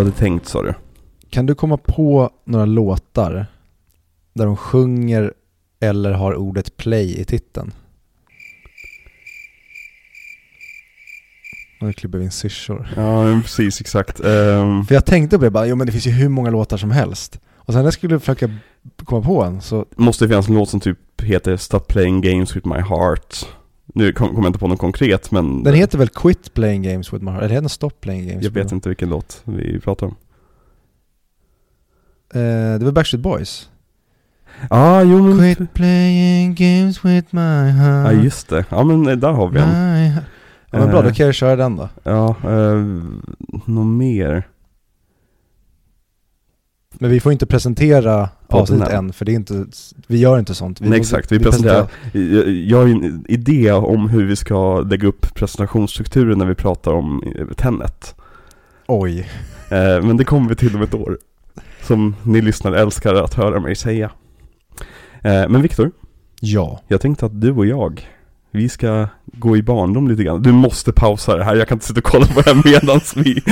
du hade tänkt sa du? Kan du komma på några låtar där de sjunger eller har ordet play i titeln? Nu klipper vi in syrsor. Ja, precis exakt. Ehm, För jag tänkte på det bara, jo men det finns ju hur många låtar som helst. Och sen när jag skulle försöka komma på en så, måste det finnas en låt som typ heter Stop playing games with my heart. Nu kom- kommer jag inte på något konkret men den heter väl Quit Playing Games With My Heart? Eller heter den Stop Playing Games jag vet inte vilken låt vi pratar om. Eh, det var Backstreet Boys. ah, jo men... Quit playing games with my heart. Ja just det, ja men eh, där har vi en. Ja men bra, då kan jag köra den då. Ja, eh, något mer? Men vi får inte presentera avsnittet än. för det är inte, vi gör inte sånt. Vi, Nej exakt, vi presenterar, jag, jag har en idé om hur vi ska lägga upp presentationsstrukturen när vi pratar om eh, Tenet. Oj. Eh, men det kommer vi till om ett år. Som ni lyssnare älskar att höra mig säga. Eh, men Viktor, Ja. jag tänkte att du och jag, vi ska gå i barndom lite grann. Du måste pausa det här, jag kan inte sitta och kolla på det här medan vi,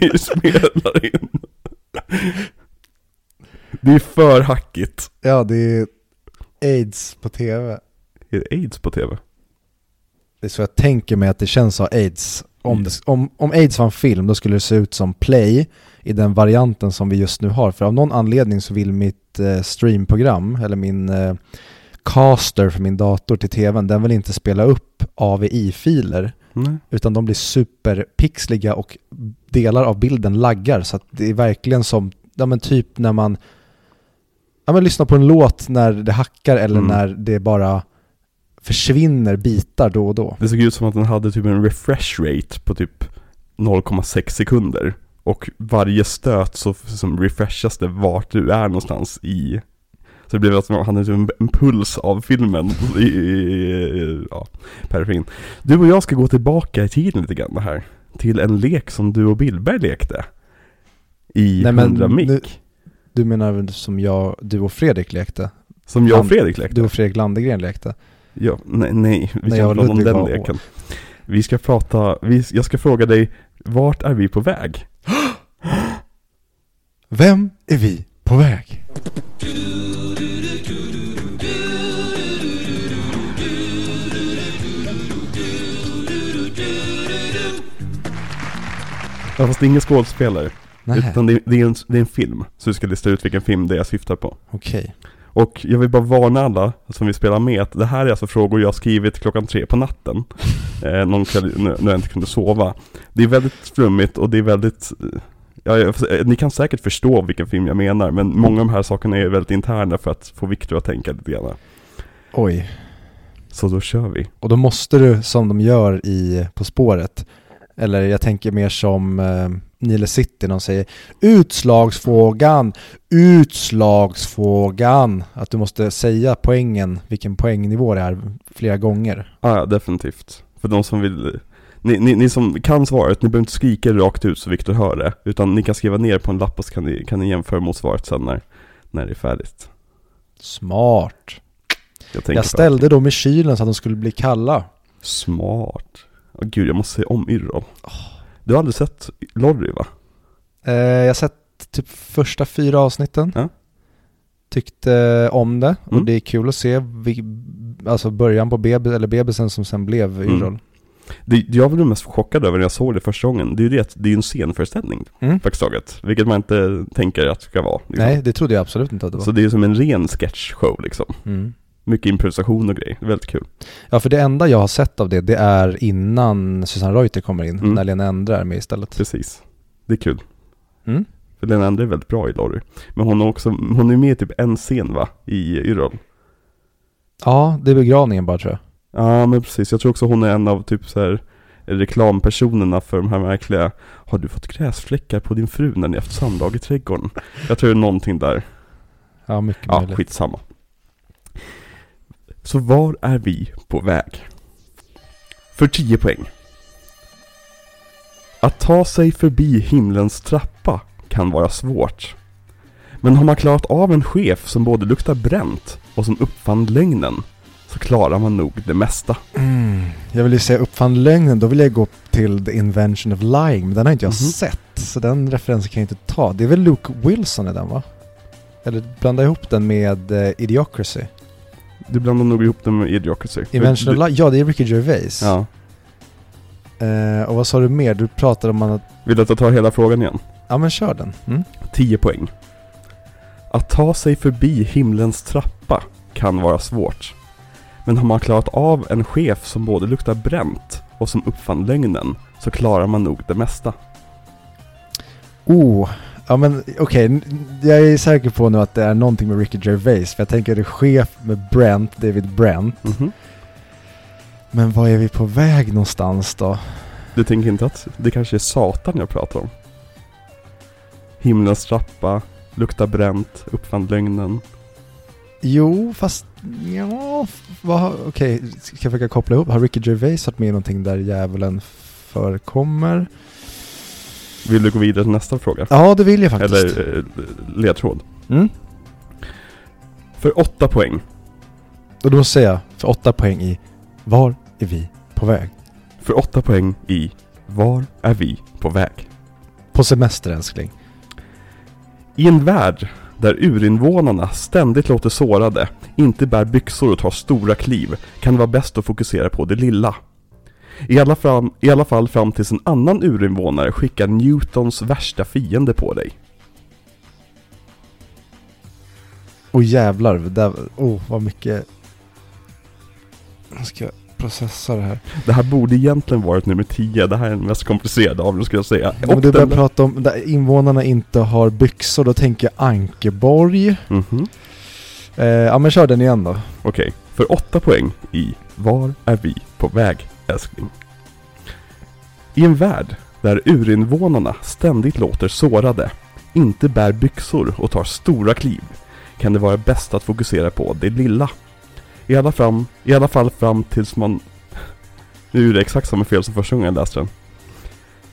vi spelar in. Det är för hackigt. Ja, det är aids på tv. Är det aids på tv? Det är så jag tänker mig att det känns av aids. Om, Mm. det, om, om aids var en film, då skulle det se ut som play i den varianten som vi just nu har. För av någon anledning så vill mitt eh, streamprogram, eller min eh, caster för min dator till tvn, den vill inte spela upp AVI-filer. Nej. Utan de blir superpixliga och delar av bilden laggar. Så att det är verkligen som, ja men typ när man, ja men lyssnar på en låt när det hackar eller Mm. när det bara försvinner bitar då och då. Det såg ut som att den hade typ en refresh rate på typ 0,6 sekunder. Och varje stöt så som refreshas det vart du är någonstans i Så det blev att man hade typ en, en puls av filmen i, ja, periferin. Du och jag ska gå tillbaka i tiden lite grann här. Till en lek som du och Billberg lekte. I Nej, men 100 mick. Du menar väl som jag, du och Fredrik lekte? Som jag och Fredrik lekte. Du och Fredrik Landegren lekte? Ja, nej, nej, vi Nej, inte prata om den leken. Vi ska prata, vi, jag ska fråga dig, vart är vi på väg? Vem är vi på väg? Ja, fast det är ingen skådespelare. Nej, Utan det, det, är en, det är en film. Så du ska lista ut vilken film det är jag syftar på. okej. Och jag vill bara varna alla som vill spela med att det här är alltså frågor jag har skrivit klockan tre på natten. Eh, någon kväll när jag inte kunde sova. Det är väldigt flummigt och det är väldigt eh, Ja, jag, ni kan säkert förstå vilken film jag menar, men många av de här sakerna är väldigt interna för att få Viktor att tänka lite grann. Oj. Så då kör vi. Och då måste du, som de gör i På spåret, eller jag tänker mer som eh, Nile City, de säger utslagsfrågan, utslagsfrågan. Att du måste säga poängen, vilken poängnivå det är flera gånger. Ah, ja, definitivt. För de som vill ni, ni, ni som kan svaret, ni behöver inte skrika det rakt ut så Viktor hör det. Utan ni kan skriva ner på en lapp och så kan ni, kan ni jämföra mot svaret sen när, när det är färdigt. Smart. Jag, Jag ställde dem i kylen så att de skulle bli kalla. Smart. Åh gud, jag måste se om Yrrol. Du har aldrig sett Lorry va? Eh, jag har sett typ första fyra avsnitten. Ja. Tyckte om det och Mm. det är kul att se vi, alltså början på bebis, eller bebisen som sen blev Mm. Yrrol. Det, jag blev mest chockad över när jag såg det första gången. Det är ju det att det är en scenföreställning, Mm. faktiskt taget. Vilket man inte tänker att det ska vara. Liksom. Nej, det trodde jag absolut inte att det var. Så det är som en ren sketchshow liksom. Mm. Mycket improvisation och grejer. Är väldigt kul. Ja, för det enda jag har sett av det, det är innan Susanne Reuter kommer in, Mm. när Lena Endre är med istället. Precis. Det är kul. Mm. För Lena Endre är väldigt bra i Lorry. Men hon har också, hon är med i typ en scen va? I Yrrol. Ja, det är begravningen bara tror jag. Ja men precis, jag tror också hon är en av typ så här reklampersonerna för de här märkliga Har du fått gräsfläckar på din fru när ni haft samlag i trädgården? Jag tror det är någonting där. Ja, mycket Ja, möjligt. skitsamma. Så var är vi på väg? För 10 poäng. Att ta sig förbi himlens trappa kan vara svårt. Men har man klarat av en chef som både luktar bränt och som uppfann lögnen, så klarar man nog det mesta. Mm. Jag vill ju säga uppfann lögnen, då vill jag gå till The Invention of Lying, men den har inte jag Mhm. sett. Så den referensen kan jag inte ta. Det är väl Luke Wilson i den va? Eller blanda ihop den med uh, Idiocracy. Du blandar nog ihop det med Idiocracy. Invention of Lying, ja det är Ricky Gervais. Ja. Eh, och vad sa du mer? Du pratade om att... Vill du att jag tar hela frågan igen? Ja men kör den. Mm. 10 poäng. Att ta sig förbi himlens trappa kan vara svårt. Men har man klarat av en chef som både luktar bränt och som uppfann lögnen så klarar man nog det mesta. Oh, ja men okej, n- jag är säker på nu att det är någonting med Ricky Gervais, för jag tänker det är chef med Brent, David Brent. Mhm. Men var är vi på väg någonstans då? Du tänker inte att det kanske är Satan jag pratar om? Himlens trappa, luktar bränt, uppfann lögnen. Jo, fast ja, okej, ska jag försöka koppla ihop? Har Ricky Gervais varit med i någonting där djävulen förekommer? Vill du gå vidare till nästa fråga? Ja, det vill jag faktiskt. Eller eh, ledtråd. Mm. För 8 poäng. Och då måste jag för åtta poäng i Var är vi på väg? För 8 poäng i Var är vi på väg? På semester älskling. I en värld där urinvånarna ständigt låter sårade, inte bär byxor och tar stora kliv, kan det vara bäst att fokusera på det lilla. I alla, fram, I alla fall fram tills en annan urinvånare skickar Newtons värsta fiende på dig. Och jävlar, där, oh vad mycket... Jag ska processa det här. Det här borde egentligen varit nummer 10, det här är den mest komplicerade av dem skulle jag säga. Om du börjar prata om där invånarna inte har byxor, då tänker jag Ankeborg. Mhm. Eh, ja men kör den igen då. Okej, för 8 poäng i Var är vi på väg, älskling? I en värld där urinvånarna ständigt låter sårade, inte bär byxor och tar stora kliv, kan det vara bäst att fokusera på det lilla. I alla, fram, I alla fall fram tills man... Nu är det exakt samma fel som första gången jag läste den.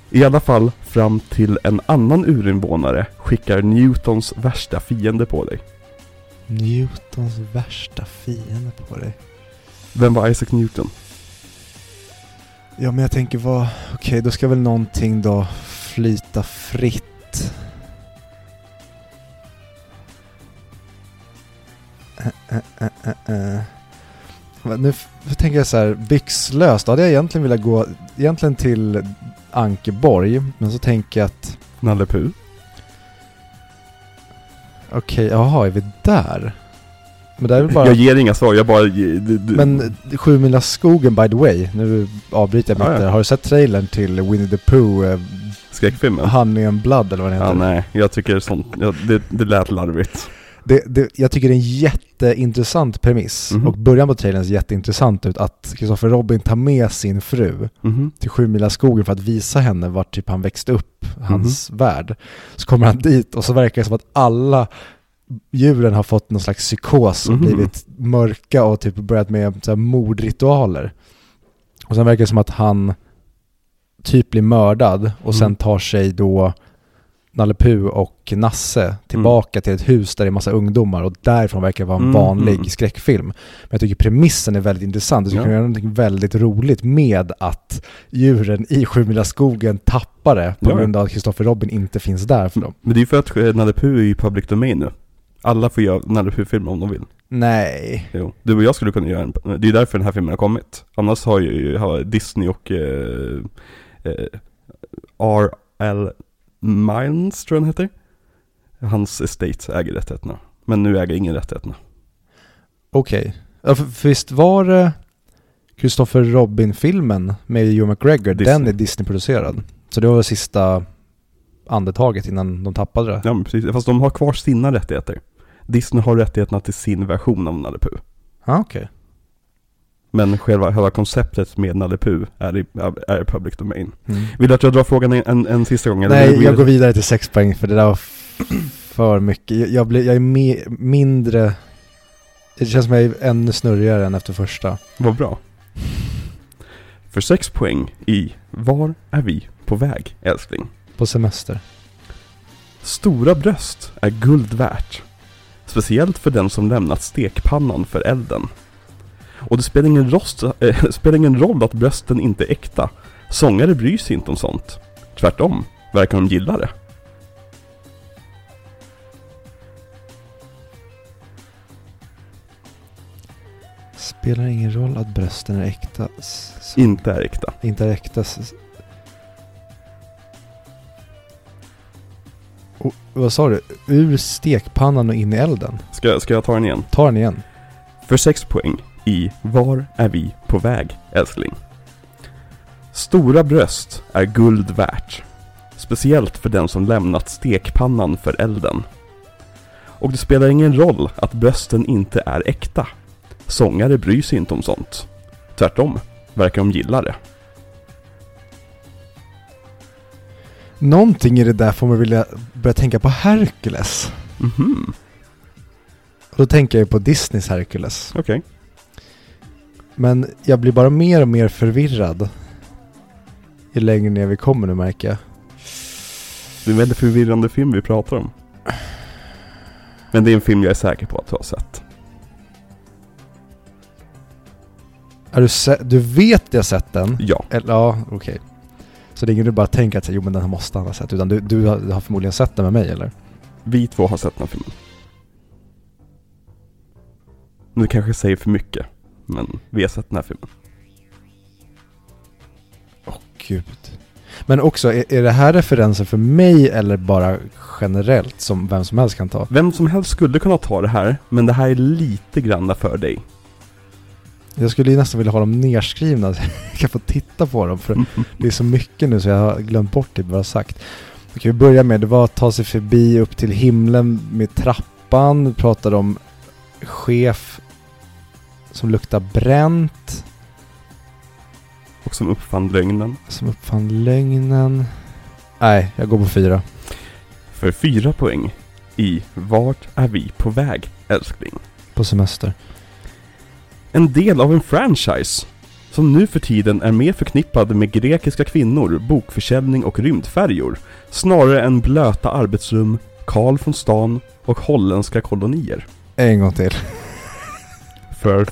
I alla fall fram till en annan urinvånare skickar Newtons värsta fiende på dig. Newtons värsta fiende på dig. Vem var Isaac Newton? Ja men jag tänker vad, okej då ska väl någonting då flyta fritt. Eh, eh. Men Nu tänker jag så här, byxlöst, då hade jag egentligen velat gå, egentligen till Ankeborg, men så tänker jag att, Nalle Puh? okej, jaha, är vi där? Men det är väl bara... Jag ger inga svar, jag bara... Men Sju skogen by the way, nu avbryter jag mitt Ja, ja. Har du sett trailern till Winnie the Pooh, eh, Skräckfilmen? Honey and Blood eller vad den heter? Ja, nej. Jag tycker sånt, ja, det, det lät larvigt. Det, det, jag tycker det är en jätteintressant premiss. Mhm. Och början på trailern ser jätteintressant ut. Att Christopher Robin tar med sin fru Mhm. till Sju skogen för att visa henne vart typ han växte upp, hans Mhm. värld. Så kommer han dit och så verkar det som att alla djuren har fått någon slags psykos och Mhm. blivit mörka och typ börjat med så här mordritualer. Och sen verkar det som att han typ blir mördad och sen Mm. tar sig då Nalle och Nasse tillbaka till ett hus där det är massa ungdomar och därifrån verkar det vara en Mm, vanlig mm. skräckfilm. Men jag tycker premissen är väldigt intressant. Du skulle Ja. kunna göra någonting väldigt roligt med att djuren i Sjumilaskogen tappar det på Ja. grund av att Christopher Robin inte finns där för dem. Men det är ju för att Nalle är i public domain nu. Alla får göra Nalle om de vill. Nej. Jo. Du och jag skulle kunna göra en, det är därför den här filmen har kommit. Annars har ju har Disney och eh, eh, R.L. Miles, tror jag han heter. Hans estate äger rättigheterna. Men nu äger ingen rättigheterna. Okej. Ja, för, för visst var det Christopher Robin-filmen med Hugh McGregor, Disney. den är Disney-producerad. Så det var det sista andetaget innan de tappade det. Ja men precis, fast de har kvar sina rättigheter. Disney har rättigheterna till sin version av Nalle Puh. Ja, okej. Men själva, själva konceptet med Nalle Puh är i, är i public domain. Mm. Vill du att jag drar frågan en, en, en sista gång? eller vill Nej, du jag går vidare till sex poäng för det där var för mycket. Jag, jag, blir, jag är me, mindre... Det känns som jag är ännu snurrigare än efter första. Vad bra. För sex poäng i Var är vi på väg, älskling? På semester. Stora bröst är guld värt. Speciellt för den som lämnat stekpannan för elden. Och det spelar ingen, rost, äh, spelar ingen roll att brösten inte är äkta. Sångare bryr sig inte om sånt. Tvärtom, verkar de gilla det. Spelar ingen roll att brösten är äkta. Inte är äkta. Inte är äkta. Och, vad sa du? Ur stekpannan och in i elden? Ska, ska jag ta den igen? Ta den igen. För 6 poäng i Var är vi på väg, älskling? Stora bröst är guld värt. Speciellt för den som lämnat stekpannan för elden. Och det spelar ingen roll att brösten inte är äkta. Sångare bryr sig inte om sånt. Tvärtom, verkar de gilla det. Någonting i det där får mig vilja börja tänka på Hercules. Mhm, Och då tänker jag på Disneys Hercules. okej. Men jag blir bara mer och mer förvirrad. Ju längre ner vi kommer nu märker jag. Det är en väldigt förvirrande film vi pratar om. Men det är en film jag är säker på att du har sett. Är du, se- du vet jag har sett den? Ja, Eller, ja, okej. Så det är ingen du bara tänker att jo men den här måste han ha sett. Utan du, du, har, du har förmodligen sett den med mig eller? vi två har sett den här filmen. Nu kanske jag säger för mycket. Men vi har sett den här filmen. Åh gud. Men också, är, är det här referenser för mig eller bara generellt som vem som helst kan ta? Vem som helst skulle kunna ta det här, men det här är lite granna för dig. Jag skulle ju nästan vilja ha dem nerskrivna så jag kan få titta på dem. För det är så mycket nu så jag har glömt bort det vad jag har sagt. Okej, vi börjar med, det var att ta sig förbi upp till himlen med trappan. Vi pratade om chef som luktar bränt. Och som uppfann lögnen. Som uppfann lögnen. Nej, jag går på fyra. För fyra poäng i Vart är vi på väg, älskling? På semester. En del av en franchise som nu för tiden är mer förknippad med grekiska kvinnor, bokförsäljning och rymdfärjor snarare än blöta arbetsrum, Karl från stan och holländska kolonier. En gång till. För...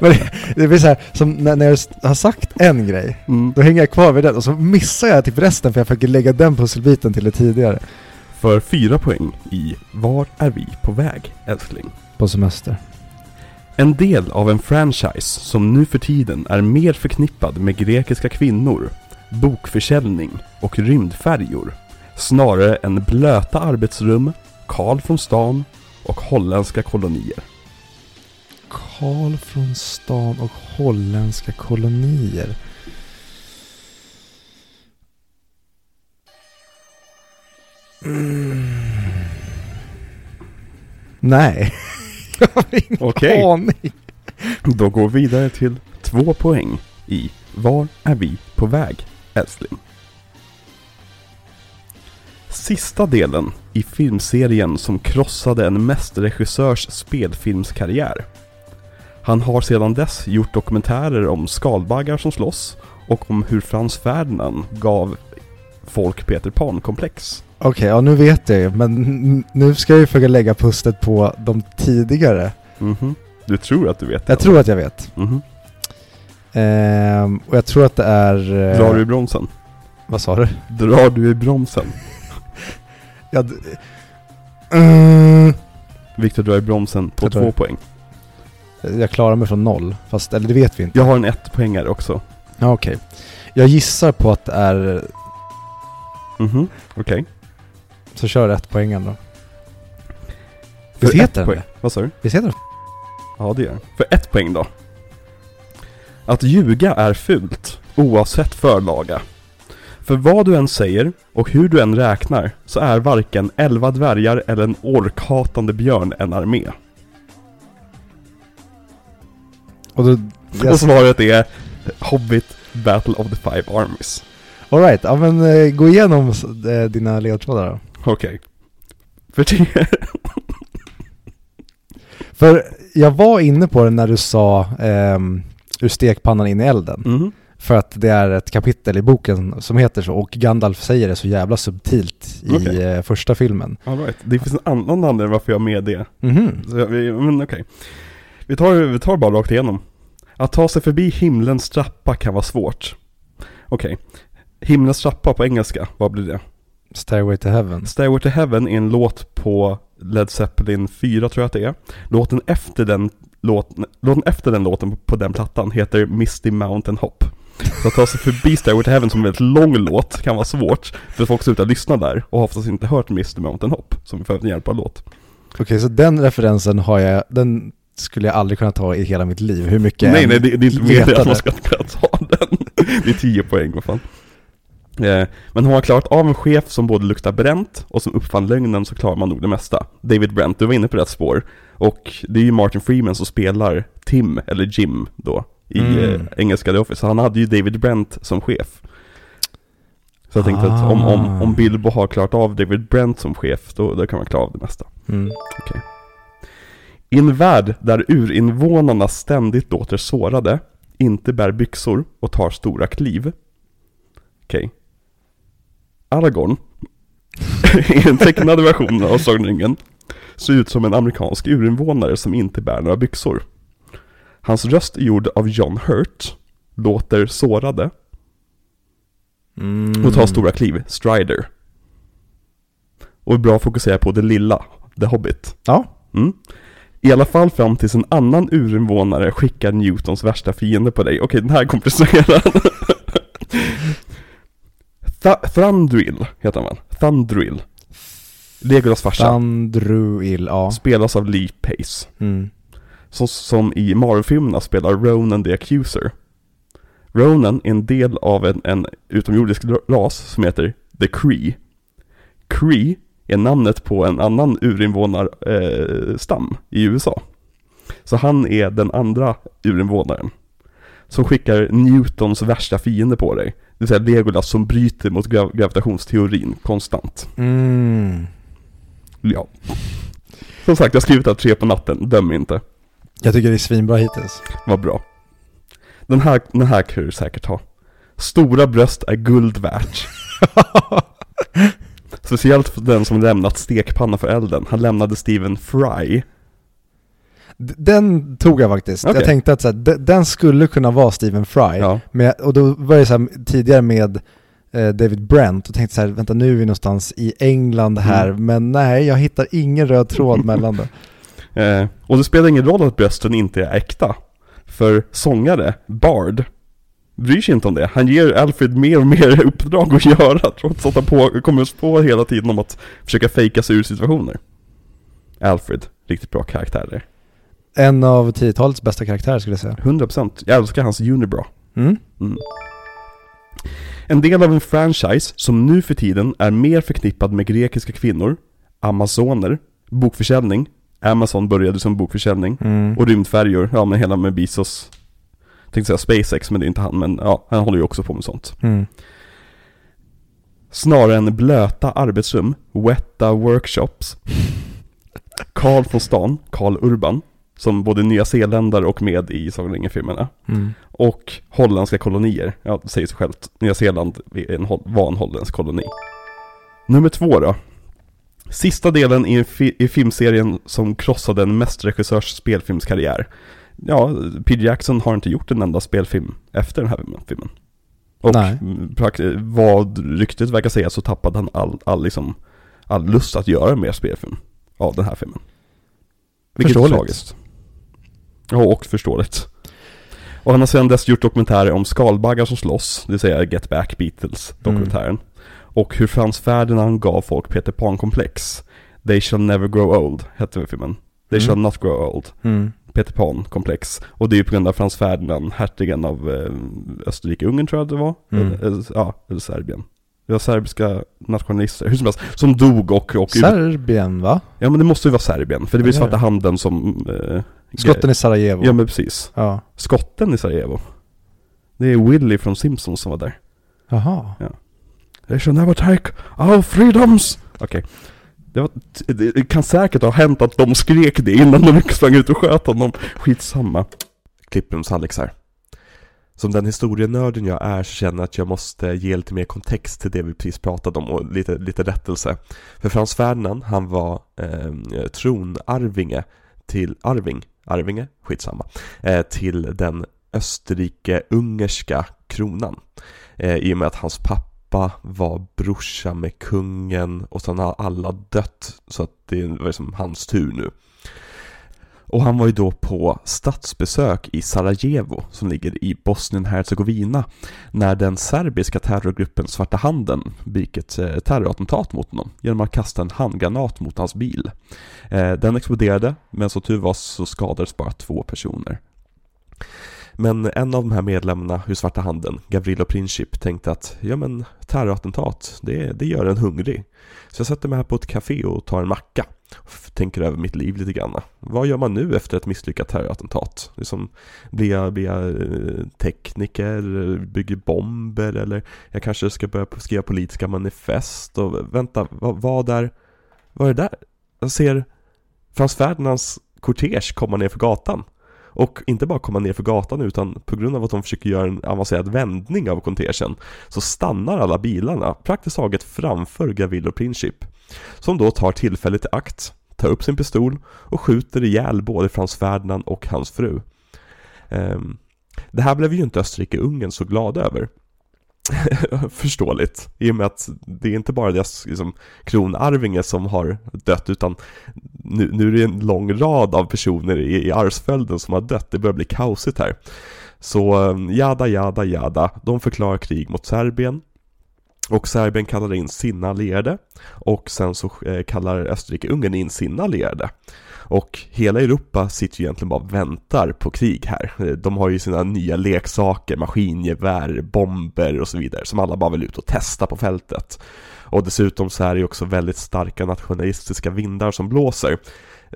Det, blir så här, som när, när jag har sagt en grej, Mm. då hänger jag kvar vid den och så missar jag typ resten för jag försöker lägga den pusselbiten till det tidigare. För fyra poäng i Var är vi på väg, älskling? På semester. En del av en franchise som nu för tiden är mer förknippad med grekiska kvinnor, bokförsäljning och rymdfärjor snarare än blöta arbetsrum, Karl från stan och holländska kolonier. Karl från stan och holländska kolonier. Mm. Nej. jag har ingen Okej. aning. Då går vi vidare till två poäng i Var är vi på väg, älskling? Sista delen i filmserien som krossade en mästerregissörs spelfilmskarriär. Han har sedan dess gjort dokumentärer om skalbaggar som slåss och om hur Frans Ferdinand gav folk Peter Pan-komplex. Okej, ja nu vet jag ju. Men nu ska jag ju försöka lägga pusslet på de tidigare. Mhm. Du tror att du vet det? Jag tror att jag vet. Mhm. Ehm, och jag tror att det är... eh, Drar du i bromsen? Vad sa du? Drar du i bromsen? Ja, d- Mm. Viktor drar i bromsen på Jag två poäng. Jag klarar mig från noll. Fast, eller det vet vi inte. Jag har en ett poängare också. Ja, okej. Jag gissar på att det är... Mhm, okej. Så kör ett poängen då. För Visst ett heter den poäng. det? Vad sa du? Visst heter den Ja, det gör. För ett poäng då. Att ljuga är fult, oavsett förlaga. För vad du än säger och hur du än räknar så är varken elva dvärgar eller en orkhatande björn en armé. Och då... Och svaret är Hobbit Battle of the Five Armies. Alright, ja men eh, gå igenom eh, dina ledtrådar då. Okej. För det... För jag var inne på det när du sa ehm, ur stekpannan in i elden. Mhm. För att det är ett kapitel i boken som heter så och Gandalf säger det så jävla subtilt i Okej. eh, första filmen. All right. Det finns en annan anledning varför jag har med det. Mhm. Så jag, men okej. Vi tar, vi tar bara rakt igenom. Att ta sig förbi himlens trappa kan vara svårt. Okej. Himlens trappa på engelska, vad blir det? Stairway to Heaven. Stairway to Heaven är en låt på Led Zeppelin 4 tror jag att det är. Låten efter den, låt, låten, efter den låten på den plattan heter Misty Mountain Hop. Så att ta sig förbi Stairway to Heaven som är en väldigt lång låt kan vara svårt. För folk slutar lyssna där och har oftast inte hört Misty Mountain Hop som är för en hjälpbar låt. Okej, så den referensen har jag, den skulle jag aldrig kunna ta i hela mitt liv. Hur mycket Nej nej det, det är inte meningen att man ska kunna ta den. Det är 10 poäng vad fan. Eh, Men har man klarat av en chef som både luktar bränt och som uppfann lögnen så klarar man nog det mesta. David Brent, du var inne på rätt spår. Och det är ju Martin Freeman som spelar Tim, eller Jim då, i Mm. eh, engelska The Office. Så han hade ju David Brent som chef. Så jag tänkte att om, om, Ah. om Bilbo har klarat av David Brent som chef, då, då kan man klara av det mesta. Mm. I en värld där urinvånarna ständigt låter sårade, inte bär byxor och tar stora kliv. Okej. Aragorn, i den tecknade versionen av Sagan om ringen, ser ut som en amerikansk urinvånare som inte bär några byxor. Hans röst är gjord av John Hurt, låter sårade Mm. och tar stora kliv, Strider. Och är bra att fokusera på det lilla, The Hobbit. Ja. Mm. I alla fall fram tills en annan urinvånare skickar Newtons värsta fiende på dig. Okej, den här är komplicerad. Th- Thundrill heter han väl? Thundrill. Legolas farsa. Sandruil, ja. Spelas av Lee Pace. Mm. Så, som i Marvel-filmerna spelar Ronan the Accuser. Ronan är en del av en, en utomjordisk ras som heter The Cree. Cree är namnet på en annan urinvånarstam eh, stam i USA. Så han är den andra urinvånaren. Som skickar Newtons värsta fiende på dig. Det vill säga Legolas som bryter mot grav- gravitationsteorin konstant. Mm. Ja. Som sagt, jag har skrivit här tre på natten, döm inte. Jag tycker det är svinbra hittills. Vad bra. Den här, den här kan du säkert ha. Stora bröst är guld värt. Speciellt för den som lämnat stekpanna för elden. Han lämnade Stephen Fry. Den tog jag faktiskt. Okej. Jag tänkte att så här, den skulle kunna vara Stephen Fry. Ja. Men, jag- och då var det så här, tidigare med eh, David Brent och tänkte så här, vänta nu är vi någonstans i England här, Mm. men nej, jag hittar ingen röd tråd mellan det. Eh, och det spelar ingen roll att brösten inte är äkta. För sångare, Bard, bryr sig inte om det. Han ger Alfred mer och mer uppdrag att göra trots att han på, kommer på hela tiden om att försöka fejka sig ur situationer. Alfred, riktigt bra karaktär där. En av 10-talets bästa karaktärer skulle jag säga. 100%. Jag älskar hans unibra. Mm. Mm. En del av en franchise som nu för tiden är mer förknippad med grekiska kvinnor, amazoner, bokförsäljning, Amazon började som bokförsäljning, Mm. och rymdfärjor, ja men hela med Bezos, tänkte säga SpaceX men det är inte han, men ja, han håller ju också på med sånt. Mm. Snarare än blöta arbetsrum, wetta workshops. Karl från stan, Karl Urban, som både nya zeeländare och med i Sagan om ringen-filmerna. Mm. Och holländska kolonier. Ja, det säger sig självt. Nya Zeeland är en, var en holländsk koloni. Nummer två då. Sista delen i, fi- i filmserien som krossade en mästerregissörs spelfilmskarriär. Ja, Peter Jackson har inte gjort en enda spelfilm efter den här filmen. Och vad ryktet verkar säga så tappade han all, all, liksom, all lust att göra mer spelfilm av den här filmen. Vilket är tragiskt. Ja, och förståeligt. Och han har sedan dess gjort dokumentärer om skalbaggar som slåss, det vill säga Get Back Beatles dokumentären. Och hur Frans Ferdinand gav folk Peter Pan-komplex. They shall never grow old, hette filmen. They Mm. shall not grow old. Mm. Peter Pan-komplex. Och det är ju på grund av Frans Ferdinand, hertigen av eh, Österrike-Ungern tror jag det var. Mm. Eller, ja, eller Serbien. Det var serbiska nationalister, hur som helst, som dog och... och Serbien va? ja men det måste ju vara Serbien, för det blir är svarta handen som... Eh, Skotten i Sarajevo. Ja men precis. Ja. Skotten i Sarajevo. Det är Willy från Simpsons som var där. Jaha. They shall never take our freedoms. Okej. Det, var, det kan säkert ha hänt att de skrek det innan de sprang ut och sköt honom. Skitsamma. Klipprums Alex här. Som den historienörden jag är så känner jag att jag måste ge lite mer kontext till det vi precis pratade om och lite, lite rättelse. För Frans Ferdinand, han var eh, tronarvinge till, arving, arvinge, skitsamma, eh, till den Österrike-ungerska kronan. Eh, I och med att hans pappa var brorsa med kungen och sen har alla dött så att det var liksom hans tur nu. Och han var ju då på statsbesök i Sarajevo som ligger i Bosnien-Hercegovina när den serbiska terrorgruppen Svarta Handen begick ett eh, terrorattentat mot honom genom att kasta en handgranat mot hans bil. Eh, den exploderade men som tur var så skadades bara två personer. Men en av de här medlemmarna ur Svarta Handen, Gavrilo Princip, tänkte att ja men terrorattentat, det, det gör en hungrig. Så jag sätter mig här på ett café och tar en macka tänker över mitt liv lite grann. Vad gör man nu efter ett misslyckat terrorattentat? Liksom, blir, jag, blir jag tekniker, bygger bomber eller jag kanske ska börja skriva politiska manifest och vänta, vad, vad är, vad är det där? Jag ser Frans Ferdinands kortege komma ner för gatan. Och inte bara komma ner för gatan utan på grund av att de försöker göra en avancerad vändning av kontersen så stannar alla bilarna praktiskt taget framför Gavillo Princip. Som då tar tillfället i akt, tar upp sin pistol och skjuter ihjäl både Frans Ferdinand och hans fru. Ehm, det här blev ju inte Österrike-Ungern så glada över. Förståeligt, i och med att det är inte bara deras liksom, kronarvinge som har dött utan nu, nu är det en lång rad av personer i, i arvsföljden som har dött, det börjar bli kaosigt här. Så um, jada, jada, jada, de förklarar krig mot Serbien. Och Serbien kallar in sina allierade och sen så eh, kallar Österrike-Ungern in sina allierade. Och hela Europa sitter ju egentligen bara och väntar på krig här. Eh, de har ju sina nya leksaker, maskingevär, bomber och så vidare som alla bara vill ut och testa på fältet. Och dessutom så är det ju också väldigt starka nationalistiska vindar som blåser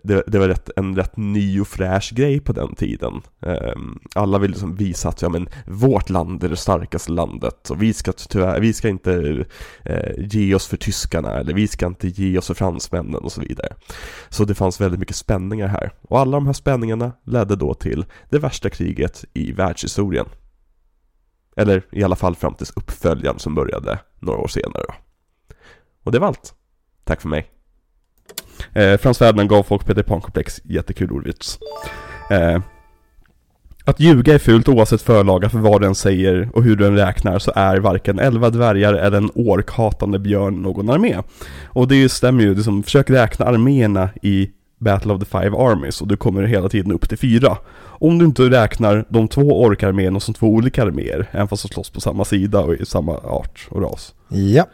det, det var rätt, en rätt ny och fräsch grej på den tiden. Ehm, alla ville liksom visa att ja, men, vårt land är det starkaste landet och vi ska, tyvärr, vi ska inte eh, ge oss för tyskarna eller vi ska inte ge oss för fransmännen och så vidare. Så det fanns väldigt mycket spänningar här. Och alla de här spänningarna ledde då till det värsta kriget i världshistorien. Eller i alla fall fram tills uppföljaren som började några år senare då. Och det var allt. Tack för mig. Eh, Frans Ferdinand gav folk Peter Pan-komplex, jättekul ordvits. Eh, att ljuga är fult oavsett förlaga för vad den säger och hur den räknar så är varken elva dvärgar eller en orkhatande björn någon armé. Och det stämmer ju, liksom, försök räkna arméerna i Battle of the Five Armies och du kommer hela tiden upp till fyra. Om du inte räknar de två orkarméerna som två olika arméer, även fast de slåss på samma sida och i samma art och ras. Ja.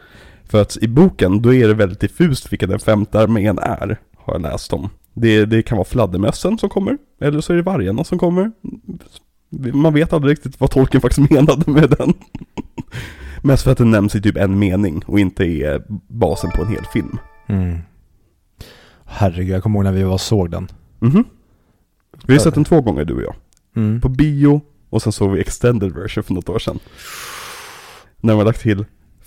För att i boken, då är det väldigt diffust vilka den femte armén är, har jag läst om. Det, det kan vara fladdermössen som kommer, eller så är det vargarna som kommer. Man vet aldrig riktigt vad tolken faktiskt menade med den. Mest för att den nämns i typ en mening och inte är basen på en hel film. Mm. Herregud, jag kommer ihåg när vi var såg den. Mhm. Vi har sett den två gånger du och jag. Mm. På bio och sen såg vi extended version för något år sedan. När man lagt till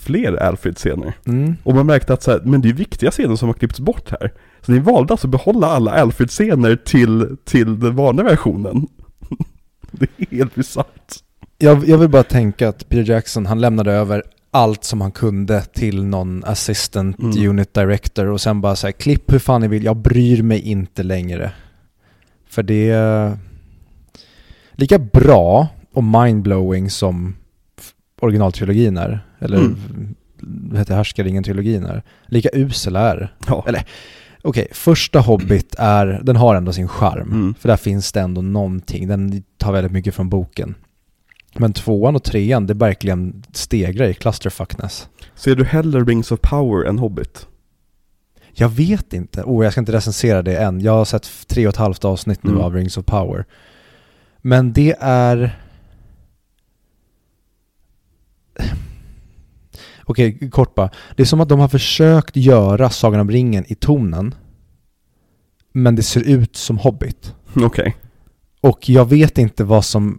fler Alfred-scener. Mm. Och man märkte att så här, men det är viktiga scener som har klippts bort här. Så ni valde alltså att behålla alla Alfred-scener till, till den vanliga versionen. det är helt bisarrt. Jag, jag vill bara tänka att Peter Jackson, han lämnade över allt som han kunde till någon assistant Mm. unit director och sen bara säga klipp hur fan ni vill, jag bryr mig inte längre. För det är lika bra och mindblowing som originaltrilogin är, eller Mm. heter Härskaringen-trilogin är, lika usel är. Ja. Eller, Okej, första Hobbit är, den har ändå sin charm. Mm. För där finns det ändå någonting, den tar väldigt mycket från boken. Men tvåan och trean, det verkligen stegrar i clusterfuckness. Ser du hellre Rings of Power än Hobbit? Jag vet inte, oh jag ska inte recensera det än. Jag har sett tre och ett halvt avsnitt nu Mm. av Rings of Power. Men det är... Okej, kort bara. Det är som att de har försökt göra Sagan om ringen i tonen. Men det ser ut som Hobbit. Okej. Och jag vet inte vad som,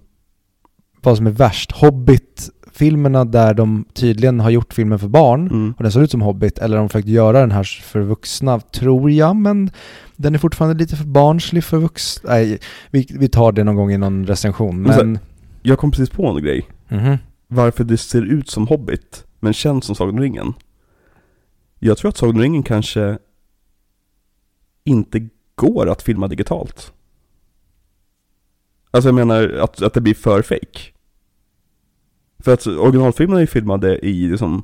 vad som är värst. Hobbit-filmerna där de tydligen har gjort filmen för barn Mm. och den ser ut som Hobbit, eller de har försökt göra den här för vuxna, tror jag, men den är fortfarande lite för barnslig för vuxna. Nej, vi, vi tar det någon gång i någon recension, Men så- men... Jag kom precis på en grej. Mhm. Varför det ser ut som Hobbit, men känns som Sagan om ringen. Jag tror att Sagan om ringen kanske inte går att filma digitalt. Alltså jag menar att, att det blir för fake. För att originalfilmen är ju filmade i liksom,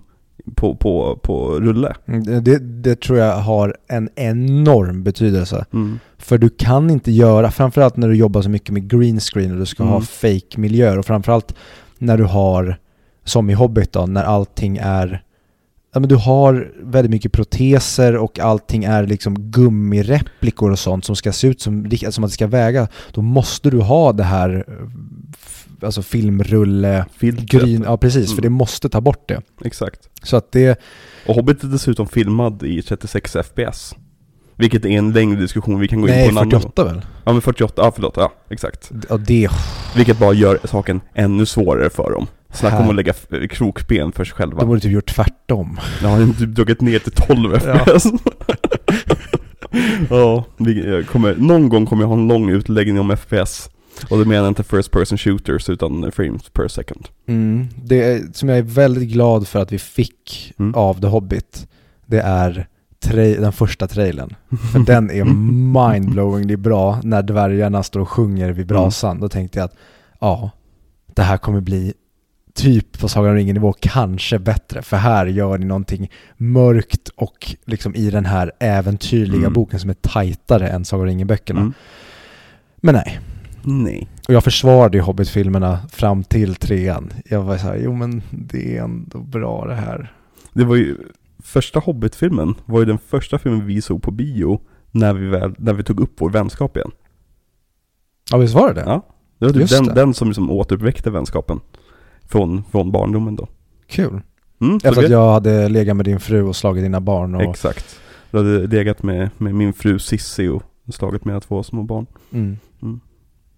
på, på, på rulle. Mm, Det, det tror jag har en enorm betydelse. Mm. För du kan inte göra, framförallt när du jobbar så mycket med green screen och du ska ha Mm. fake miljöer och framförallt när du har, som i Hobbit då, när allting är Ja men du har väldigt mycket proteser och allting är liksom gummireplikor och sånt som ska se ut som, som att det ska väga. Då måste du ha det här alltså filmrulle, Filtret. green, ja precis, för Mm. det måste ta bort det. Exakt. Så att det, Och Hobbit är dessutom filmad i 36 FPS. Vilket är en längre diskussion vi kan gå in nej på en annan gång. 48 väl? Ja men 48, ja förlåt, ja exakt. Ja det, Vilket bara gör saken ännu svårare för dem. Snacka om att lägga krokben för sig själva. de borde typ gjort tvärtom. Jag har typ dragit ner till 12 FPS. ja, vi jag kommer, någon gång kommer jag ha en lång utläggning om FPS. Och det menar jag inte first person shooters utan frames per second. Mm. Det är, som jag är väldigt glad för att vi fick Mm. av The Hobbit, det är den första trailern. För den är mindblowingly bra när dvärgarna står och sjunger vid brasan. Då tänkte jag att ja, det här kommer bli typ på Sagan om ringen-nivå, kanske bättre. För här gör ni någonting mörkt och liksom i den här äventyrliga Mm. boken som är tajtare än Sagan om ringen-böckerna. Mm. Men nej. Nej. Och jag försvarade ju Hobbit-filmerna fram till trean. Jag var så här, jo men det är ändå bra det här. Det var ju, första Hobbit-filmen var ju den första filmen vi såg på bio när vi, väl, när vi tog upp vår vänskap igen. Ja visst var det det? Ja. Det var typ den, den som liksom återuppväckte vänskapen. Från, från barndomen då. Kul. Mm, Efter att jag hade legat med din fru och slagit dina barn och... Exakt. Du hade legat med, med min fru Sissi och slagit mina två små barn. Mm.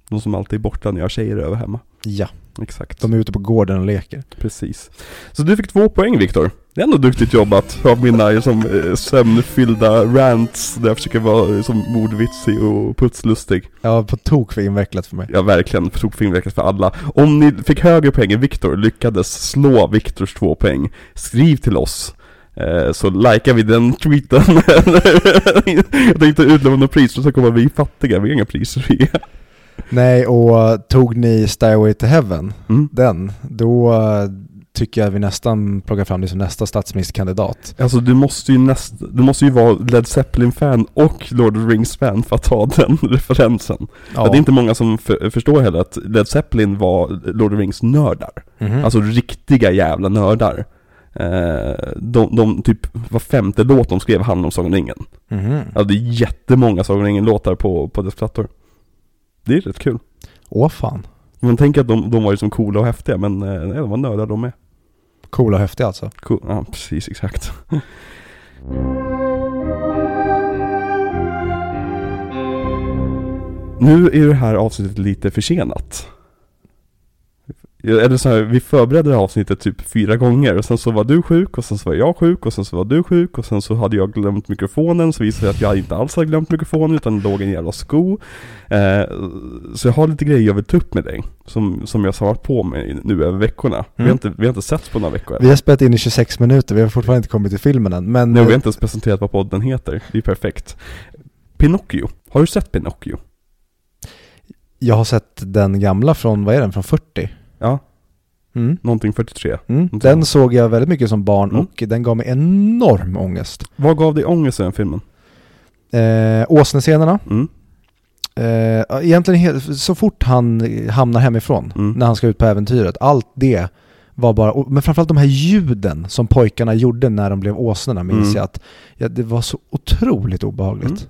De som alltid är borta när jag har tjejer över hemma. Ja, Exakt. de är ute på gården och leker. Precis. Så du fick två poäng Viktor. Det är ändå duktigt jobbat av mina liksom, eh, sömnfyllda rants där jag försöker vara eh, som mordvitsig och putslustig. Var på tok för invecklat för mig. Ja verkligen, tog filmverket för alla. Om ni fick högre poäng än Viktor, lyckades slå Viktors två poäng, skriv till oss. Eh, så likar vi den tweeten. jag tänkte utlova några priser, så kommer vi fattiga, vi har inga priser att ge. Nej, och tog ni Stairway to Heaven, Mm. den, då eh, tycker jag vi nästan plockar fram det som nästa statsministerkandidat. Alltså du måste ju näst, du måste ju vara Led Zeppelin-fan och Lord of the Rings-fan för att ta den referensen. För det är inte många som för, förstår heller att Led Zeppelin var Lord of the Rings-nördar. Mhm. Alltså riktiga jävla nördar. Eh, de, de, typ, var femte låt de skrev handlade om Sagan om ringen. Mhm. Ja, det är jättemånga Sagan om ringen-låtar på, på dess plattor. Det är rätt kul. Åh fan. Man tänker att de, de var ju som coola och häftiga, men eh, nej, de var nördar de med. Coola och häftiga alltså. Cool. Ja, precis, exakt. Nu är det här avsnittet lite försenat. Eller så här, vi förberedde det här avsnittet typ fyra gånger och sen så var du sjuk och sen så var jag sjuk och sen så var du sjuk och sen så hade jag glömt mikrofonen så visade det att jag inte alls hade glömt mikrofonen utan det låg en jävla sko. Eh, så jag har lite grejer jag vill ta upp med dig som, som jag har varit på med nu över veckorna. Vi, har Mm. inte, vi har inte setts på några veckor än. Vi har spelat in i 26 minuter, vi har fortfarande inte kommit till filmen än. Men Nej, vi har eh, inte ens presenterat vad podden heter. Det är perfekt. Pinocchio. Har du sett Pinocchio? jag har sett den gamla från, vad är den, från 40? Ja, Mm. någonting 43. Mm. Den såg jag väldigt mycket som barn Mm. och den gav mig enorm ångest. Vad gav dig ångest i den filmen? Eh, Åsnescenerna, Mm. eh, egentligen så fort han hamnar hemifrån, Mm. när han ska ut på äventyret, allt det var bara, men framförallt de här ljuden som pojkarna gjorde när de blev åsnorna minns Mm. jag att ja, det var så otroligt obehagligt. Mm.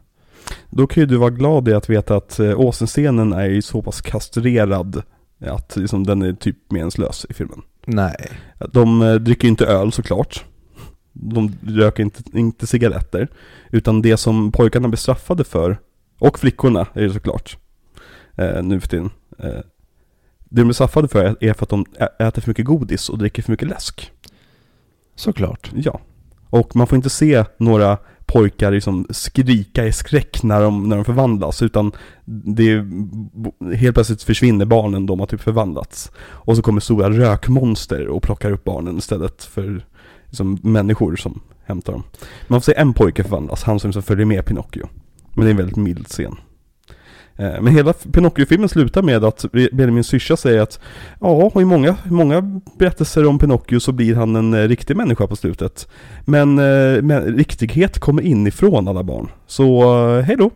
Då kan ju du vara glad i att veta att eh, Åsenscenen är ju så pass kastrerad att liksom, den är typ meningslös i filmen. Nej. De eh, dricker inte öl såklart. De röker inte, inte cigaretter. Utan det som pojkarna blir straffade för, och flickorna är det såklart, eh, nu för tiden. Eh, det de blir straffade för är för att de äter för mycket godis och dricker för mycket läsk. Såklart. Ja. Och man får inte se några pojkar liksom skrika i skräck när de, när de förvandlas, utan det är, helt plötsligt försvinner barnen, de har typ förvandlats. Och så kommer stora rökmonster och plockar upp barnen istället för liksom, människor som hämtar dem. Man får se en pojke förvandlas, han som liksom följer med Pinocchio. Men det är en väldigt mild scen. Eh, men hela Pinocchio-filmen slutar med att Benjamin syrsa säger att ja, och i många, många berättelser om Pinocchio så blir han en eh, riktig människa på slutet. Men, eh, men riktighet kommer inifrån alla barn. Så hej då!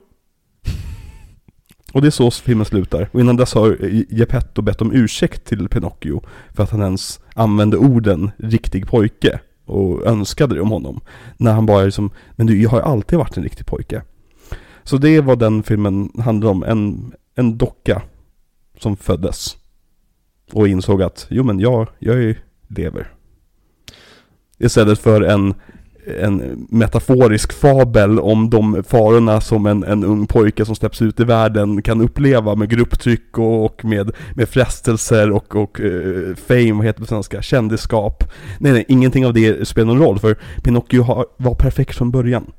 Och det är så filmen slutar. Och innan dess har Geppetto bett om ursäkt till Pinocchio för att han ens använde orden riktig pojke och önskade det om honom. När han bara liksom, men du, jag har alltid varit en riktig pojke. Så det är vad den filmen handlar om. En, en docka som föddes. Och insåg att, jo men jag, jag är, lever. Istället för en, en metaforisk fabel om de farorna som en, en ung pojke som släpps ut i världen kan uppleva med grupptryck och, och med, med frestelser och, och uh, fame, vad heter det på svenska, kändisskap. Nej, nej, ingenting av det spelar någon roll för Pinocchio har, var perfekt från början.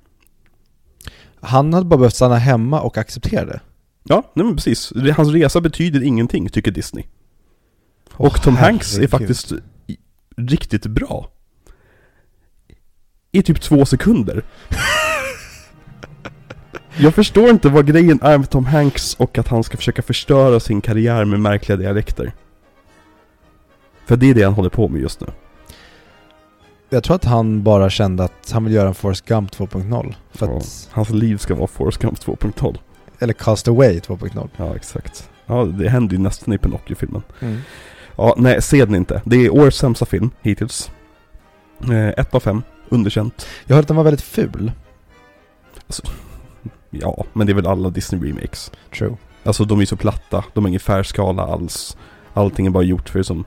Han hade bara behövt stanna hemma och acceptera det. Ja, nej men precis. Hans resa betyder ingenting, tycker Disney. Och Åh, Tom Hanks är faktiskt riktigt bra. I typ två sekunder. Jag förstår inte vad grejen är med Tom Hanks och att han ska försöka förstöra sin karriär med märkliga dialekter. För det är det han håller på med just nu. Jag tror att han bara kände att han vill göra en Forrest Gump 2.0. För Ja. att, Hans liv ska vara Forrest Gump 2.0. Eller Castaway 2.0. Ja, exakt. Ja, det händer ju nästan i Pinocchio-filmen. Mm. Ja, nej, se den inte. Det är årets sämsta film hittills. Eh, ett av fem, underkänt. Jag hörde att den var väldigt ful. Ja, men det är väl alla Disney-remakes. True. Alltså de är så platta, de har ingen färgskala alls. Allting är bara gjort för att som,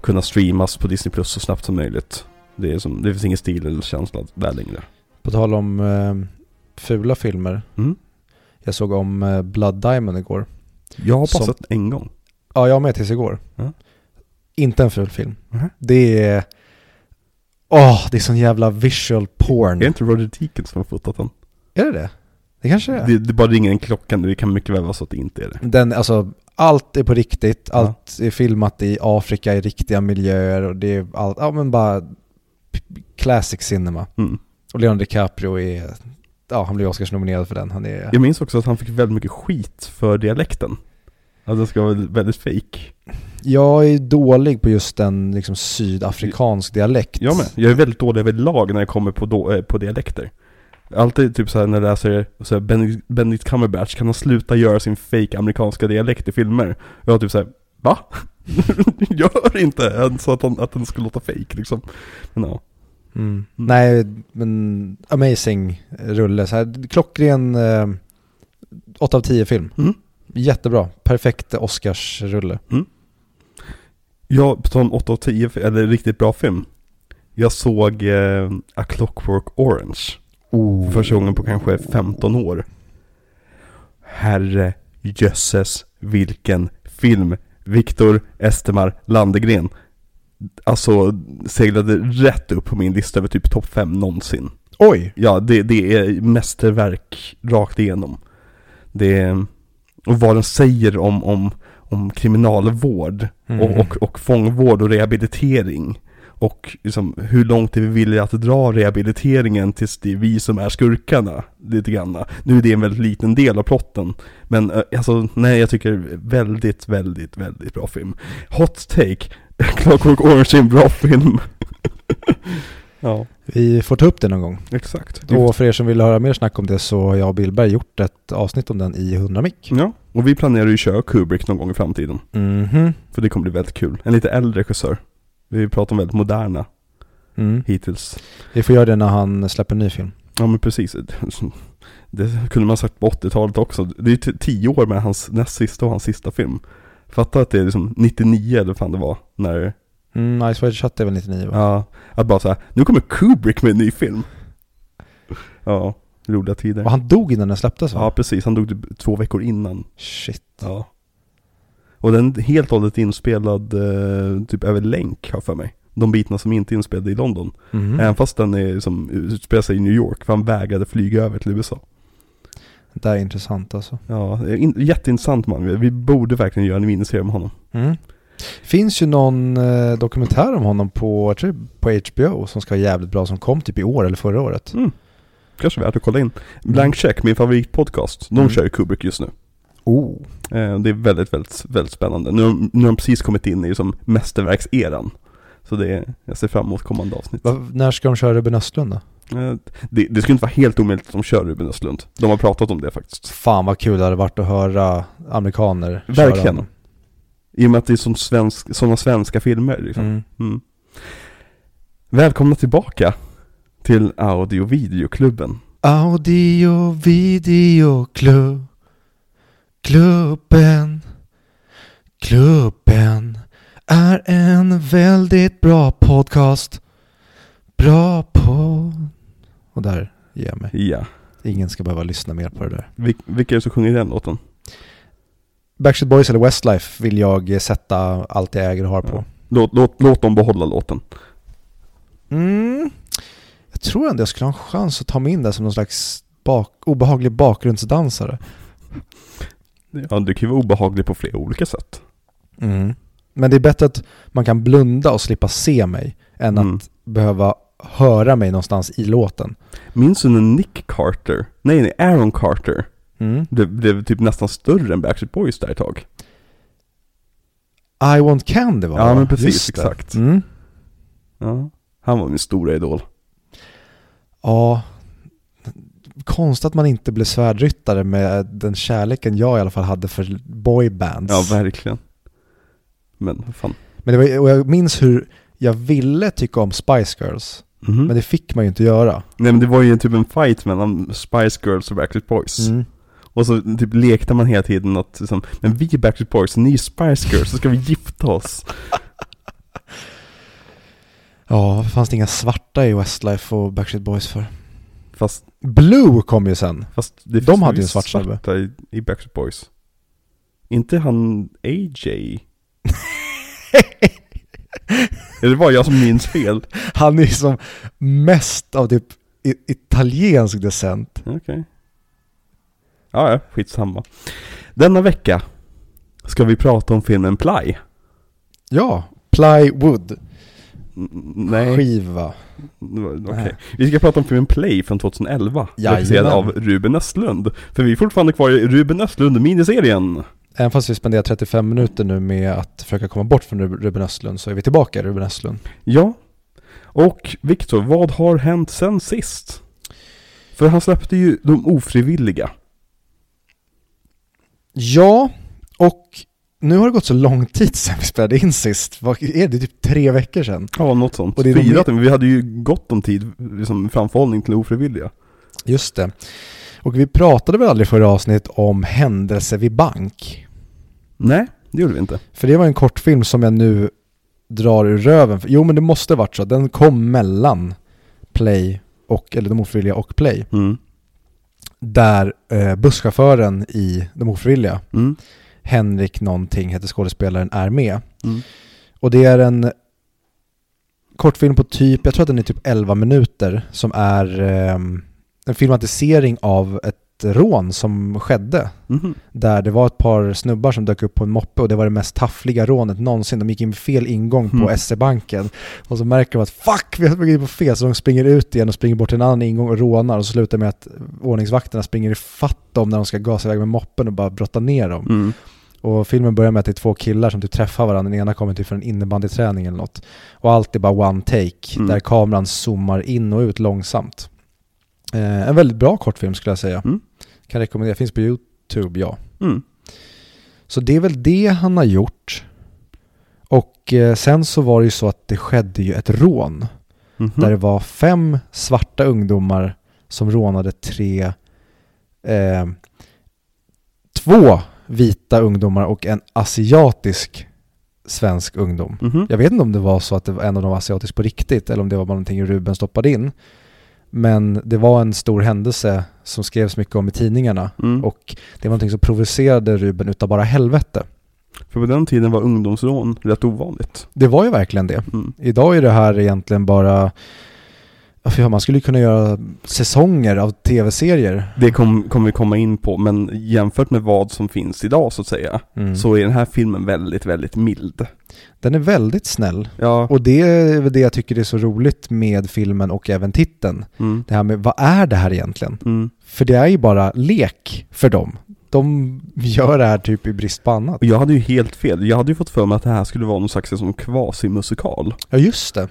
kunna streamas på Disney Plus så snabbt som möjligt. Det, är som, det finns ingen stil eller känsla där längre. På tal om eh, fula filmer. Mm. Jag såg om eh, Blood Diamond igår. Jag har bara Som- en gång. Ja, jag med tills igår. Ja. Inte en ful film. Mhm. Det är... Åh, det är sån jävla visual porn. Är det inte Roger Deakins som har fotat den? Är det det? Det kanske det är. Det, det bara ringer en klocka nu, det kan mycket väl vara så att det inte är det. Den, alltså, allt är på riktigt. Ja. Allt är filmat i Afrika i riktiga miljöer och det är allt, ja men bara classic cinema. Mm. Och Leonardo DiCaprio är, ja han blev Oscars-nominerad för den. Han är, Jag minns också att han fick väldigt mycket skit för dialekten. Att den ska vara väldigt fake. jag är dålig på just en liksom sydafrikansk dialekt. Jag med. Jag är väldigt dålig överlag när jag kommer på, då, eh, på dialekter. Alltid typ såhär när jag läser så Benedict, Benedict Cumberbatch, kan han sluta göra sin fake amerikanska dialekt i filmer? Jag har typ såhär, va? Gör inte! Så att, han, att den ska låta fake liksom. Men ja. Mm. Nej, men amazing rulle. Så här, klockren eh, 8 av 10 film. Mm. Jättebra. Perfekt Oscars-rulle. Jag, på tal om 8 av 10, eller riktigt bra film. Jag såg eh, A Clockwork Orange. Oh. För första gången på kanske 15 år. Herre jösses vilken film. Viktor Estemar Landegren. Alltså seglade rätt upp på min lista över typ topp 5 någonsin. Oj! Ja, det, det är mästerverk rakt igenom. Det är, och vad den säger om, om, om kriminalvård Mm. och, och, och fångvård och rehabilitering. Och liksom hur långt är vi villiga att dra rehabiliteringen tills det är vi som är skurkarna, lite grann. Nu är det en väldigt liten del av plotten. Men eh, alltså, nej jag tycker väldigt, väldigt, väldigt bra film. Hot take, Clockwork Orange är en bra film. ja, Vi får ta upp det någon gång. exakt. Och för er som vill höra mer snack om det så har jag och Billberg gjort ett avsnitt om den i 100 mick. Ja, och vi planerar ju köra Kubrick någon gång i framtiden. Mhm. För det kommer bli väldigt kul. En lite äldre regissör. Vi pratar om väldigt moderna Mm. hittills. Vi får göra det när han släpper en ny film. Ja men precis. Det kunde man sagt på 80-talet också. Det är t- tio år med hans näst sista och hans sista film. Fatta att det är liksom 99 eller vad fan det var. När, Mm, Ice White Shut är väl 99 va? ja, att bara säga nu kommer Kubrick med en ny film. Ja, roliga tider. Och han dog innan den släpptes va? Ja precis, han dog typ två veckor innan. Shit. Ja. Och den är helt och hållet inspelad eh, typ över länk har för mig. De bitarna som inte är inspelade i London. Mhm. Även fast den är som utspelar sig i New York, för han vägrade flyga över till USA. Det är intressant alltså. Ja, in, jätteintressant man. Vi borde verkligen göra en miniserie om honom. Mm. Finns ju någon eh, dokumentär om honom på, tror på HBO som ska vara jävligt bra som kom typ i år eller förra året. Mm. Kanske värt att kolla in. Blank Check, min favoritpodcast, de Mm. kör Kubrick just nu. Oh. Eh, Det är väldigt, väldigt, väldigt spännande. Nu, nu har de precis kommit in i som mästerverkseran. Så det är, jag ser fram emot kommande avsnitt. Va, när ska de köra Ruben Östlund då? Eh, Det, det skulle inte vara helt omöjligt att de kör Ruben Östlund. De har pratat om det faktiskt. Fan vad kul det hade varit att höra amerikaner Verkligen. köra. I och med att det är som svensk, sådana svenska filmer liksom. Mm. Mm. Välkomna tillbaka till Audio Videoklubben. Audio videoklubb Klubben Klubben är en väldigt bra podcast Bra på Och där ger jag mig. Ja. Ingen ska behöva lyssna mer på det där. Vil, vilka är det som sjunger den låten? Backstreet Boys eller Westlife vill jag sätta allt jag äger och har på. Ja. Låt, låt, låt dem behålla låten. Mm. Jag tror ändå jag skulle ha en chans att ta mig in där som någon slags bak obehaglig bakgrundsdansare. Ja, du kan ju vara obehaglig på flera olika sätt. Mm. Men det är bättre att man kan blunda och slippa se mig än Mm. att behöva höra mig någonstans i låten. Minns du när Nick Carter, nej, nej Aaron Carter, Mm. blev, blev typ nästan större än Backstreet Boys där ett tag? I want candy var det, Ja, va? men precis, det. exakt. Mm. Ja. Han var min stora idol. Ja, konstigt att man inte blev svärdryttare med den kärleken jag i alla fall hade för boybands. Ja, verkligen. Men vad fan. men det var, och jag minns hur jag ville tycka om Spice Girls, Mhm. men det fick man ju inte göra. Nej men det var ju typ en fight mellan Spice Girls och Backstreet Boys. Mm. Och så typ lekte man hela tiden att liksom, men vi är Backstreet Boys, ni är Spice Girls, så ska vi gifta oss. Ja, fanns det inga svarta i Westlife och Backstreet Boys för? Fast, Blue kom ju sen. fast det De hade ju en svart snubbe. i, i Backstreet Boys. Inte han AJ? Eller var jag som minns fel? Han är som mest av typ italiensk descent. Okej. Ja, ja, skitsamma. Denna vecka ska vi prata om filmen Ply. Ja, plywood, Nej. skiva. Okej. Nej. Vi ska prata om filmen Play från 2011. Jajamän. Regisserad av Ruben Östlund. För vi är fortfarande kvar i Ruben Östlund miniserien. Även fast vi spenderar 35 minuter nu med att försöka komma bort från Rub- Ruben Östlund så är vi tillbaka i Ruben Östlund. Ja. Och Viktor, vad har hänt sen sist? För han släppte ju De Ofrivilliga. Ja, och nu har det gått så lång tid sedan vi spelade in sist. Vad är det? Typ tre veckor sedan. Ja, något sånt. Och det är de- Fyra timmar. Vi hade ju gott om tid, liksom framförhållning till Ofrivilliga. Just det. Och vi pratade väl aldrig förra avsnitt om Händelse vid bank. Nej, det gjorde vi inte. För det var en kortfilm som jag nu drar ur röven. Jo men det måste varit så. Den kom mellan Play och, eller De Ofrivilliga och Play. Mm. Där eh, busschauffören i De Ofrivilliga, Mm. Henrik någonting heter skådespelaren, är med. Mm. Och det är en kortfilm på typ, jag tror att den är typ 11 minuter, som är ehm, en filmatisering av ett rån som skedde. Mhm. Där det var ett par snubbar som dök upp på en moppe och det var det mest taffliga rånet någonsin. De gick in fel ingång på Mm. SE-banken. Och så märker de att fuck, vi har sprungit in på fel. Så de springer ut igen och springer bort till en annan ingång och rånar. Och så slutar med att ordningsvakterna springer ifatt dem när de ska gasa iväg med moppen och bara brotta ner dem. Mm. Och filmen börjar med att det är två killar som typ träffar varandra. Den ena kommer typ från en innebandyträning eller något. Och allt är bara one take, Mm. där kameran zoomar in och ut långsamt. Eh, en väldigt bra kortfilm skulle jag säga. Mm. Kan rekommendera, finns på YouTube, ja. Mm. Så det är väl det han har gjort. Och eh, sen så var det ju så att det skedde ju ett rån. Mhm. Där det var fem svarta ungdomar som rånade tre, eh, två vita ungdomar och en asiatisk svensk ungdom. Mhm. Jag vet inte om det var så att det var en av dem var asiatisk på riktigt eller om det var bara någonting Ruben stoppade in. Men det var en stor händelse som skrevs mycket om i tidningarna Mm. och det var någonting som provocerade Ruben utav bara helvete. För på den tiden var ungdomsrån rätt ovanligt. Det var ju verkligen det. Mm. Idag är det här egentligen bara Ja, man skulle kunna göra säsonger av tv-serier. Det kom- kommer vi komma in på, men jämfört med vad som finns idag så att säga, Mm. så är den här filmen väldigt, väldigt mild. Den är väldigt snäll. Ja, Och det är det jag tycker är så roligt med filmen och även titeln. mm, Det här med vad är det här egentligen? mm, För det är ju bara lek för dem. de gör det här typ i brist på annat. Jag hade ju helt fel. Jag hade ju fått för mig att det här skulle vara någon slags som kvasimusikal. Ja just det.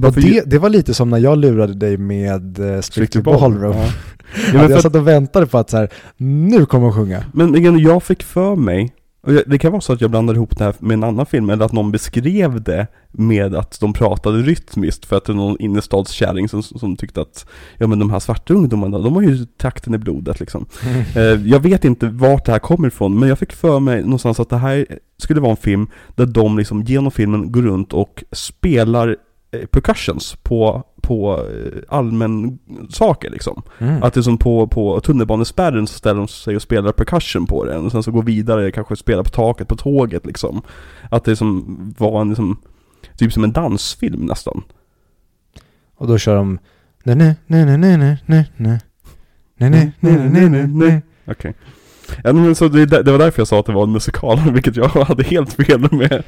Varför det, det var lite som när jag lurade dig med uh, Strictly Ballroom. Ja. Ja, Ja, jag att, satt och väntade på att så här, nu kommer hon sjunga. men igen, jag fick för mig, och jag- det kan vara så att jag blandar ihop det här med en annan film, eller att någon beskrev det med att de pratade rytmiskt för att det är någon innerstadskärring som, som tyckte att Ja men de här svarta ungdomarna, de har ju takten i blodet liksom Eh, Jag vet inte vart det här kommer ifrån, men jag fick för mig någonstans att det här skulle vara en film där de liksom genom filmen går runt och spelar eh, percussions på, på eh, allmän saker liksom. Mm. Att det är som på, på tunnelbanespärren så ställer de sig och spelar percussion på den och sen så går vidare, kanske spelar på taket på tåget liksom. Att det som var en liksom, typ som en dansfilm nästan. Och då kör de nej nej nej nej nej nej nej nej nej nej nej nej nej nej Okej. Ja, men så det, det var därför jag sa att det var en musikal, vilket jag hade helt fel med.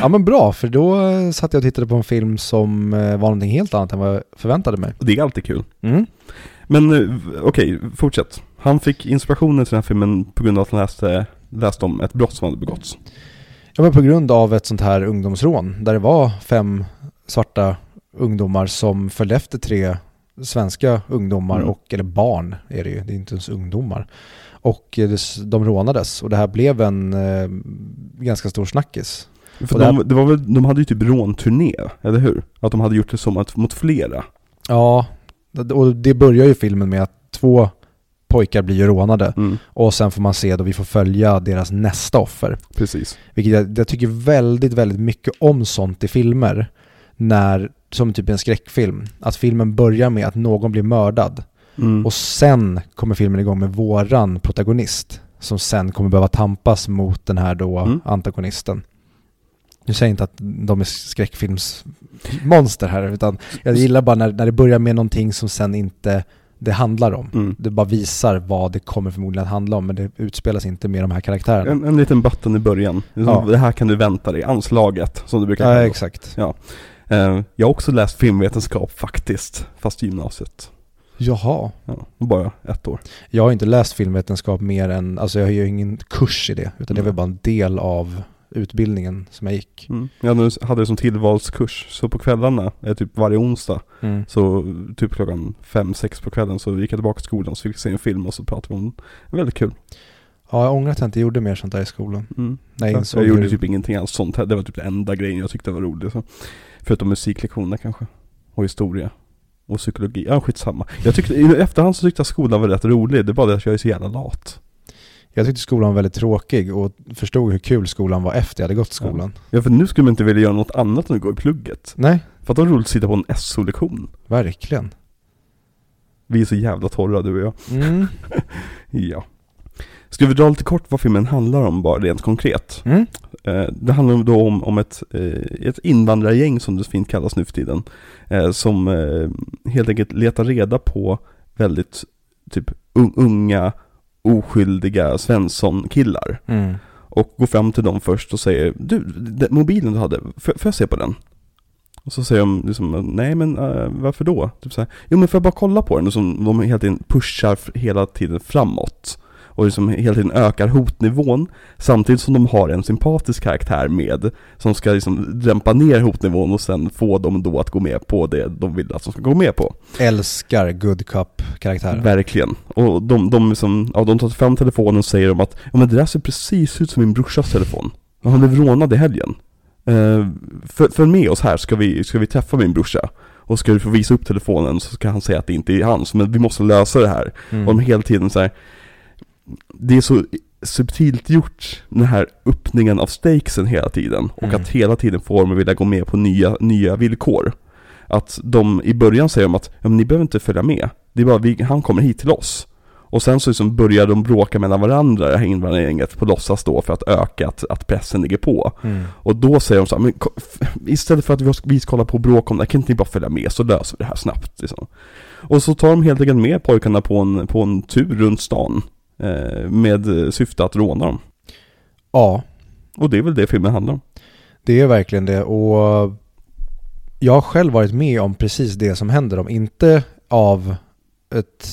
Ja men bra, för då eh, satt jag och tittade på en film som eh, var någonting helt annat än vad jag förväntade mig. Det är alltid kul. Mm. Men eh, okej, fortsätt. Han fick inspirationen till den här filmen på grund av att han läste, läste om ett brott som hade begåtts. Ja men på grund av ett sånt här ungdomsrån där det var fem svarta ungdomar som följde efter tre svenska ungdomar Mm. och, eller barn är det ju, det är inte ens ungdomar. Och eh, de rånades och det här blev en eh, ganska stor snackis. För det här- de, det var väl, de hade ju typ rånturné, eller hur? Att de hade gjort det som att, mot flera. Ja, och det börjar ju filmen med att två pojkar blir ju rånade Mm, och sen får man se då vi får följa deras nästa offer. precis. Vilket jag, jag tycker väldigt, väldigt mycket om sånt i filmer. När, som typ en skräckfilm, att filmen börjar med att någon blir mördad. Mm. Och sen kommer filmen igång med våran protagonist. Som sen kommer behöva tampas mot den här då Mm. antagonisten. Nu säger jag inte att de är skräckfilmsmonster här, utan jag gillar bara när, när det börjar med någonting som sen inte det handlar om. Mm. Det bara visar vad det kommer förmodligen att handla om, men det utspelas inte med de här karaktärerna. En, en liten button i början. Det, Ja. det här kan du vänta dig, anslaget som du brukar Ja, kalla det. exakt. Eh, Jag har också läst filmvetenskap faktiskt, fast i gymnasiet. Jaha. Ja, bara ett år. Jag har inte läst filmvetenskap mer än, alltså jag har ju ingen kurs i det, utan det var Mm. bara en del av utbildningen som jag gick. Mm. Jag hade- det som tillvalskurs, så på kvällarna, eh, typ varje onsdag, Mm. så typ klockan fem sex på kvällen så gick jag tillbaka till skolan så fick jag se en film och så pratade vi om den. Väldigt kul. Ja, jag ångrar att jag inte gjorde mer sånt där i skolan. Mm. Nej, jag insåg gjorde typ ingenting alls sånt här. Det var typ den enda grejen jag tyckte var rolig. Så. Förutom musiklektioner kanske. Och historia. Och psykologi. Ja, skitsamma. Jag tyckte, i efterhand så tyckte jag skolan var rätt rolig. Det är bara det att jag är så jävla lat. Jag tyckte skolan var väldigt tråkig och förstod hur kul skolan var efter jag hade gått skolan. Ja, för nu skulle man inte vilja göra något annat än att gå i plugget. Nej, För att det var roligt att sitta på en SO-lektion. verkligen. Vi är så jävla torra du och jag. Mm. Ja. Ska vi dra lite kort vad filmen handlar om bara rent konkret? Mm. Eh, det handlar då om, om ett, eh, ett invandrargäng som det så fint kallas nu för tiden. Eh, som helt enkelt letar reda på väldigt typ un- unga, oskyldiga Svensson-killar. Mm. Och går fram till dem först och säger Du, mobilen du hade, får, jag se på den? Och så säger de liksom, nej men eh, varför då? Typ så här, jo men får jag bara kolla på den? Och som de hela tiden pushar hela tiden framåt. Och liksom hela tiden ökar hotnivån Samtidigt som de har en sympatisk karaktär med Som ska liksom dämpa ner hotnivån och sen få dem då att gå med på det de vill att de ska gå med på Älskar good cup-karaktären. Verkligen. Och de, de, liksom, ja, de tar fram telefonen och säger de att ja, men det där ser precis ut som min brorsas telefon. Han blev rånad i helgen. Uh, Följ med oss här ska vi, ska vi träffa min brorsa. Och ska du få visa upp telefonen så ska han säga att det inte är hans, men vi måste lösa det här. Mm. Och de hela tiden så här. Det är så subtilt gjort, den här öppningen av stakesen hela tiden. Och Mm. att hela tiden får dem att vilja gå med på nya, nya villkor. Att de i början säger de att ja, men ni behöver inte följa med. Det är bara vi, han kommer hit till oss. Och sen så liksom börjar de bråka mellan varandra, det här invandrargänget, på låtsas då för att öka att, att pressen ligger på. Mm. Och då säger de så här, men istället för att vi, vi ska hålla på och bråka om det här, kan inte ni bara följa med så löser vi det här snabbt liksom. Och så tar de helt enkelt med pojkarna på en, på en tur runt stan. Eh, med syfte att råna dem. Ja, Och det är väl det filmen handlar om. det är verkligen det. Och jag har själv varit med om precis det som händer dem. Inte av ett,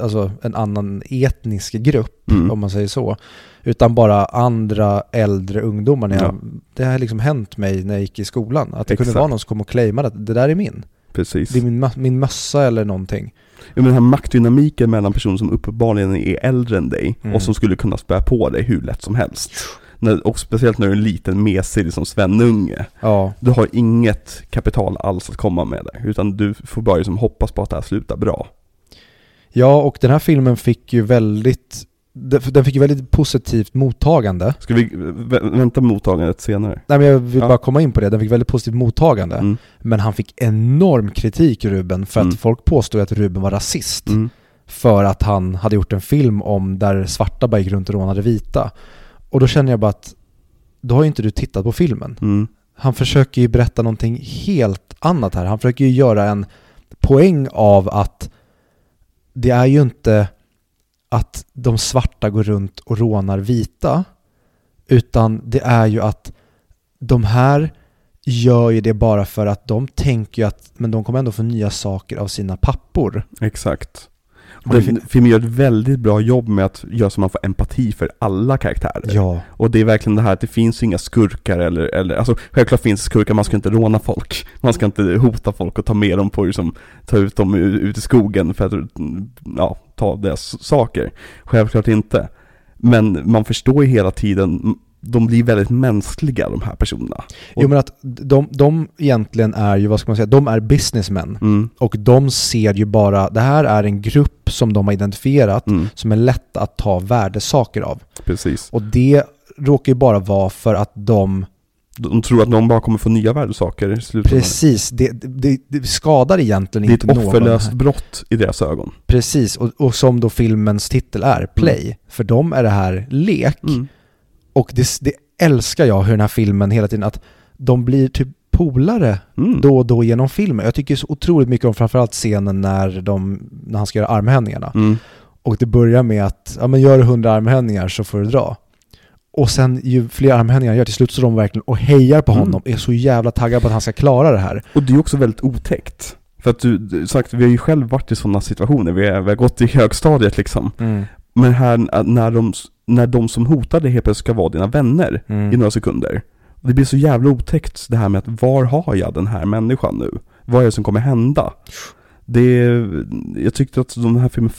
alltså en annan etnisk grupp, Mm. om man säger så. Utan bara andra äldre ungdomar. När jag, Ja. Det har liksom hänt mig när jag gick i skolan. Att det kunde Exakt. vara någon som kom och claimade att det där är min. Precis. Det är min, min mössa eller någonting. Men den här maktdynamiken mellan personer som uppenbarligen är äldre än dig Mm. och som skulle kunna spä på dig hur lätt som helst. När, och speciellt när du är en liten mesig liksom svennunge. Ja, Du har inget kapital alls att komma med där, utan du får bara liksom hoppas på att det här slutar bra. ja och den här filmen fick ju väldigt den fick ju väldigt positivt mottagande. Ska vi vä- vänta med mottagandet senare? Nej men jag vill Ja. bara komma in på det, den fick väldigt positivt mottagande. Mm. Men han fick enorm kritik, Ruben, för Mm. att folk påstod att Ruben var rasist. Mm. För att han hade gjort en film om där svarta bara gick runt och rånade vita. Och då känner jag bara att, då har ju inte du tittat på filmen. Mm. Han försöker ju berätta någonting helt annat här. Han försöker ju göra en poäng av att det är ju inte att de svarta går runt och rånar vita. Utan det är ju att de här gör ju det bara för att de tänker ju att men de kommer ändå få nya saker av sina pappor. Exakt. Den, filmen gör ett väldigt bra jobb med att göra så man får empati för alla karaktärer. Ja, Och det är verkligen det här att det finns inga skurkar eller, eller alltså självklart finns skurkar, man ska inte råna folk. Man ska inte hota folk och ta med dem på liksom, ta ut dem ut i skogen för att, ja, ta deras saker. Självklart inte. Men man förstår ju hela tiden, de blir väldigt mänskliga de här personerna. Jo men att de, de egentligen är ju, vad ska man säga, de är businessmen. Mm, Och de ser ju bara, det här är en grupp som de har identifierat mm, som är lätt att ta värdesaker av. precis. Och det råkar ju bara vara för att de, De tror att någon bara kommer få nya värdesaker i slutet. precis, det, det, det skadar egentligen Det är inte ett någon. offerlöst här. brott i deras ögon. Precis, och, och som då filmens titel är, Play. För dem är det här lek. Mm. Och det, det älskar jag hur den här filmen hela tiden, att de blir typ polare Mm. då och då genom filmen. Jag tycker så otroligt mycket om framförallt scenen när, de, när han ska göra armhävningarna. Mm. Och det börjar med att, ja men gör du 100 armhävningar så får du dra. Och sen ju fler armhävningar han gör till slut så de verkligen och hejar på Mm. honom, är så jävla taggade på att han ska klara det här. Och det är också väldigt otäckt. För att du, du sagt, vi har ju själv varit i sådana situationer, vi har, vi har gått i högstadiet liksom. Men här, när de, när de som hotar dig helt plötsligt ska vara dina vänner Mm. i några sekunder. Det blir så jävla otäckt det här med att var har jag den här människan nu? Vad är det som kommer hända? Det, jag tyckte att de här filmen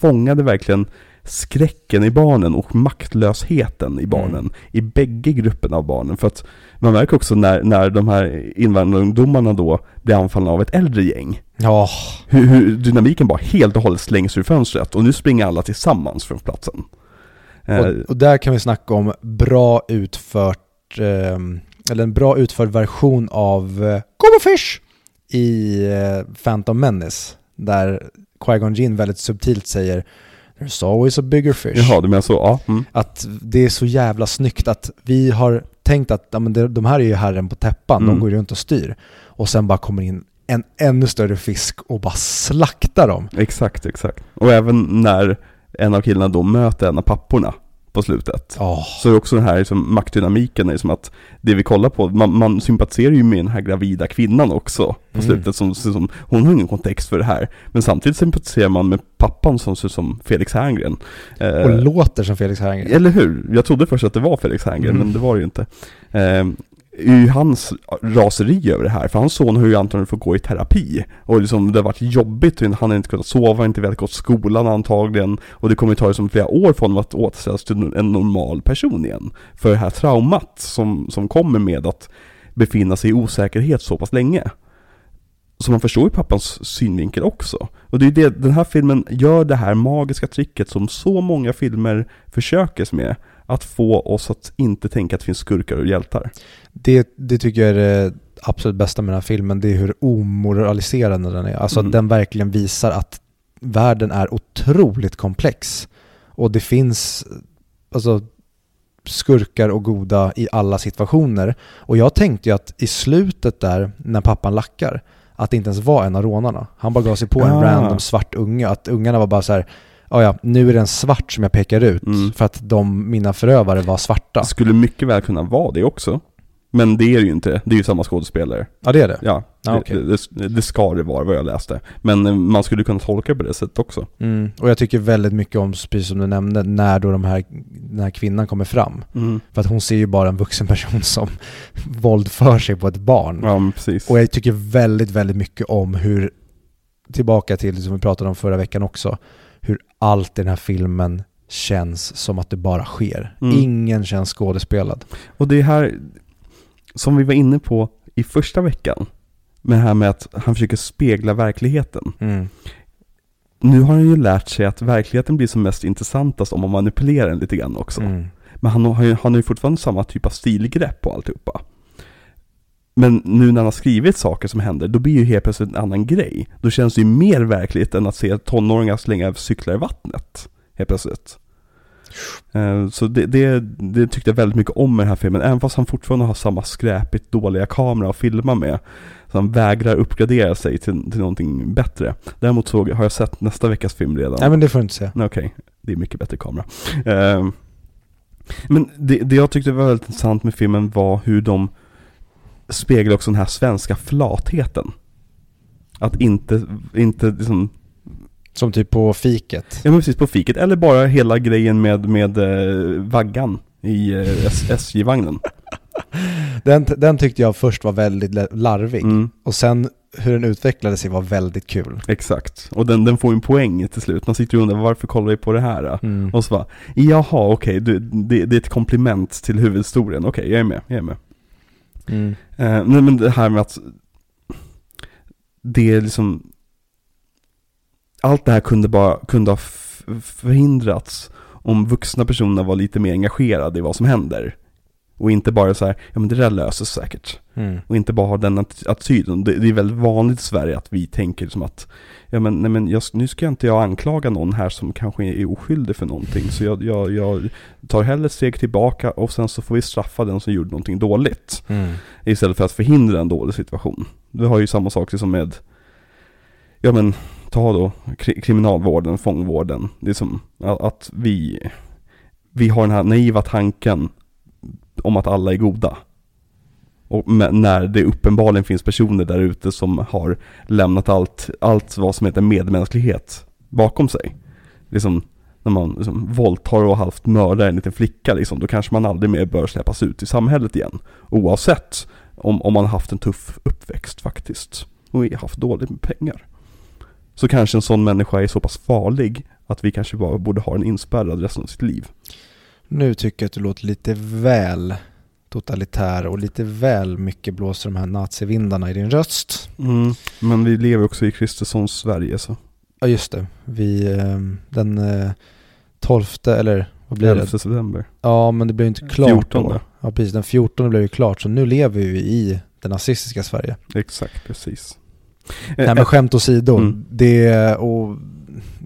fångade verkligen skräcken i barnen och maktlösheten i barnen. Mm. I bägge grupperna av barnen. För att man märker också när, när de här invandrarungdomarna då blir anfallna av ett äldre gäng. Ja, Hur, hur dynamiken bara helt och hållet slängs ur fönstret och nu springer alla tillsammans från platsen. Eh, och, och där kan vi snacka om bra utfört, ehm, eller en bra utförd version av eh, Go Fish i eh, Phantom Menace. Där Qui-Gon Jinn väldigt subtilt säger There's always a bigger fish. Jaha, du menar så? Ja. Mm. Att det är så jävla snyggt att vi har tänkt att ja, men de här är ju herren på täppan, Mm. de går runt och styr. Och sen bara kommer in en ännu större fisk och bara slaktar dem. Exakt, exakt. Och även när en av killarna då möter en av papporna på slutet. Åh, Så är det också den här liksom, maktdynamiken, är som att det vi kollar på, man, man sympatiserar ju med den här gravida kvinnan också på Mm. slutet. Som, som, hon har ingen kontext för det här. Men samtidigt sympatiserar man med pappan som ser ut som Felix Herngren. Eh, och låter som Felix Herngren. Eller hur? Jag trodde först att det var Felix Herngren, Mm. men det var det ju inte. Eh, är ju hans raseri över det här, för hans son har ju antagligen fått gå i terapi. Och liksom det har varit jobbigt, han har inte kunnat sova, inte velat gå till skolan antagligen. Och det kommer ju ta liksom flera år för honom att återställas till en normal person igen. För det här traumat som, som kommer med att befinna sig i osäkerhet så pass länge. Så man förstår ju pappans synvinkel också. Och det är ju det, den här filmen gör det här magiska tricket som så många filmer försöker med. Att få oss att inte tänka att det finns skurkar och hjältar. Det, det tycker jag är det absolut bästa med den här filmen, det är hur omoraliserande den är. Alltså Mm. att den verkligen visar att världen är otroligt komplex. Och det finns alltså, skurkar och goda i alla situationer. Och jag tänkte ju att i slutet där, när pappan lackar, att det inte ens var en av rånarna. Han bara gav sig på en Ah. random svart unge. Att ungarna var bara så här, "Ja, ja, nu är det en svart som jag pekar ut Mm. för att de, mina förövare var svarta. Det skulle mycket väl kunna vara det också. Men det är det ju inte, det är ju samma skådespelare. Ja det är det? Ja, Ja, det, okej. det, det, det ska det vara vad jag läste. Men eh, man skulle kunna tolka det på det sättet också. Mm. Och jag tycker väldigt mycket om, precis som du nämnde, när då de här, den här kvinnan kommer fram. För att hon ser ju bara en vuxen person som våldför sig på ett barn. Ja, precis. Och jag tycker väldigt, väldigt mycket om hur, tillbaka till som vi pratade om förra veckan också, hur allt i den här filmen känns som att det bara sker. Mm. Ingen känns skådespelad. Och det här, som vi var inne på i första veckan, med det här med att han försöker spegla verkligheten. Mm. Nu har han ju lärt sig att verkligheten blir som mest intressantast om man manipulerar den lite grann också. Mm. Men han har, ju, han har ju fortfarande samma typ av stilgrepp på alltihopa. Men nu när han har skrivit saker som händer, då blir ju helt plötsligt en annan grej. Då känns det ju mer verkligt än att se tonåringar slänga cyklar i vattnet. Helt plötsligt. Eh, Så det, det, det tyckte jag väldigt mycket om med den här filmen, även fast han fortfarande har samma skräpigt dåliga kamera att filma med. Så han vägrar uppgradera sig till, till någonting bättre. Däremot såg, har jag sett nästa veckas film redan. Nej men det får du inte säga. Okej, det är mycket bättre kamera. Ehm, men det, det jag tyckte var väldigt intressant med filmen var hur de speglar också den här svenska flatheten. Att inte, inte liksom, Som typ på fiket. ja men precis på fiket, eller bara hela grejen med, med eh, vaggan i eh, SJ-vagnen. Den, den tyckte jag först var väldigt la- larvig. Mm, Och sen hur den utvecklade sig var väldigt kul. exakt. Och den, den får en poäng till slut. Man sitter och undrar varför kollar vi på det här? Mm. Och så bara, jaha okej, du, det, det är ett komplement till huvudhistorien. Okej, jag är med, jag är med. Mm. Eh, nej men det här med att det är liksom allt det här kunde bara kunde ha förhindrats om vuxna personer var lite mer engagerade i vad som händer. Och inte bara så här, ja men det där löser sig säkert. Mm. Och inte bara ha den att- attityden. Det, det är väldigt vanligt i Sverige att vi tänker som att, ja men, nej men jag, nu ska inte jag anklaga någon här som kanske är oskyldig för någonting. Så jag, jag, jag tar hellre ett steg tillbaka och sen så får vi straffa den som gjorde någonting dåligt. Mm. Istället för att förhindra en dålig situation. Vi har ju samma sak som med, ja men, ta då kri- kriminalvården, fångvården. Det är som att, att vi, vi har den här naiva tanken om att alla är goda. Och när det uppenbarligen finns personer där ute som har lämnat allt, allt vad som heter medmänsklighet bakom sig. Liksom, när man liksom våldtar och halvt mördar en liten flicka liksom, då kanske man aldrig mer bör släppas ut i samhället igen. Oavsett om, om man haft en tuff uppväxt faktiskt. Och haft dåligt med pengar. Så kanske en sån människa är så pass farlig att vi kanske bara borde ha den inspärrad resten av sitt liv. Nu tycker jag att du låter lite väl totalitär och lite väl mycket blåser de här nazivindarna i din röst. Mm. Men vi lever också i Kristerssons Sverige så. Ja just det, vi, eh, den eh, 12 eller vad blir 11 det? september. Ja men det blev inte klart 14. då. Ja precis, den 14 blev ju klart så nu lever vi i det nazistiska Sverige. Exakt, precis. Nej men skämt åsido, Mm. det, och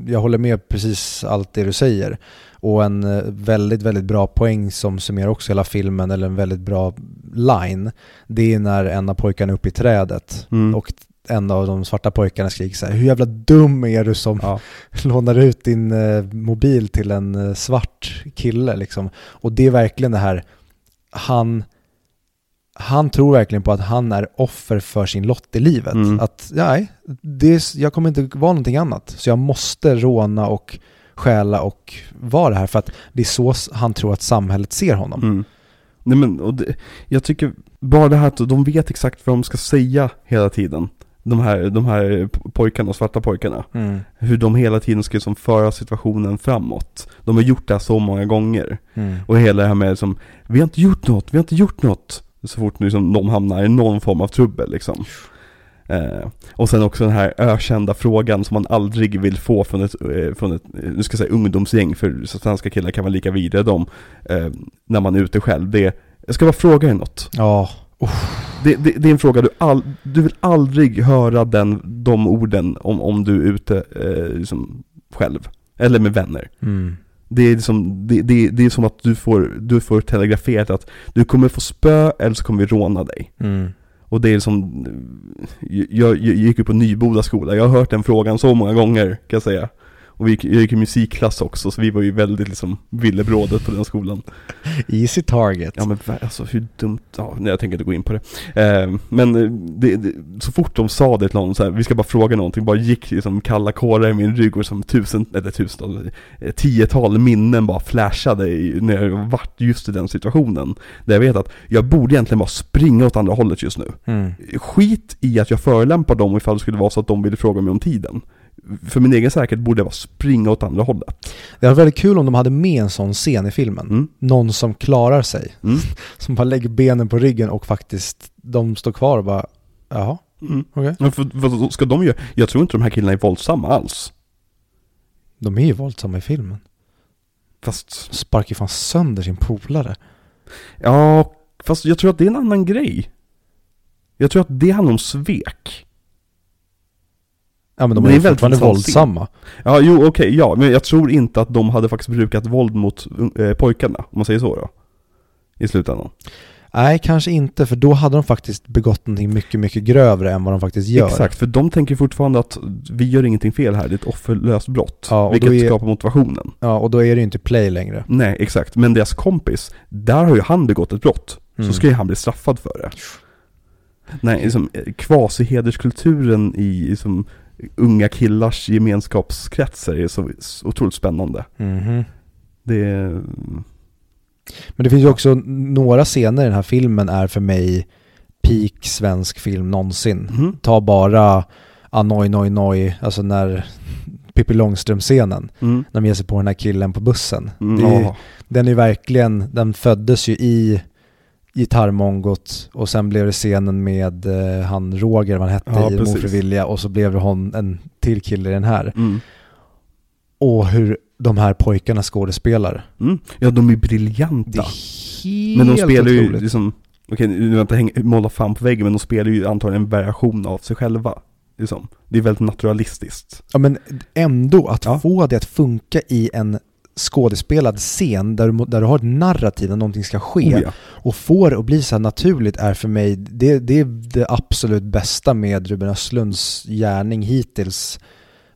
jag håller med precis allt det du säger. Och en eh, väldigt, väldigt bra poäng som summerar också hela filmen, eller en väldigt bra line, det är när en av pojkarna är uppe i trädet Mm. och en av de svarta pojkarna skriker så här, hur jävla dum är du som ja. lånar ut din eh, mobil till en eh, svart kille liksom. Och det är verkligen det här, han, han tror verkligen på att han är offer för sin lott i livet. Mm. Att, nej, det är, jag kommer inte vara någonting annat. Så jag måste råna och stjäla och vara det här för att det är så han tror att samhället ser honom. Mm. Nej men, och det, jag tycker bara det här att de vet exakt vad de ska säga hela tiden. De här, de här pojkarna, svarta pojkarna. Mm. Hur de hela tiden ska liksom föra situationen framåt. De har gjort det här så många gånger. Mm. Och hela det här med som, vi har inte gjort något, vi har inte gjort något. Så fort liksom, de hamnar i någon form av trubbel liksom. Eh, och sen också den här ökända frågan som man aldrig vill få från ett, eh, från ett eh, nu ska jag säga ungdomsgäng, för svenska killar kan vara lika vidriga de, eh, när man är ute själv. Det är, jag ska bara fråga dig något. Ja, Det, det, det är en fråga du, all, du vill aldrig höra den, de orden om, om du är ute liksom, själv. Eller med vänner. mm. Det är, liksom, det, det, det är som att du får, du får telegraferat att du kommer få spö eller så kommer vi råna dig. Mm. Och det är som, jag, jag gick ju på Nyboda skola, jag har hört den frågan så många gånger kan jag säga. Och vi gick, jag gick i musikklass också, så vi var ju väldigt liksom villebrådet på den skolan. Easy target. Ja men alltså hur dumt, ja nej, jag tänker inte gå in på det. Eh, men eh, det, det, så fort de sa det till någon så här, vi ska bara fråga någonting, bara gick liksom kalla kårar i min rygg och som tusen, eller tusen, eh, tiotal minnen bara flashade i, när jag vart just i den situationen. Där jag vet att jag borde egentligen bara springa åt andra hållet just nu. Mm. Skit i att jag förolämpar dem ifall det skulle vara så att de ville fråga mig om tiden. För min egen säkerhet borde jag bara springa åt andra hållet. Det var väldigt kul om de hade med en sån scen i filmen. Mm. Någon som klarar sig. Mm. Som bara lägger benen på ryggen och faktiskt, de står kvar och bara, jaha, Mm. okej. Men för, vad ska de göra? Jag tror inte de här killarna är våldsamma alls. De är ju våldsamma i filmen. Fast, Sparkar ju fan sönder sin polare. ja, fast jag tror att det är en annan grej. Jag tror att det handlar om svek. Ja men de är är fortfarande våldsamma. Ja, jo okej, ja, men jag tror inte att de hade faktiskt brukat våld mot eh, pojkarna, om man säger så då. I slutändan. Nej, kanske inte, för då hade de faktiskt begått någonting mycket, mycket grövre än vad de faktiskt gör. Exakt, för de tänker fortfarande att vi gör ingenting fel här, det är ett offerlöst brott. Ja, och vilket är- skapar motivationen. Ja, och då är det ju inte play längre. Nej, exakt. Men deras kompis, där har ju han begått ett brott. Mm. Så ska ju han bli straffad för det. Nej, liksom, eh, kvasihederskulturen i liksom, unga killars gemenskapskretsar är så, otroligt spännande. Mhm. Det är... Men det finns ju också några scener i den här filmen är för mig peak svensk film någonsin. Mhm. Ta bara Anoj Noj Noj, alltså när Pippi Långstrump-scenen, Mm. när de ger sig på den här killen på bussen. Mm. Det. Den är verkligen, den föddes ju i gitarrmongot och sen blev det scenen med eh, han Roger, vad han hette, Ja, i precis. Mofrivilja och så blev det hon, en till kille i den här. Mm. Och hur de här pojkarna skådespelar. Mm. Ja, de är Det briljanta. är helt Men de spelar ju otroligt. liksom, okej nu vill jag inte måla fan på väggen, men de spelar ju antagligen en variation av sig själva. Liksom. Det är väldigt naturalistiskt. Ja men ändå, att Ja. få det att funka i en skådespelad scen där du, där du har ett narrativ där någonting ska ske Oh, ja. och få det att bli så här naturligt är för mig, det, det är det absolut bästa med Ruben Östlunds gärning hittills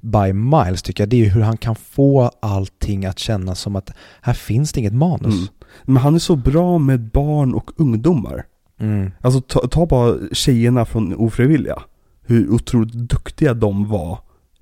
by miles tycker jag. Det är hur han kan få allting att kännas som att här finns det inget manus. Mm. Men han är så bra med barn och ungdomar. Mm. Alltså ta, ta bara tjejerna från Ofrivilliga. Hur otroligt duktiga de var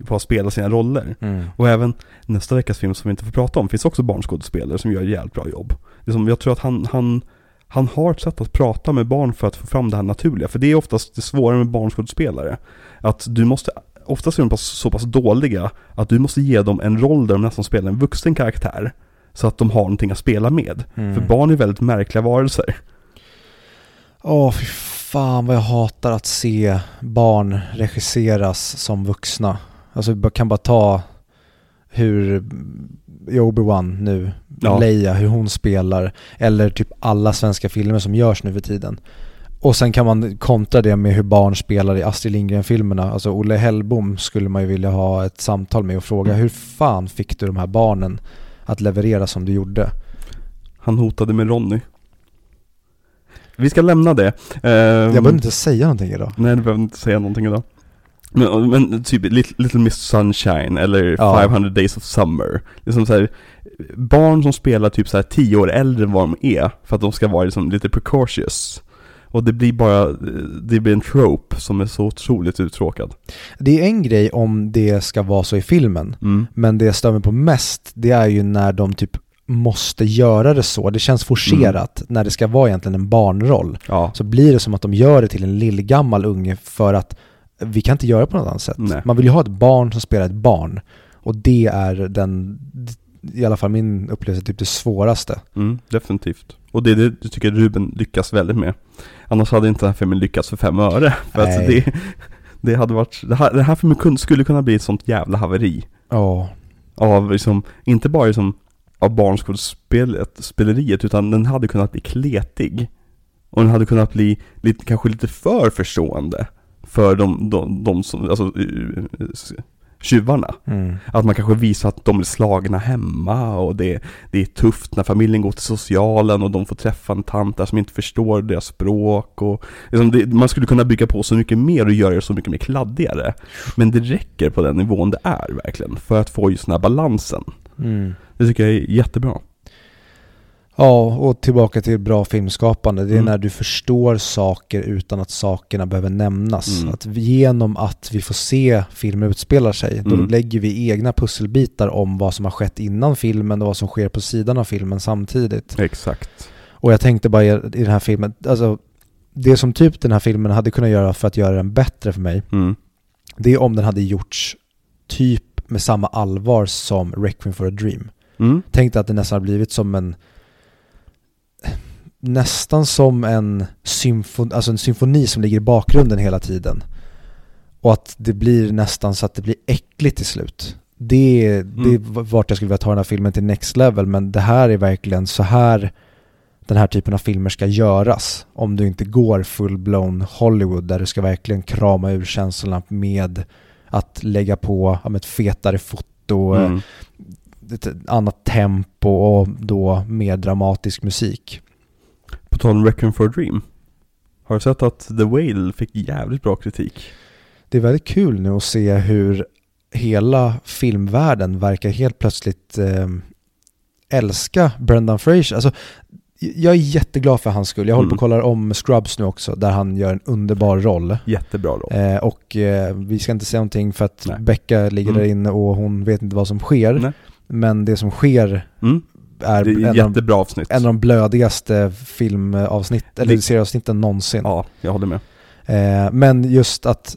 på att spela sina roller. Mm. Och även nästa veckas film som vi inte får prata om finns också barnskådespelare som gör ett jävligt bra jobb. Liksom, jag tror att han, han, han har ett sätt att prata med barn för att få fram det här naturliga. För det är oftast det svåra med barnskådespelare. Att du måste, oftast är de så pass dåliga att du måste ge dem en roll där de nästan spelar en vuxen karaktär. Så att de har någonting att spela med. Mm. För barn är väldigt märkliga varelser. Åh, fy fan vad jag hatar att se barn regisseras som vuxna. Alltså jag kan bara ta hur i Obi-Wan nu, Ja. Leia, hur hon spelar, eller typ alla svenska filmer som görs nu för tiden. Och sen kan man kontra det med hur barn spelar i Astrid Lindgren-filmerna. Alltså Olle Hellbom skulle man ju vilja ha ett samtal med och fråga hur fan fick du de här barnen att leverera som du gjorde? Han hotade med Ronny. Vi ska lämna det. Ehm, Jag behöver inte säga någonting idag. Nej, du behöver inte säga någonting idag. Men, men typ Little, Little Miss Sunshine eller Ja. 500 Days of Summer. Liksom så här, barn som spelar typ så här 10 år äldre än vad de är för att de ska vara liksom lite precautious. Och det blir bara, det blir en trope som är så otroligt uttråkad. Det är en grej om det ska vara så i filmen. Mm. Men det jag stör mig på mest, det är ju när de typ måste göra det så. Det känns forcerat när det ska vara egentligen en barnroll. Ja. Så blir det som att de gör det till en lillgammal unge för att vi kan inte göra det på något annat sätt. Nej. Man vill ju ha ett barn som spelar ett barn. Och det är den, i alla fall min upplevelse, typ det svåraste. Mm, definitivt. Och det är det jag tycker Ruben lyckas väldigt med. Annars hade inte den här filmen lyckats för fem öre. För att Nej. det, det hade varit, det här, den här filmen skulle kunna bli ett sånt jävla haveri. Ja. Av liksom, inte bara liksom av barnskådespeleriet utan den hade kunnat bli kletig. Och den hade kunnat bli lite, kanske lite för förstående. För de, de, de som, alltså, tjuvarna. Mm. Att man kanske visar att de är slagna hemma och det, det är tufft när familjen går till socialen och de får träffa en tant där som inte förstår deras språk och liksom det, Man skulle kunna bygga på så mycket mer och göra det så mycket mer kladdigare. Men det räcker på den nivån det är verkligen för att få just den här balansen. Mm. Det tycker jag är jättebra. Ja, och tillbaka till bra filmskapande. Det är Mm. när du förstår saker utan att sakerna behöver nämnas. Mm. Att genom att vi får se filmer utspela sig, då Mm. lägger vi egna pusselbitar om vad som har skett innan filmen och vad som sker på sidan av filmen samtidigt. Exakt. Och jag tänkte bara i i den här filmen, alltså det som typ den här filmen hade kunnat göra för att göra den bättre för mig, Mm. det är om den hade gjorts typ med samma allvar som Requiem for a Dream. Mm. Tänkte att det nästan har blivit som en nästan som en, symfon, alltså en symfoni som ligger i bakgrunden hela tiden. Och att det blir nästan så att det blir äckligt till slut. Det, är- det är Mm. vart jag skulle vilja ta den här filmen till next level, men det här är verkligen så här den här typen av filmer ska göras. Om du inte går full-blown Hollywood där du ska verkligen krama ur känslorna med att lägga på ja, ett fetare foto, Mm. ett annat tempo och då mer dramatisk musik. På tal om Requiem for a Dream. Har du sett att The Whale fick jävligt bra kritik? Det är väldigt kul nu att se hur hela filmvärlden verkar helt plötsligt eh, älska Brendan Fraser. Alltså, jag är jätteglad för hans skull. Jag håller på Mm. och kollar om Scrubs nu också, där han gör en underbar roll. Jättebra roll. Eh, och eh, vi ska inte säga någonting för att Nej. Becka ligger Mm. där inne och hon vet inte vad som sker. Nej. Men det som sker Mm. Är, Det är en, ett av, jättebra avsnitt. en av de blödigaste filmavsnitt, eller Det- serieavsnitten någonsin. Ja, jag håller med. Eh, men just att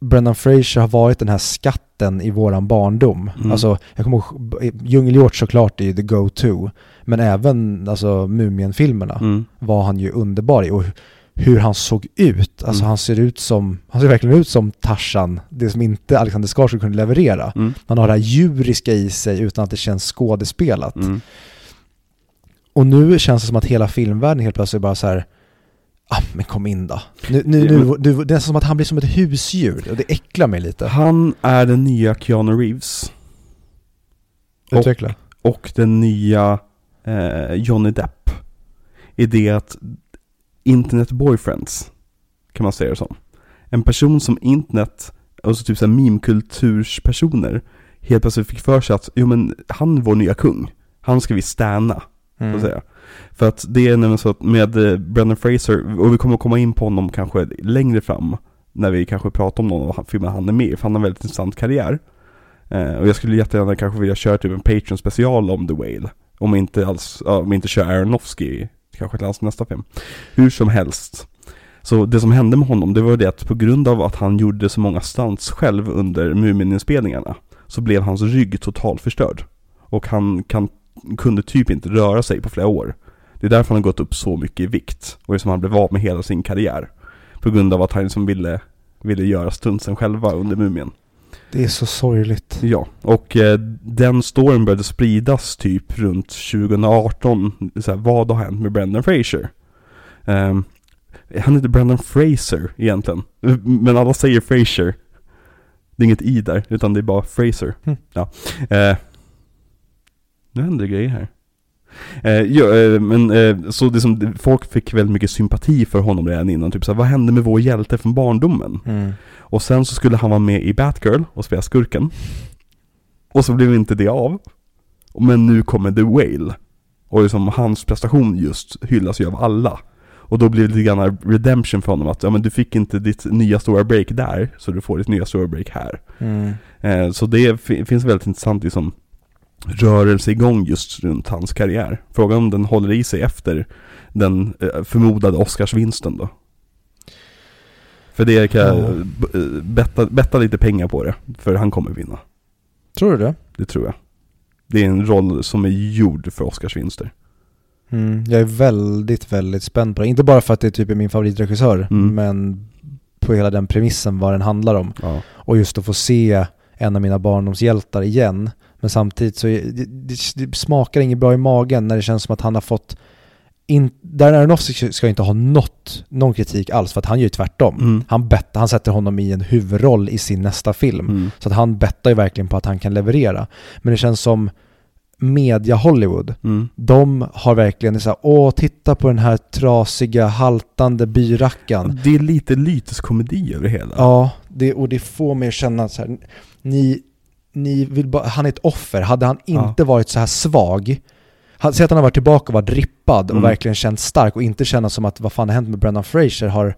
Brendan Fraser har varit den här skatten i våran barndom. Mm. Alltså, jag kommer ihåg, Djungelhjort såklart är ju the go-to. Men även alltså Mumien-filmerna Mm. var han ju underbar i. Och hur han såg ut. Alltså Mm. han ser ut som, han ser verkligen ut som Tarzan. Det som inte Alexander Skarsgård kunde leverera. Mm. Han har det här djuriska i sig utan att det känns skådespelat. Mm. Och nu känns det som att hela filmvärlden helt plötsligt bara så här. Ah, men kom in då. Nu, nu, nu, du, det är som att han blir som ett husdjur och det äcklar mig lite. Han är den nya Keanu Reeves. och- Utveckla. Och den nya eh, Johnny Depp. I det att internet boyfriends, kan man säga det som. En person som internet, alltså typ såhär meme-kulturspersoner, helt plötsligt fick för sig att, jo men han är vår nya kung. Han ska vi stanna. Så att Mm. säga. För att det är nämligen så att med eh, Brendan Fraser, och vi kommer att komma in på honom kanske längre fram, när vi kanske pratar om någon av filmerna han är med i, för han har en väldigt intressant karriär. Eh, och jag skulle jättegärna kanske vilja köra typ en Patreon special om The Whale. Om inte alls, om inte kör Aronofsky, kanske till hans nästa film. Hur som helst. Så det som hände med honom, det var det att på grund av att han gjorde så många stunts själv under Mumin-inspelningarna, så blev hans rygg totalt förstörd. Och han kan, kunde typ inte röra sig på flera år. Det är därför han har gått upp så mycket i vikt. Och det är som han blev av med hela sin karriär. På grund av att han liksom ville, ville göra stuntsen själva under Mumien. Det är så sorgligt. Ja, och eh, den storyn började spridas typ runt 2018. Så här, vad har hänt med Brendan Fraser? Um, han heter Brendan Fraser egentligen. Men alla säger Fraser. Det är inget i där, utan det är bara Fraser. Mm. Ja. Eh, nu händer grejer här. Eh, ja, eh, men eh, så det som, folk fick väldigt mycket sympati för honom redan innan. Typ såhär, vad hände med vår hjälte från barndomen? Mm. Och sen så skulle han vara med i Batgirl och spela skurken. Och så blev inte det av. Men nu kommer The Whale. Och liksom hans prestation just hyllas ju av alla. Och då blir det lite grann redemption för honom att, ja men du fick inte ditt nya stora break där, så du får ditt nya stora break här. Mm. Eh, så det fi- finns väldigt intressant liksom rörelse igång just runt hans karriär. Frågan om den håller i sig efter den eh, förmodade Oscarsvinsten då. För det kan jag Ja. b- eh, betta, betta lite pengar på det, för han kommer vinna. Tror du det? Det tror jag. Det är en roll som är gjord för Oscarsvinster. Mm. Jag är väldigt, väldigt spänd på det. Inte bara för att det typ är min favoritregissör, Mm. men på hela den premissen vad den handlar om. Ja. Och just att få se en av mina barndomshjältar igen. Men samtidigt så är, det, det, det smakar inget bra i magen när det känns som att han har fått in, Darren Aronofsky ska inte ha något, någon kritik alls för att han gör ju tvärtom. Mm. Han, bet, han sätter honom i en huvudroll i sin nästa film. Mm. Så att han bettar ju verkligen på att han kan leverera. Men det känns som media Hollywood, Mm. de har verkligen så här, åh titta på den här trasiga, haltande byrackan. Det är lite lyteskomedi över det hela. Ja, det, och det får mig att känna så här, ni, ni vill han är ett offer. Hade han inte varit så här svag, säg att han har varit tillbaka och varit rippad och Mm. verkligen känt stark och inte känna som att vad fan har hänt med Brendan Fraser har,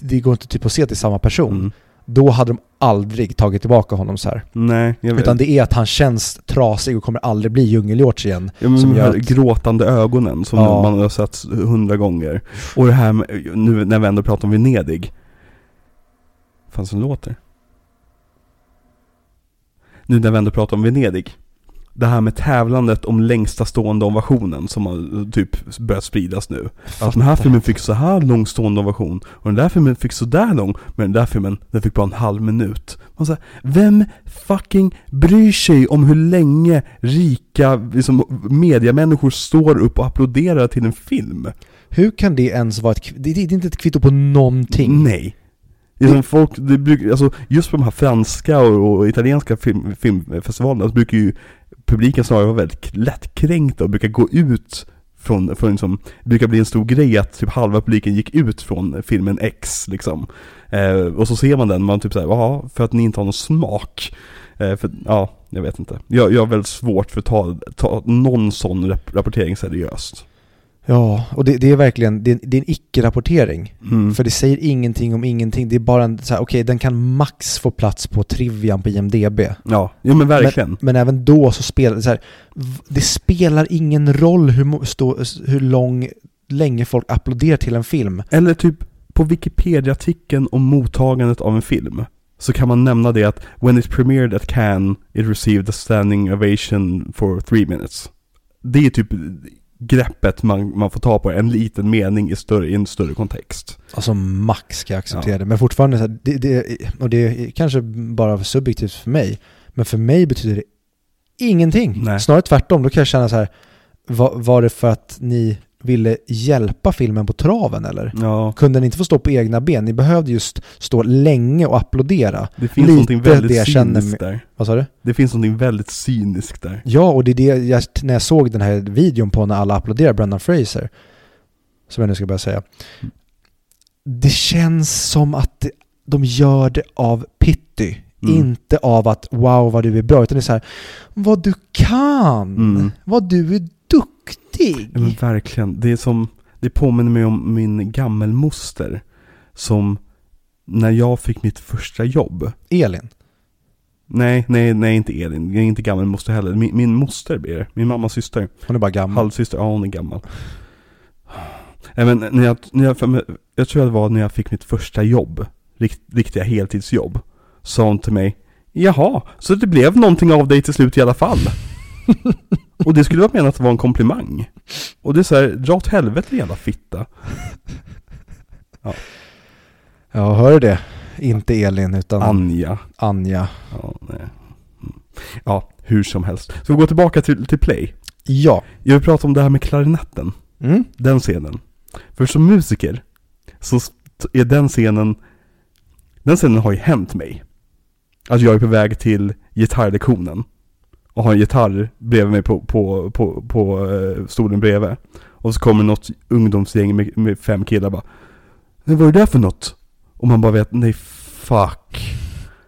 det går inte typ att se till samma person. Mm. Då hade de aldrig tagit tillbaka honom så här. Nej, jag vet. Utan det är att han känns trasig och kommer aldrig bli djungelhjorts igen. Ja, men som de här att- gråtande ögonen som Ja. man har sett hundra gånger. Och det här med, nu när vi ändå pratar om Venedig. Fan som låter. Nu när vi ändå pratar om Venedig. Det här med tävlandet om längsta stående ovationen som har typ börjat spridas nu. Att den här filmen fick så här lång stående ovation och den där filmen fick så där lång men den där filmen den fick bara en halv minut. Man här, vem fucking bryr sig om hur länge rika liksom, mediamänniskor står upp och applåderar till en film? Hur kan det ens vara ett, det är inte ett kvitto på någonting. Nej. Det är som folk, det brukar, alltså just på de här franska och, och italienska film, filmfestivalerna så brukar ju publiken snarare vara väldigt lättkränkta och brukar gå ut från, från liksom, det brukar bli en stor grej att typ halva publiken gick ut från filmen X liksom. Eh, och så ser man den, man typ såhär, ja för att ni inte har någon smak. Eh, för, ja, jag vet inte. Jag, jag har väldigt svårt för att ta, ta någon sån rap rapportering seriöst. Ja, och det, det är verkligen, det är, det är en icke-rapportering. Mm. För det säger ingenting om ingenting. Det är bara en så här, okej den kan max få plats på trivian på IMDB. Ja, ja men verkligen. Men även då så spelar det så här, det spelar ingen roll hur, stå, hur lång, länge folk applåderar till en film. Eller typ på Wikipedia-artikeln om mottagandet av en film så kan man nämna det att when it premiered at Cannes it received a standing ovation for three minutes. Det är typ greppet man, man får ta på en liten mening i, större, i en större kontext. Alltså max ska jag acceptera Ja. det. Men fortfarande så här, det, det, och det är kanske bara subjektivt för mig, men för mig betyder det ingenting. Nej. Snarare tvärtom, då kan jag känna så här, var, var det för att ni ville hjälpa filmen på traven eller? Ja, Kunde ni inte få stå på egna ben? Ni behövde just stå länge och applådera. det finns Lite någonting väldigt cyniskt där. Vad sa du? Det finns någonting väldigt cyniskt där. Ja, och det är det jag, när jag såg den här videon på när alla applåderar Brendan Fraser, som jag nu ska börja säga. Det känns som att de gör det av pity, Mm. inte av att wow vad du är bra, utan det är så här, vad du kan, Mm. vad du är duktig. Ja, men verkligen. Det är som, det påminner mig om min gammelmoster som när jag fick mitt första jobb Elin. Nej, nej, nej inte Elin. Jag är inte gammelmoster heller. Min, min moster blir det. Min mammas syster. Hon är bara gammal. Halvsyster. Ja, hon är gammal. Nej, men när jag, när jag, jag tror det var när jag fick mitt första jobb. Rikt, riktiga heltidsjobb. Sa hon till mig. Jaha, så det blev någonting av dig till slut i alla fall. Och det skulle vara menat att vara en komplimang. Och det är så här, dra åt helvete jävla fitta. Ja, hör du det? Inte Elin, utan Anja. Anja. Ja, nej. Mm. ja, hur som helst. Ska vi gå tillbaka till, till Play? Ja. Jag vill prata om det här med klarinetten. Mm. Den scenen. För som musiker så är den scenen, den scenen har ju hänt mig. Att jag är på väg till gitarrlektionen och har en gitarr bredvid mig på, på, på, på eh, stolen bredvid. Och så kommer något ungdomsgäng med, med fem killar bara "Men Vad är det där för något? Och man bara vet, nej fuck.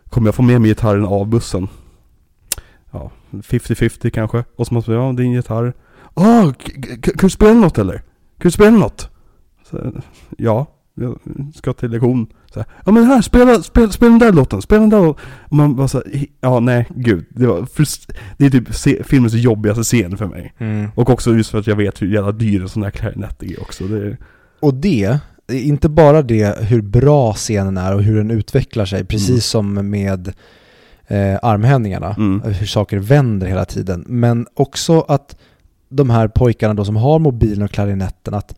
Kommer jag få med mig gitarren av bussen? Ja, 50-50 kanske. Och så måste man, ja din gitarr. Ah, Åh, kan du spela något eller? Kan du spela något? Så, ja, jag ska till lektion. Så, här, ja men här, spela, spela, spela den där låten, spela den där låten. Och man bara så här, ja nej gud. Det, var frust- det är typ se, filmens jobbigaste scen för mig. Mm. Och också just för att jag vet hur jävla dyr en sån här klarinett är också. Det, är- Och det, inte bara det hur bra scenen är och hur den utvecklar sig, precis Mm. som med eh, armhävningarna, Mm. hur saker vänder hela tiden, men också att de här pojkarna då som har mobilen och klarinetten, att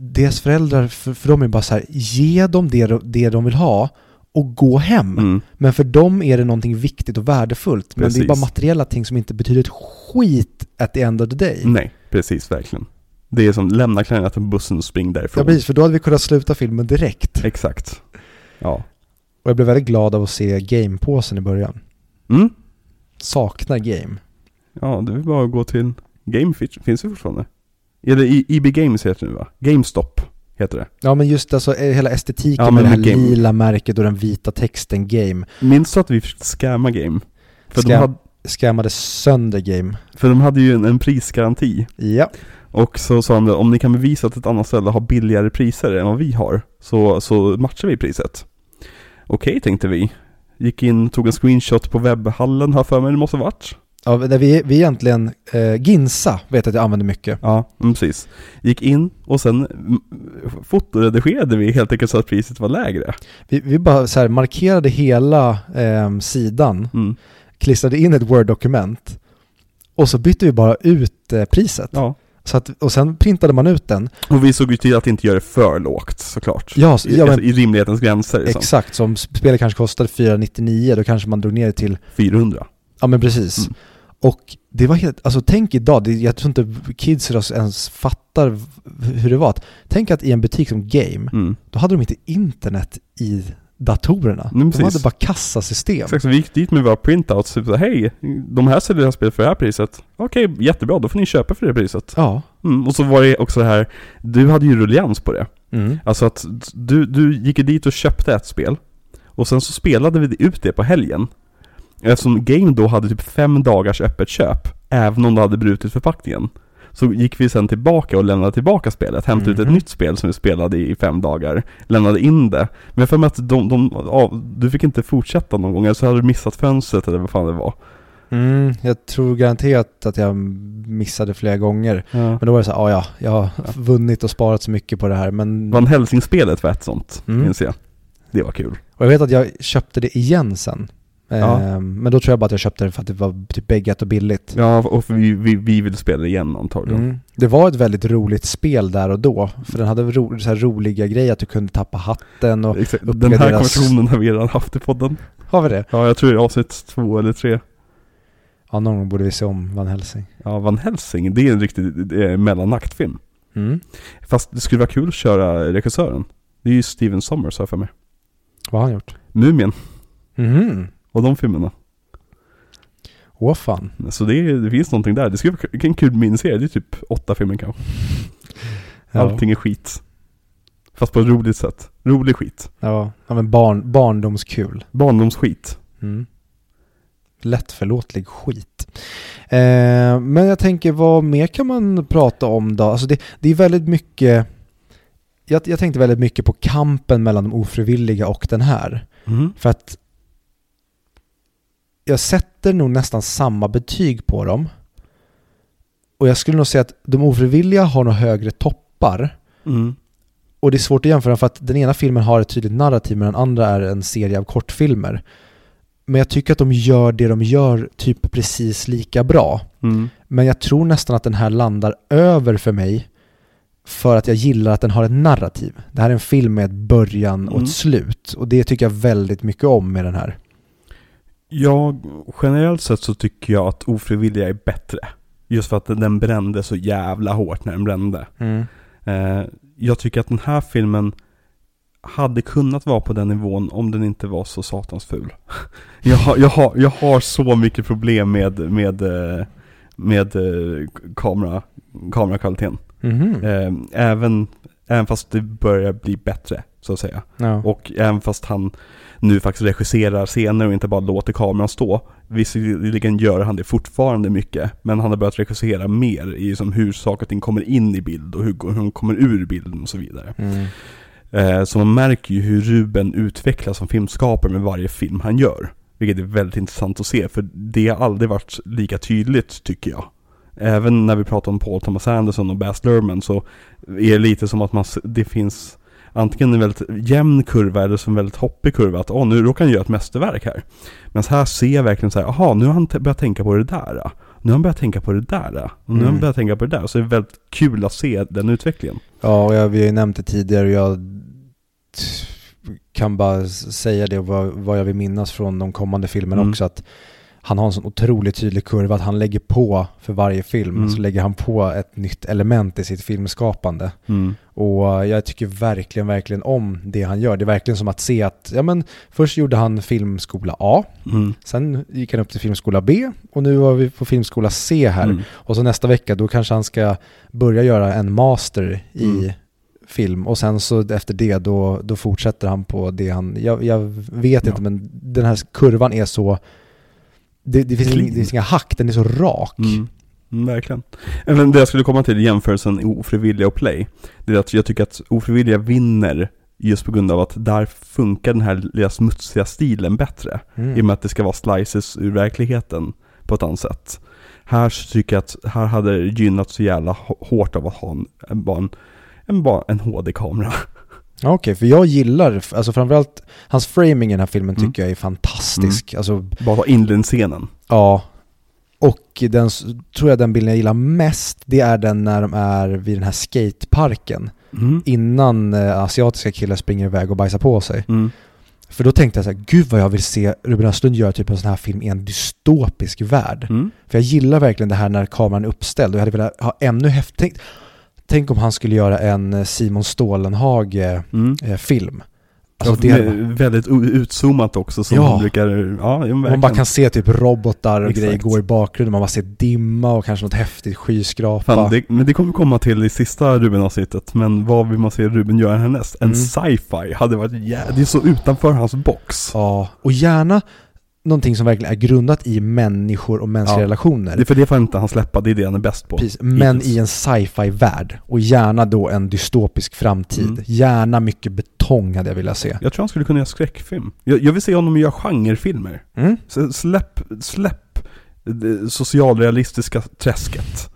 deras föräldrar, för, för dem är bara så här, ge dem det, de- det de vill ha och gå hem. mm, Men för dem är det någonting viktigt och värdefullt. Men det är Precis. bara materiella ting som inte betyder ett skit at the end of the day. nej, precis verkligen. Det är som lämna klarinetten på bussen och spring Ja därifrån. precis, för då hade vi kunnat sluta filmen direkt. Exakt. Ja. Och jag blev väldigt glad av att se gamepåsen i början. Mm. Saknar game. Ja, det är bara att gå till Game finns det fortfarande? Eller EB Games heter det nu va? GameStop heter det. Ja men just alltså eh, hela estetiken Ja, med det här game. lila märket och den vita texten game. Minns du att vi försökte scamma Game? För, de Scam- hade, Scammade sönder game. för de hade ju en, en prisgaranti. Ja. Och så sa de det, om ni kan bevisa att ett annat ställe har billigare priser än vad vi har, så, så matchar vi priset. Okej, tänkte vi. Gick in, tog en screenshot på webbhallen, har för mig det måste ha varit. Ja där vi, vi egentligen, eh, Ginsa vet att jag använder mycket. Ja, mm, precis. Gick in och sen mm, fotoredigerade vi helt enkelt så att priset var lägre. Vi, vi bara så här markerade hela eh, sidan, Mm. klistrade in ett Word-dokument och så bytte vi bara ut eh, priset. Ja. Så att, och sen printade man ut den. Och vi såg ju till att inte göra det för lågt såklart. Ja, I, ja, men- alltså, I rimlighetens gränser. Liksom. Exakt, som spelet kanske kostade 499 då kanske man drog ner det till, 400. ja men precis. Mm. Och det var helt, alltså tänk idag, det, jag tror inte kids ens fattar hur det var. Tänk att i en butik som Game, Mm. då hade de inte internet i datorerna. Mm, de precis. hade bara kassasystem. Exakt, så vi gick dit med våra printouts, typ hej, de här säljer det här spelet för det här priset. Okej, jättebra, då får ni köpa för det priset. Ja. Mm, och så var det också det här, du hade ju rullians på det. Mm. Alltså att du, du gick dit och köpte ett spel, och sen så spelade vi ut det på helgen. Eftersom Game då hade typ fem dagars öppet köp, även om du hade brutit förpackningen. Så gick vi sen tillbaka och lämnade tillbaka spelet, hämtade ut ett Mhm. nytt spel som vi spelade i fem dagar, lämnade in det. Men jag för mig att de, de, ja, du fick inte fortsätta någon gång, eller så hade du missat fönstret eller vad fan det var. Mm, jag tror garanterat att jag missade flera gånger. Ja. Men då var det så här, "Ah, ja, jag har vunnit och sparat så mycket på det här. Men, Van Helsing-spelet var ett sånt, Mm. minns jag. Det var kul. och jag vet att jag köpte det igen sen. Ja. Ehm, Men då tror jag bara att jag köpte det för att det var typ beggat och billigt. Ja, och vi, vi, vi ville spela det igen antagligen. Mm. Det var ett väldigt roligt spel där och då. För den hade ro, så roliga grejer att du kunde tappa hatten och... Exakt. Den här konversationen har vi redan haft i podden. Har vi det? Ja, jag tror det är avsnitt två eller tre. Ja, någon gång borde vi se om Van Helsing. Ja, Van Helsing, det är en riktig det är mellanaktfilm. Mm. Fast det skulle vara kul att köra regissören. Det är ju Steven Sommers har jag för mig. Vad har han gjort? Mumien Mhm. Och de filmerna. Åh fan. Så det, är, det finns någonting där. Det skulle vara en kul miniserie. Det är typ åtta filmer kanske. Ja. Allting är skit. Fast på ett roligt sätt. Rolig skit. Ja, ja men barn, barndomskul. Barndomsskit. Mm. Lättförlåtlig skit. Eh, men jag tänker, vad mer kan man prata om då? Alltså det, det är väldigt mycket... Jag, jag tänkte väldigt mycket på kampen mellan de ofrivilliga och den här. Mm. För att jag sätter nog nästan samma betyg på dem. Och jag skulle nog säga att de ofrivilliga har nog högre toppar. Mm. Och det är svårt att jämföra för att den ena filmen har ett tydligt narrativ men den andra är en serie av kortfilmer. Men jag tycker att de gör det de gör typ precis lika bra. Mm. Men jag tror nästan att den här landar över för mig för att jag gillar att den har ett narrativ. Det här är en film med ett början och Mm. ett slut. Och det tycker jag väldigt mycket om med den här. Jag, generellt sett så tycker jag att ofrivilliga är bättre. Just för att den brände så jävla hårt när den brände. Eh, jag tycker att den här filmen hade kunnat vara på den nivån om den inte var så satans ful. jag, har, jag, har, jag har så mycket problem med, med, eh, med eh, kamera, kamerakvaliteten. Mhm. Eh, även, även fast det börjar bli bättre, så att säga. Ja. Och även fast han nu faktiskt regisserar scener och inte bara låter kameran stå. Visserligen gör han det fortfarande mycket, men han har börjat regissera mer i som hur saker och ting kommer in i bild och hur, hur de kommer ur bilden och så vidare. Mm. Eh, så man märker ju hur Ruben utvecklas som filmskapare med varje film han gör. Vilket är väldigt intressant att se, för det har aldrig varit lika tydligt tycker jag. Även när vi pratar om Paul Thomas Anderson och Baz Luhrmann så är det lite som att man, det finns antingen en väldigt jämn kurva eller som en väldigt hoppig kurva. Att åh, nu råkar han göra ett mästerverk här. Men så här ser jag verkligen så här, jaha, nu har han börjat tänka på det där. Nu har han börjat tänka på det där. Och nu har han Mm. börjat tänka på det där. Så det är väldigt kul att se den utvecklingen. Ja, och jag, vi har ju nämnt det tidigare och jag kan bara säga det vad, vad jag vill minnas från de kommande filmerna Mm. också. Att, han har en sån otroligt tydlig kurva att han lägger på för varje film, Mm. så lägger han på ett nytt element i sitt filmskapande. Mm. Och jag tycker verkligen, verkligen om det han gör. Det är verkligen som att se att, ja men först gjorde han filmskola A, Mm. sen gick han upp till filmskola B och nu var vi på filmskola C här. Mm. Och så nästa vecka då kanske han ska börja göra en master i Mm. film och sen så efter det då, då fortsätter han på det han, jag, jag vet Ja. inte men den här kurvan är så, det, det, finns, det finns inga hack, den är så rak. Mm. Mm, verkligen. Men det jag skulle komma till jämförelsen ofrivilliga och play, det är att jag tycker att ofrivilliga vinner just på grund av att där funkar den här lilla smutsiga stilen bättre. Mm. I och med att det ska vara slices ur verkligheten på ett annat sätt. Här tycker jag att här hade det gynnat så jävla hå- hårt av att ha en, en, bara en, en, en HD-kamera. Okej, för jag gillar, alltså framförallt hans framing i den här filmen Mm. tycker jag är fantastisk. Alltså, Bara ha inledningsscenen. ja. Och den, tror jag den bilden jag gillar mest, det är den när de är vid den här skateparken. Mm. Innan eh, asiatiska killar springer iväg och bajsar på sig. Mm. För då tänkte jag så här, gud vad jag vill se Ruben Östlund göra typ en sån här film i en dystopisk värld. Mm. För jag gillar verkligen det här när kameran är uppställd och jag hade velat ha ännu häftigt. Tänk, om han skulle göra en eh, Simon Stålenhag-film. Mm. Eh, film. Alltså det väldigt utzoomat också som Ja. brukar, ja, man bara kan se typ robotar och Exakt. grejer gå i bakgrunden, man bara ser dimma och kanske något häftigt skyskrapa. Fan, det, men det kommer komma till i sista Ruben-avsnittet, men vad vill man se Ruben göra härnäst? En Mm. sci-fi hade varit jä- det är så utanför hans box. Ja, och gärna någonting som verkligen är grundat i människor och mänskliga Ja. relationer. Det för det får inte han släppa, det är det han är bäst på. Precis, men Hittills. i en sci-fi-värld. Och gärna då en dystopisk framtid. Mm. Gärna mycket betong hade jag velat se. Jag tror han skulle kunna göra skräckfilm. Jag, jag vill se honom göra genrefilmer. Mm. Så släpp, släpp det socialrealistiska träsket.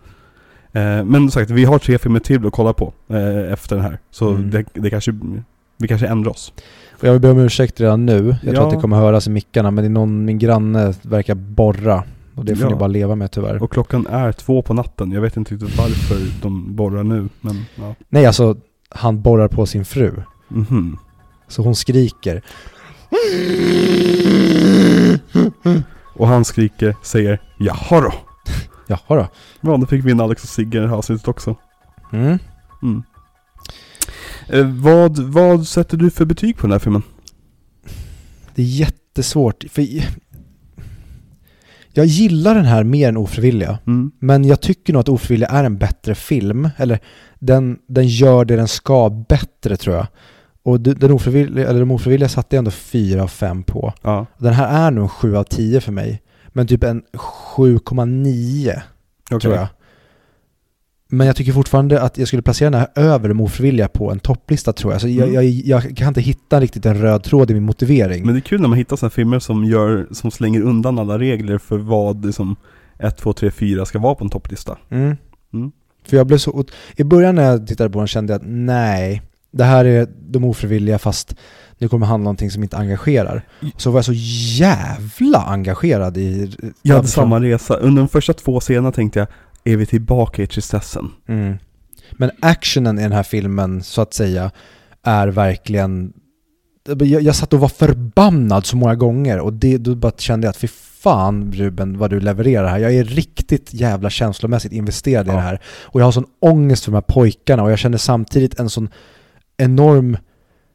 Eh, men som sagt, vi har tre filmer till att kolla på eh, efter den här. Så Mm. det, det kanske, vi kanske ändrar oss. Jag vill be om ursäkt redan nu. Jag tror Ja. att det kommer höras i mickarna, men det är någon, min granne verkar borra. Och det får Ja. ni bara leva med tyvärr. Och klockan är två på natten. Jag vet inte riktigt varför de borrar nu, men ja. Nej, alltså han borrar på sin fru. Mhm. Så hon skriker. Och han skriker, säger Jaha då. Jaha då. Ja, då fick vi in Alex och Sigge i det här avsnittet också. Mm. Mm. Eh, vad, vad sätter du för betyg på den här filmen? Det är jättesvårt. För jag gillar den här mer än Ofrivilliga. Mm. Men jag tycker nog att Ofrivilliga är en bättre film. Eller den, den gör det den ska bättre tror jag. Och den ofrivilliga, eller de ofrivilliga satte jag ändå 4 av 5 på. Ja, Den här är nog en 7 av 10 för mig. Men typ en 7,9 okej. tror jag. Men jag tycker fortfarande att jag skulle placera den här över ofrivilliga på en topplista tror jag. Så jag, Mm. jag, jag kan inte hitta riktigt en röd tråd i min motivering. Men det är kul när man hittar sådana filmer som gör, som slänger undan alla regler för vad liksom 1, 2, 3, 4 ska vara på en topplista. Mm. Mm. För jag blev så... I början när jag tittade på den kände jag att nej, det här är de ofrivilliga fast nu kommer det handla om någonting som inte engagerar. Så var jag så jävla engagerad i... Jag hade samma resa. Under de första två scenerna tänkte jag, är vi tillbaka i tristessen? Mm. Men actionen i den här filmen, så att säga, är verkligen... Jag, jag satt och var förbannad så många gånger och det, då bara kände jag att fy fan Ruben vad du levererar här. Jag är riktigt jävla känslomässigt investerad i Ja. det här. Och jag har sån ångest för de här pojkarna och jag känner samtidigt en sån enorm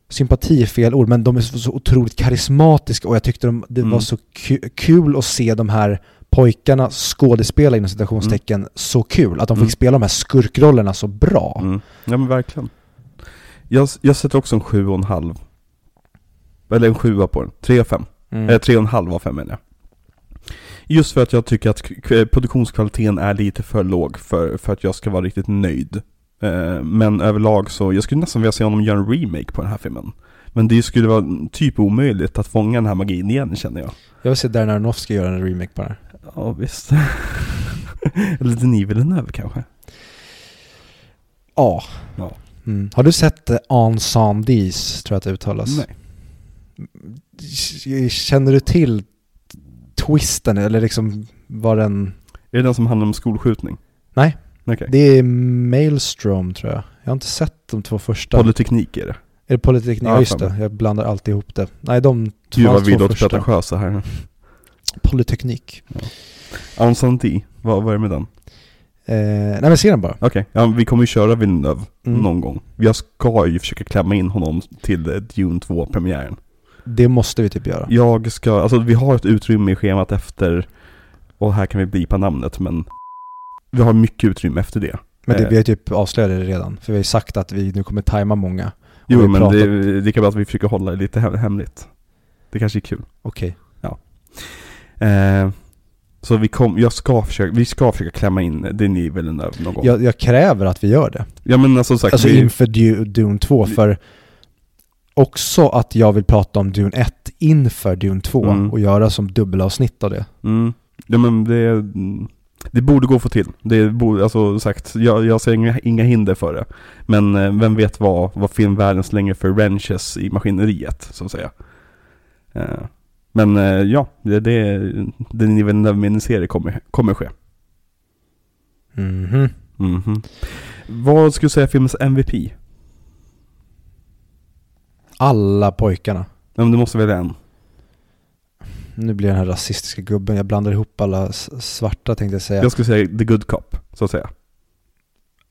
sympati är fel ord, men de är så, så otroligt karismatiska och jag tyckte de, det Mm. var så ku- kul att se de här pojkarna skådespela inom citationstecken så kul. Att de fick Mm. spela de här skurkrollerna så bra. Mm. Ja men verkligen. Jag, jag sätter också en sju och en halv. Eller en sjua på den. Tre av fem. Mm. Eh, tre och en halv av fem menar jag. Just för att jag tycker att produktionskvaliteten är lite för låg för, för att jag ska vara riktigt nöjd. Eh, men överlag så, jag skulle nästan vilja se honom göra en remake på den här filmen. Men det skulle vara typ omöjligt att fånga den här magin igen känner jag. Jag vill se Darren Aronofsky göra en remake på det här. Ja visst. Eller Denis Villeneuve kanske. Ja. Ja. Mm. Har du sett Ensembles, tror jag att det uttalas? Nej. Känner du till twisten, eller liksom vad den... Är det den som handlar om skolskjutning? Nej. Okej. Det är Maelstrom, tror jag. Jag har inte sett de två första. Polyteknik är det. Är det Polyteknik? Ja, Ja, just det. Jag blandar alltid ihop det. Nej, de Gud vad vi två låter första. pretentiösa här. Polyteknik. Anson D, vad, vad är det med den? Eh, nej men se den bara. Okej, ja, vi kommer ju köra Villeneuve Mm. någon gång. Jag ska ju försöka klämma in honom till eh, Dune 2-premiären. Det måste vi typ göra. Jag ska, alltså vi har ett utrymme i schemat efter, och här kan vi blipa namnet men vi har mycket utrymme efter det. Men det, Eh. vi har typ avslöjat det redan. För vi har ju sagt att vi nu kommer tajma många. Vi Jo men pratat- det är lika bra att vi försöker hålla det lite hem- hemligt. Det kanske är kul. Okej. Eh, så vi, kom, jag ska försöka, vi ska försöka klämma in Denis Villeneuve någon gång. Jag, jag kräver att vi gör det. ja men alltså sagt, Alltså vi, inför Du- Dune 2 för också att jag vill prata om Dune 1 inför Dune 2 Mm. och göra som dubbelavsnitt av det. mm, ja men det, det borde gå att få till. Det borde, alltså sagt, jag, jag ser inga, inga hinder för det. Men eh, vem vet vad, vad filmvärlden slänger för wrenches i maskineriet, så att säga. Eh, men eh, ja, det, det, Denis Villeneuve-miniserie kommer, kommer ske. Mhm. Mhm. Vad skulle du säga är filmens MVP? Alla pojkarna. Ja, men du måste välja en. Nu blir den här rasistiska gubben, jag blandar ihop alla svarta tänkte jag säga. Jag skulle säga The Good Cop, så att säga.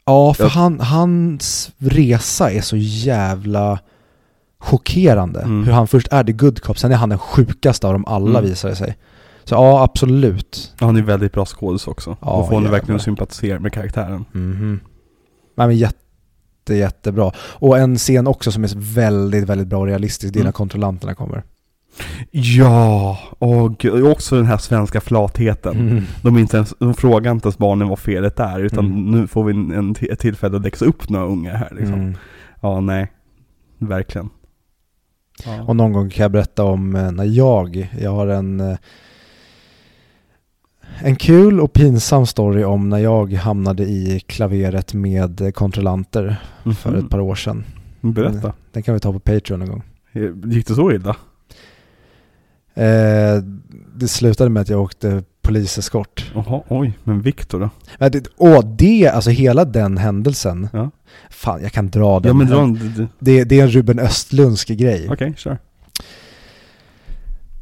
Ja, för Jag- han, hans resa är så jävla chockerande. Mm. Hur han först är the good cop, sen är han den sjukaste av dem alla Mm. visar det sig. Så ja, absolut. Han är väldigt bra skådis också. Ja, och får en jävlar. verkligen sympatisera med karaktären. Mhm. Nej men jätte, jättebra. Och en scen också som är väldigt, väldigt bra och realistisk, det är när Mm. kontrollanterna kommer. Ja, och också den här svenska flatheten. Mm. De, inte ens, de frågar inte ens barnen vad felet är, utan Mm. nu får vi en, en, ett tillfälle att växa upp några unga här liksom. Mm. Ja, nej. Verkligen. Ja. Och någon gång kan jag berätta om eh, när jag, jag har en eh, en kul och pinsam story om när jag hamnade i klaveret med eh, kontrollanter för Mhm. ett par år sedan. Berätta. Den kan vi ta på Patreon någon gång. Gick det så illa? Eh, det slutade med att jag åkte poliseskort. Jaha, oj. Men Viktor då? Men det, åh, det, alltså hela den händelsen. Ja. Fan, jag kan dra den. Ja men dra en... det, det är en Ruben Östlundsk grej. Okej, kör.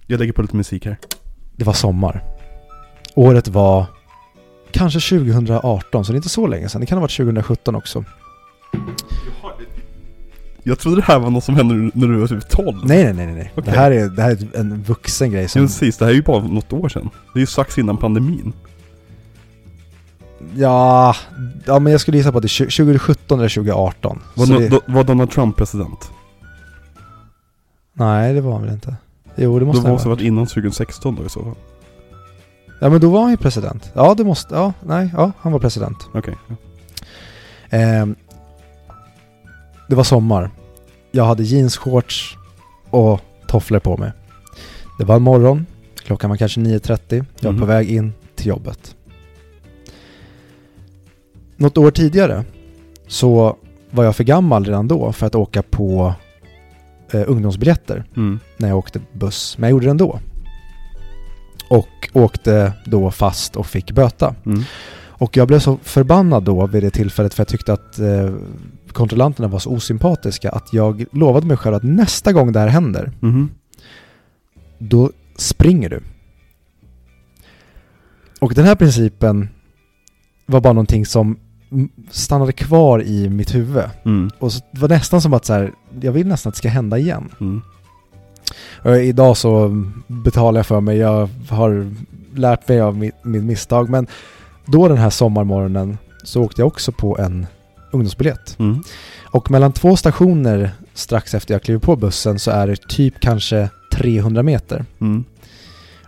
Jag lägger på lite musik här. Det var sommar. Året var kanske 2018, så det är inte så länge sedan. Det kan ha varit 2017 också. Jag trodde det här var något som hände när du var typ 12. Nej, nej, nej, nej. Okej. Det, här är, det här är en vuxen grej Ja, som... precis, det här är ju bara något år sedan. Det är ju strax innan pandemin. Ja, ja, men jag skulle gissa på att det är 2017 eller 2018. Var, no, det, var Donald Trump president? nej, det var han väl inte? Jo, det måste han måste det ha ha varit innan 2016 då i så fall. Ja, men då var han ju president. Ja, det måste... Ja, nej, ja, han var president. Okej. ja. Ehm, det var sommar. Jag hade jeansshorts och tofflor på mig. Det var en morgon. Klockan var kanske 9.30. Jag var Mhm. på väg in till jobbet. Något år tidigare så var jag för gammal redan då för att åka på eh, ungdomsbiljetter Mm. när jag åkte buss. Men jag gjorde det ändå. Och åkte då fast och fick böta. Mm. Och jag blev så förbannad då vid det tillfället för jag tyckte att eh, kontrollanterna var så osympatiska att jag lovade mig själv att nästa gång det här händer, Mhm. då springer du. Och den här principen var bara någonting som mm, stannade kvar i mitt huvud. Mm. Och så, det var nästan som att så här, jag vill nästan att det ska hända igen. Mm. Och idag så betalar jag för mig, jag har lärt mig av mitt, mitt misstag. Men då den här sommarmorgonen så åkte jag också på en ungdomsbiljett. Mm. Och mellan två stationer strax efter jag kliver på bussen så är det typ kanske 300 meter. Mm.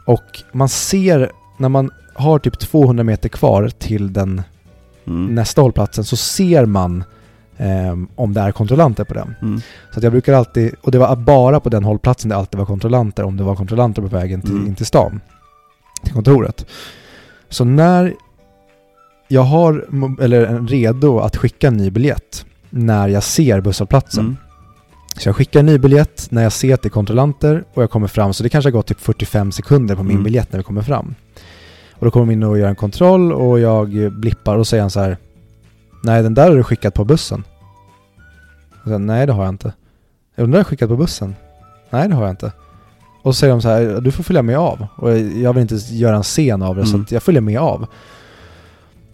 Och man ser, när man har typ 200 meter kvar till den Mm. nästa hållplatsen så ser man ehm, om det är kontrollanter på den. Mm. Så jag brukar alltid, och det var bara på den hållplatsen det alltid var kontrollanter om det var kontrollanter på vägen till, Mm. in till stan. Till kontoret. Så när jag har, eller redo att skicka en ny biljett när jag ser busshållplatsen. Mm. Så jag skickar en ny biljett när jag ser att det är kontrollanter och jag kommer fram. Så det kanske har gått typ 45 sekunder på min Mm. biljett när vi kommer fram. Och då kommer de in och gör en kontroll och jag blippar och säger han så här. Nej, den där har du skickat på bussen. Och sen, Nej, det har jag inte. "Ja, Den där har jag skickat på bussen. Nej, det har jag inte. Och så säger de så här, du får följa med av. Och jag vill inte göra en scen av det så Mm. att jag följer med av.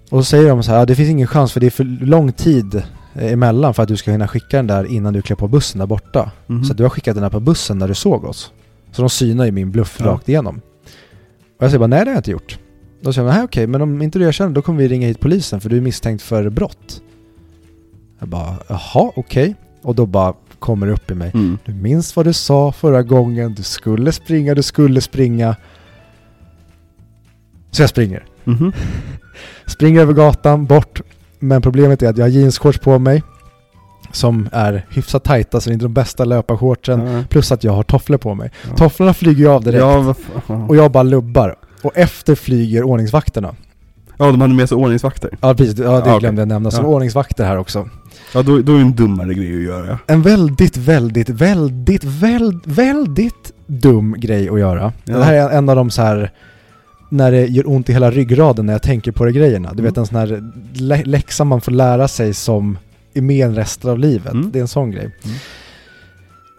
Och så säger de så här, det finns ingen chans för det är för lång tid eh, emellan för att du ska hinna skicka den där innan du klär på bussen där borta. Mhm. Så du har skickat den här på bussen när du såg oss. Så de synar ju min bluff Ja. rakt igenom. Och jag säger bara, nej det har jag inte gjort. Då säger de, nej okej, men om inte du erkänner då kommer vi ringa hit polisen för du är misstänkt för brott. Jag bara, jaha okej. Och då bara kommer det upp i mig. Mm. Du minns vad du sa förra gången, du skulle springa, du skulle springa. Så jag springer. Mhm. Springer över gatan, bort. Men problemet är att jag har jeansshorts på mig. Som är hyfsat tajta, så det är inte de bästa löparshortsen. Ja. Plus att jag har tofflor på mig. Ja. Tofflorna flyger ju av direkt. Ja. Och jag bara lubbar. Och efter flyger ordningsvakterna. ja, de hade med sig ordningsvakter. Ja precis, ja, det Ja, glömde jag nämna. Så Ja. ordningsvakter här också. Ja, då, då är det en dummare grej att göra. En väldigt, väldigt, väldigt, väldigt, väldigt dum grej att göra. Ja. Det här är en av de så här när det gör ont i hela ryggraden när jag tänker på de grejerna. Du Mm. vet en sån här lä- läxa man får lära sig som är med en resten av livet. Mm. Det är en sån grej. Mm.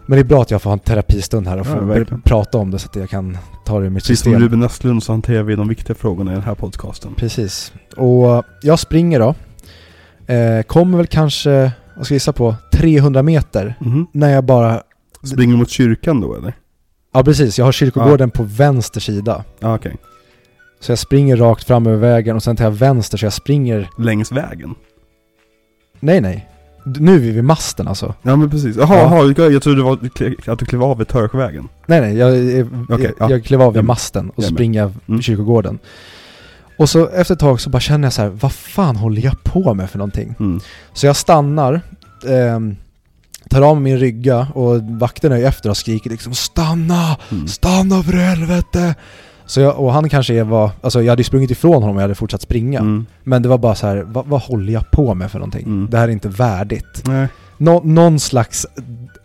Men det är bra att jag får ha en terapistund här och få prata om det så att jag kan ta det i mitt Precis som system. Ruben Östlund så hanterar vi de viktiga frågorna i den här podcasten. Precis. Och jag springer då. Eh, kommer väl kanske, vad ska jag gissa på, 300 meter. Mhm. När jag bara, Springer mot kyrkan då eller? ja precis, jag har kyrkogården på vänster sida. Ja, okej. Så jag springer rakt fram över vägen och sen tar jag vänster så jag springer, Längs vägen? nej nej. Nu är vi vid masten alltså. Ja men precis. Jaha, Ja. jag, jag trodde det var att du klev av vid Törsjövägen. Nej nej, jag, jag, Okej, jag, ja. jag klev av vid masten och springer Mm. kyrkogården. Och så efter ett tag så bara känner jag så här, vad fan håller jag på med för någonting? Mm. Så jag stannar, ehm, tar av min rygga och vakterna är ju efter och har skrikit liksom stanna, Mm. stanna för helvete! Så jag, och han kanske var, alltså jag hade ju sprungit ifrån honom och jag hade fortsatt springa. Mm. Men det var bara så här, vad, vad håller jag på med för någonting? Mm. Det här är inte värdigt. Nej. Nå, någon slags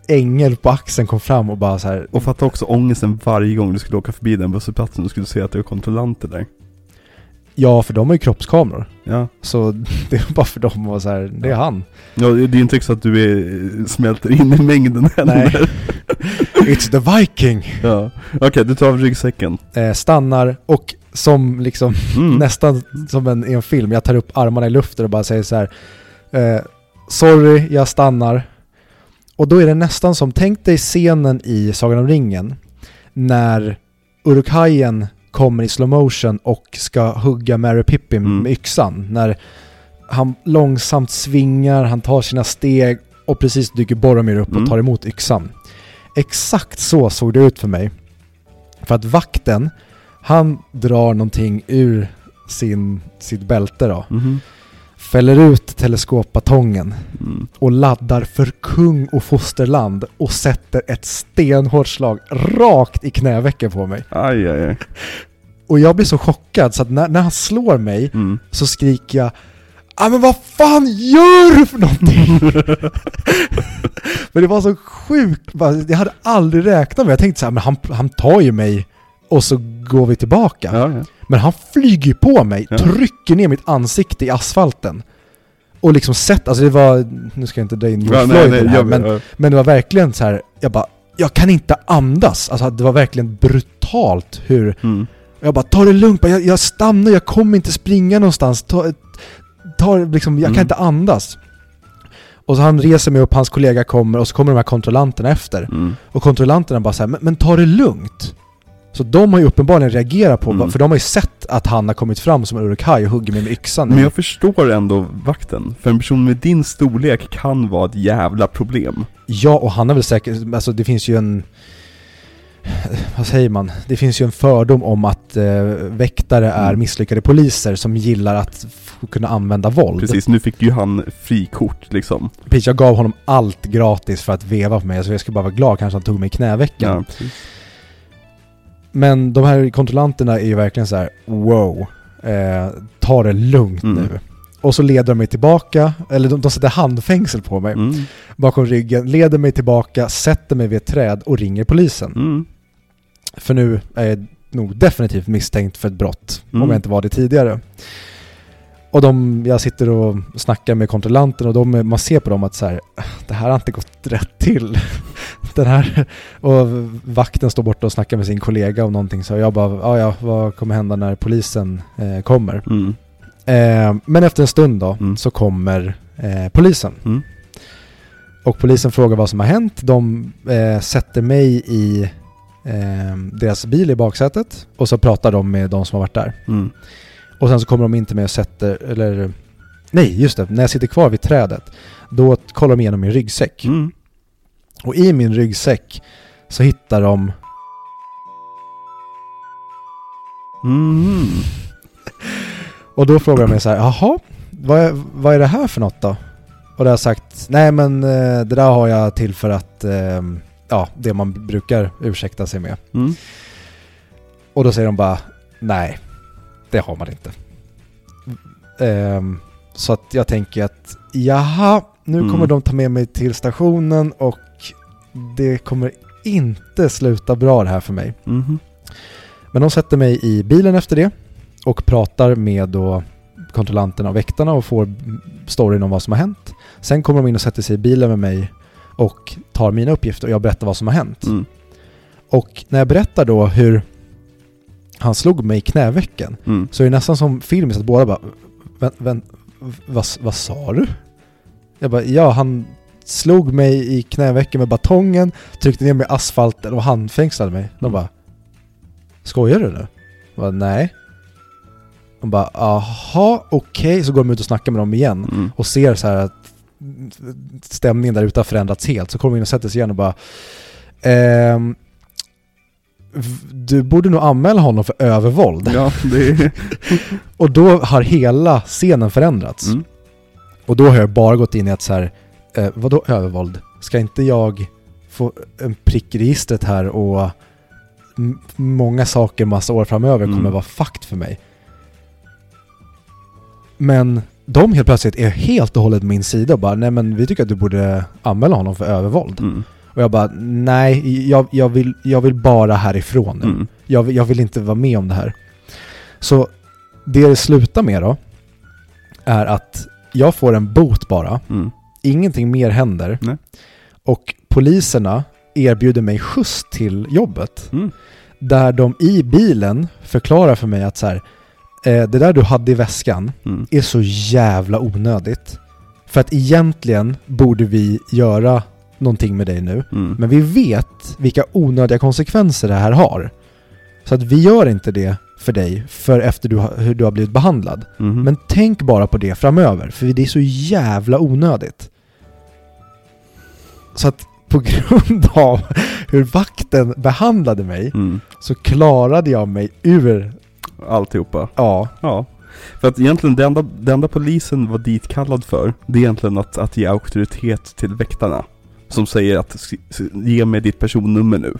ängel på axeln kom fram och bara så här. Och fatta också ångesten varje gång du skulle åka förbi den busshållplatsen och skulle se att det var kontrollanter där. Ja, för de har ju kroppskameror. Ja. Så det är bara för dem att så här, det är han. Ja, det är inte så att du är, smälter in i mängden heller. Nej. It's the Viking! Ja. Okej, du tar av ryggsäcken. Eh, stannar och som liksom Mm. nästan som en, i en film, jag tar upp armarna i luften och bara säger så här. Eh, sorry, jag stannar. Och då är det nästan som, tänk dig scenen i Sagan om ringen när Urukhajen kommer i slow motion och ska hugga Mary Pippin Mm. med yxan. När han långsamt svingar, han tar sina steg och precis dyker Boromir upp Mm. och tar emot yxan. Exakt så såg det ut för mig. För att vakten, han drar någonting ur sin, sitt bälte då. Mhm. Fäller ut teleskopbatongen Mm. och laddar för kung och fosterland och sätter ett stenhårt slag rakt i knävecken på mig. Aj, aj, aj. Och jag blir så chockad så att när, när han slår mig Mm. så skriker jag Ja men vad fan gör du för någonting? men det var så sjukt, jag hade aldrig räknat med Jag tänkte så här, men han, han tar ju mig och så går vi tillbaka. Ja, ja. Men han flyger på mig, Ja. trycker ner mitt ansikte i asfalten. Och liksom sett, alltså det var, nu ska jag inte dra in George Ja, Floyd nej, nej, här, men, ja. men det var verkligen så här, jag bara, jag kan inte andas. Alltså det var verkligen brutalt hur, Mm. jag bara ta det lugnt, jag, jag stannar, jag kommer inte springa någonstans. Ta, ta, liksom, jag Mm. kan inte andas. Och så han reser mig upp, hans kollega kommer och så kommer de här kontrollanterna efter. Mm. Och kontrollanterna bara så här, men, men ta det lugnt. Så de har ju uppenbarligen reagerat på, Mm. för de har ju sett att han har kommit fram som en urukaj och hugger mig med yxan. Men jag förstår ändå vakten. För en person med din storlek kan vara ett jävla problem. Ja, och han är väl säkert, alltså det finns ju en vad säger man? Det finns ju en fördom om att eh, väktare är Mm. misslyckade poliser som gillar att kunna använda våld. Precis, nu fick ju han frikort liksom. Precis, jag gav honom allt gratis för att veva på mig, så jag skulle bara vara glad kanske han tog mig i knävecken. Ja. Men de här kontrollanterna är ju verkligen så här: wow, eh, ta det lugnt Mm. nu. Och så leder de mig tillbaka, eller de, de sätter handfängsel på mig Mm. bakom ryggen, leder mig tillbaka, sätter mig vid ett träd och ringer polisen. Mm. För nu är jag nog definitivt misstänkt för ett brott, Mm. om jag inte var det tidigare. Och de, jag sitter och snackar med kontrollanten och de, man ser på dem att så här, det här har inte gått rätt till. den här, och vakten står borta och snackar med sin kollega om någonting så jag bara, ja ja, vad kommer hända när polisen eh, kommer? Mm. Eh, men efter en stund då Mm. så kommer eh, polisen. Mm. Och polisen frågar vad som har hänt. De eh, sätter mig i eh, deras bil i baksätet och så pratar de med de som har varit där. Och sen så kommer de in till mig och sätter, eller nej just det, när jag sitter kvar vid trädet då kollar de igenom min ryggsäck. Mm. Och i min ryggsäck så hittar de Mm. Och då frågar de mig så här, jaha, vad är, vad är det här för något då? Och då har jag sagt, nej men eh, det där har jag till för att, eh, ja, det man brukar ursäkta sig med. Mm. Och då säger de bara, nej, det har man inte. Ehm, så att jag tänker att, jaha, nu Mm. kommer de ta med mig till stationen och det kommer inte sluta bra det här för mig. Mhm. Men de sätter mig i bilen efter det och pratar med då kontrollanterna och väktarna och får storyn om vad som har hänt. Sen kommer de in och sätter sig i bilen med mig och tar mina uppgifter och jag berättar vad som har hänt. Mm. Och när jag berättar då hur han slog mig i knävecken Mm. så är det nästan som filmiskt att båda bara vän, vän, vad, vad sa du? Jag bara, ja han slog mig i knävecken med batongen, tryckte ner mig i asfalten och handfängslade mig. De Mm. bara, skojar du nu? Jag bara, nej. De bara, aha, okej. Så går de ut och snackar med dem igen Mm. och ser så här att stämningen där ute har förändrats helt. Så kommer de in och sätter sig igen och bara ehm, du borde nog anmäla honom för övervåld. Ja, det. Och då har hela scenen förändrats. Mm. Och då har jag bara gått in i att så här, eh, vadå övervåld? Ska inte jag få en prick i registret här och många saker massa år framöver kommer Mm. vara fakt för mig. Men de helt plötsligt är helt och hållet min sida och bara nej men vi tycker att du borde anmäla honom för övervåld. Mm. Och jag bara nej, jag, jag, vill, jag vill bara härifrån nu. Mm. Jag, vill- jag vill inte vara med om det här. Så det det slutar med då är att jag får en bot bara. Mm. Ingenting mer händer. Nej. Och poliserna erbjuder mig skjuts till jobbet. Mm. Där de i bilen förklarar för mig att så här, eh, det där du hade i väskan Mm. är så jävla onödigt. För att egentligen borde vi göra någonting med dig nu. Mm. Men vi vet vilka onödiga konsekvenser det här har. Så att vi gör inte det för dig för efter du har, hur du har blivit behandlad. Mhm. Men tänk bara på det framöver, för det är så jävla onödigt. Så att på grund av hur vakten behandlade mig Mm. så klarade jag mig ur, Alltihopa. ja, Ja. För att egentligen det enda, det enda polisen var ditkallad för, det är egentligen att, att ge auktoritet till väktarna. Som säger att ge mig ditt personnummer nu.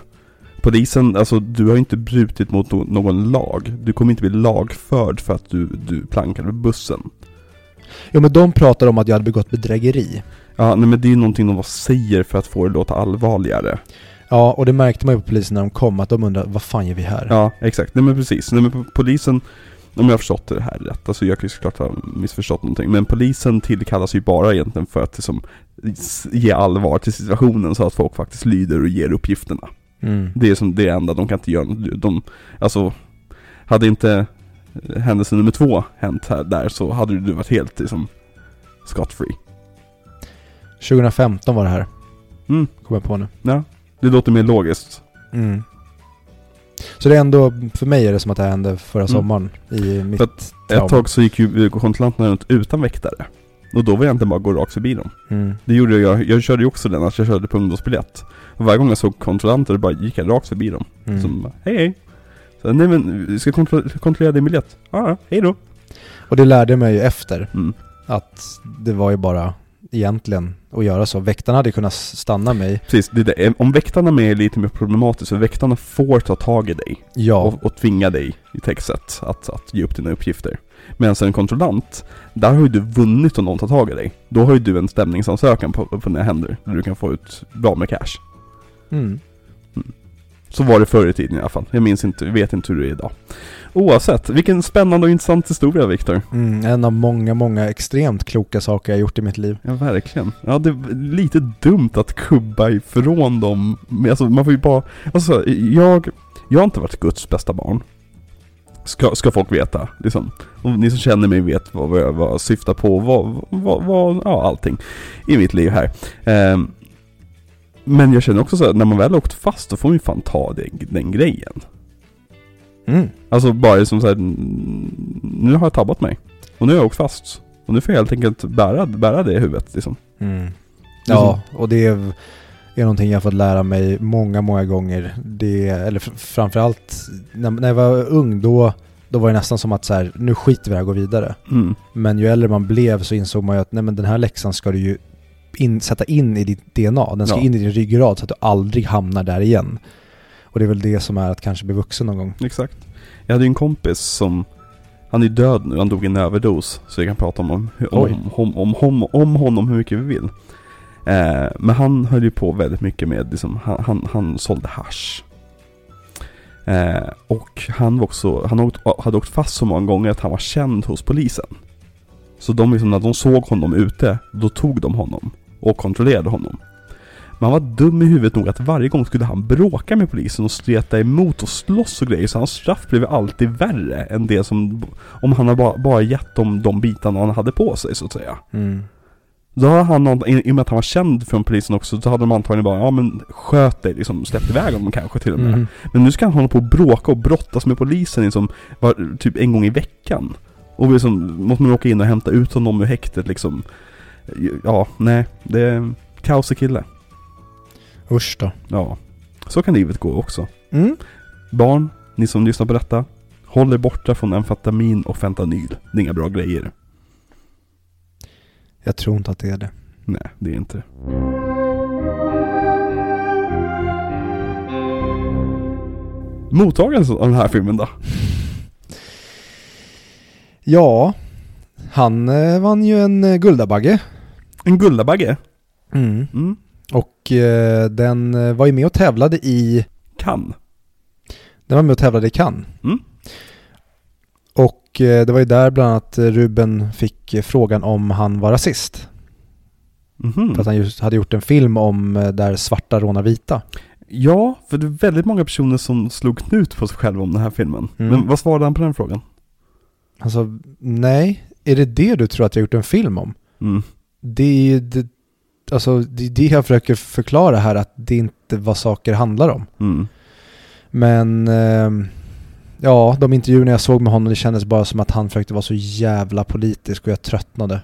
Polisen, alltså du har inte brutit mot någon lag. Du kommer inte bli lagförd för att du, du plankade bussen. Jo men de pratar om att jag hade begått bedrägeri. Ja, nej men det är ju någonting de säger för att få det att låta allvarligare. Ja, och det märkte man ju på polisen när de kom, att de undrade vad fan gör vi här? Ja, exakt. Nej men precis. Nej men po- polisen, om jag har förstått det här rätt, alltså jag kan ju såklart ha missförstått någonting, men polisen tillkallas ju bara egentligen för att liksom ge allvar till situationen så att folk faktiskt lyder och ger uppgifterna. Mm. Det är som det enda, de kan inte göra något. De, alltså, hade inte händelse nummer två hänt här där så hade du varit helt liksom scot free. 2015 var det här, Mm, kom jag på nu. ja. Det låter mer logiskt. Mm. Så det är ändå, för mig är det som att det hände förra Mm. sommaren i mitt att. Ett tag så gick ju kontrollanterna runt utan väktare. Och då var jag inte bara gå rakt förbi dem. Mm. Det gjorde jag, jag körde ju också den, att jag körde på ungdomsbiljett. Och varje gång jag såg kontrollanter bara gick jag rakt förbi dem. Mm. Som hej hej. Så, nej men, vi ska kontro- kontrollera din biljett. Ja, ja, hej då. Och det lärde mig ju efter, Mm. att det var ju bara egentligen att göra så. Väktarna hade kunnat stanna mig, Precis, det, är det, om väktarna med är lite mer problematiskt, för väktarna får ta tag i dig. ja, Och, och tvinga dig i textet att, att ge upp dina uppgifter. Medan en kontrollant, där har ju du vunnit om någon tar tag i dig. Då har ju du en stämningsansökan på, på dina händer, där du kan få ut bra med cash. mm. Så var det förr i tiden i alla fall. Jag minns inte, vet inte hur det är idag. Oavsett, vilken spännande och intressant historia Viktor. Mm, en av många, många extremt kloka saker jag gjort i mitt liv. Ja, verkligen. Ja, det är lite dumt att kubba ifrån dem. Men alltså, man får ju bara... Alltså, jag... Jag har inte varit Guds bästa barn. Ska, ska folk veta, liksom. Och ni som känner mig vet vad, vad jag vad jag syftar på, vad, vad, vad, ja allting i mitt liv här. Ehm, men jag känner också så att när man väl har åkt fast då får man ju fan ta det, den grejen. Mm. Alltså bara som såhär, nu har jag tabbat mig. Och nu har jag åkt fast. Och nu får jag helt enkelt bära, bära det i huvudet liksom. Mm. Ja, och det är, är någonting jag fått lära mig många, många gånger. Det, eller fr- framförallt när, när jag var ung då, då var det nästan som att så här, nu skiter vi i det här och går vidare. Mm. Men ju äldre man blev så insåg man ju att nej men den här läxan ska du ju in, sätta in i ditt DNA. Den ska Ja. in i din ryggrad så att du aldrig hamnar där igen. Och det är väl det som är att kanske bli vuxen någon gång. Exakt. Jag hade ju en kompis som, han är död nu, han dog i en överdos. Så vi kan prata om, om, Oj. om, om, om, om honom hur mycket vi vill. Eh, men han höll ju på väldigt mycket med, liksom, han, han, han sålde hasch. Eh, och han var också, han åkt, hade åkt fast så många gånger att han var känd hos polisen. Så de liksom, när de såg honom ute, då tog de honom och kontrollerade honom. Men han var dum i huvudet nog att varje gång skulle han bråka med polisen och streta emot och slåss och grejer. Så hans straff blev alltid värre än det som, om han hade bara, bara gett dem de bitarna han hade på sig så att säga. Mm. Då har han, i i och med att han var känd från polisen också, så hade de antagligen bara, ja men sköt dig liksom, släppt iväg honom kanske till och med. Mm. Men nu ska han hålla på och bråka och brottas med polisen liksom, var, typ en gång i veckan. Och liksom, måste man åka in och hämta ut honom ur häktet liksom. Ja, nej, det är kaosig kille. Usch då. Ja, så kan livet gå också. Mm. Barn, ni som lyssnar på detta, håll er borta från amfetamin och fentanyl. Det är inga bra grejer. Jag tror inte att det är det. Nej, det är inte det. Mottagandet av den här filmen då? Ja, han eh, vann ju en eh, Guldabagge. En Guldabagge? Mm. Mm. Och eh, den eh, var ju med och tävlade i, Kan. den var med och tävlade i Cannes. Mm. Och eh, det var ju där bland annat eh, Ruben fick eh, frågan om han var rasist. Mhm. För att han just hade gjort en film om där svarta rånar vita. Ja, för det är väldigt många personer som slog knut på sig själva om den här filmen. Mm. Men vad svarade han på den frågan? Alltså, nej, är det det du tror att jag gjort en film om? Mm. Det är ju det, alltså, det, är det jag försöker förklara här, att det inte vad saker handlar om. Mm. Men ehm, ja, de intervjuerna jag såg med honom, det kändes bara som att han försökte vara så jävla politisk och jag tröttnade.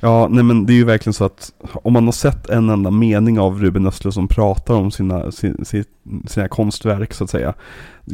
Ja, nej men det är ju verkligen så att om man har sett en enda mening av Ruben Östlund som pratar om sina, sin, sin, sina konstverk så att säga,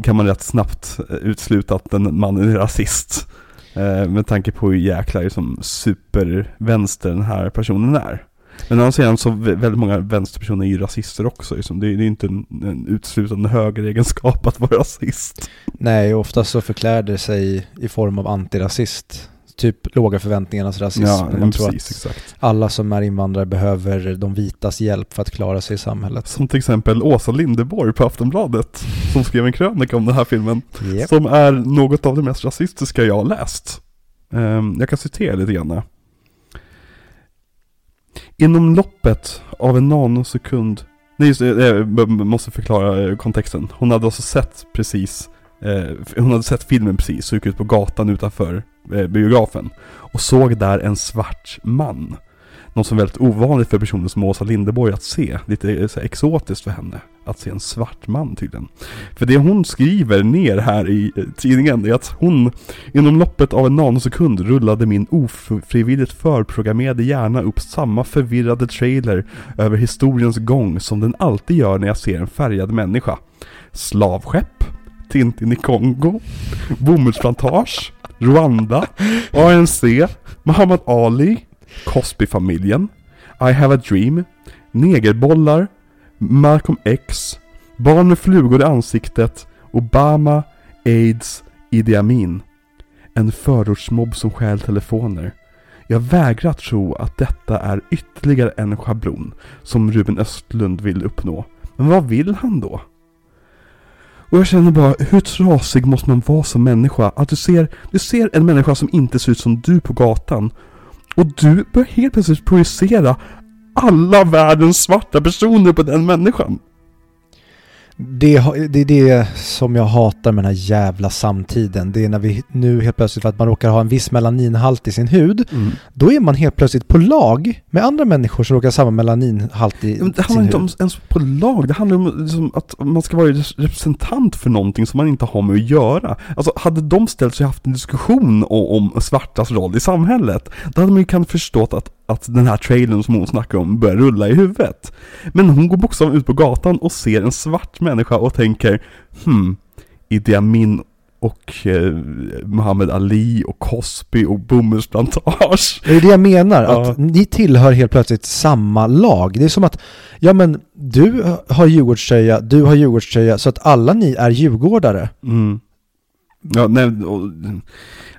kan man rätt snabbt eh, utsluta att den mannen är rasist. Eh, med tanke på hur jäkla liksom, supervänster den här personen är. Men å andra sidan så vä- väldigt många vänsterpersoner är ju rasister också. Liksom. Det, är, det är inte en, en utslutande högeregenskap att vara rasist. Nej, oftast så förklär det sig i form av antirasist. Typ låga förväntningarnas rasism. Ja, man men tror precis, att exakt. alla som är invandrare behöver de vitas hjälp för att klara sig i samhället. Som till exempel Åsa Linderborg på Aftonbladet, som skrev en krönika om den här filmen. Yep. Som är något av det mest rasistiska jag har läst. Ehm, jag kan citera lite grann. Inom loppet av en nanosekund Nej just det, jag måste förklara eh, kontexten. Hon hade alltså sett precis eh, Hon hade sett filmen precis och gick ut på gatan utanför eh, biografen. Och såg där en svart man. Något som är väldigt ovanligt för personer som Åsa Linderborg att se. Lite eh, så exotiskt för henne. Att se en svart man tydligen. För det hon skriver ner här i eh, tidningen är att hon inom loppet av en nanosekund rullade min ofrivilligt förprogrammerade hjärna upp samma förvirrade trailer över historiens gång som den alltid gör när jag ser en färgad människa. Slavskepp, Tintin i Kongo, bomullsplantage, Rwanda, ANC, Muhammad Ali, Cosby-familjen, I have a dream, negerbollar, Malcolm X, barn med flugor i ansiktet, Obama, AIDS, Idi Amin. En förortsmobb som stjäl telefoner. Jag vägrar tro att detta är ytterligare en schablon som Ruben Östlund vill uppnå. Men vad vill han då? Och jag känner bara, hur trasig måste man vara som människa? Att du ser, du ser en människa som inte ser ut som du på gatan. Och du börjar helt plötsligt projicera alla världens svarta personer på den människan. Det, det är det som jag hatar med den här jävla samtiden. Det är när vi nu helt plötsligt för att man råkar ha en viss melaninhalt i sin hud, då är man helt plötsligt på lag med andra människor som råkar ha samma melaninhalt i Ja, men Det sin handlar inte om hud. ens på lag, det handlar om liksom att man ska vara representant för någonting som man inte har med att göra. Alltså hade de ställt sig och haft en diskussion om, om svartas roll i samhället, då hade man ju kunnat förstått att, att den här trailern som hon snackar om börjar rulla i huvudet. Men hon går bokstavligen ut på gatan och ser en svart människa och tänker Hmm, Idi Amin och eh, Muhammad Ali och Cosby och bomullsplantage. Det är det jag menar, Ja. att ni tillhör helt plötsligt samma lag. Det är som att, ja men du har Djurgårdströja, du har Djurgårdströja, så att alla ni är djurgårdare. Mm. Ja, nej, och,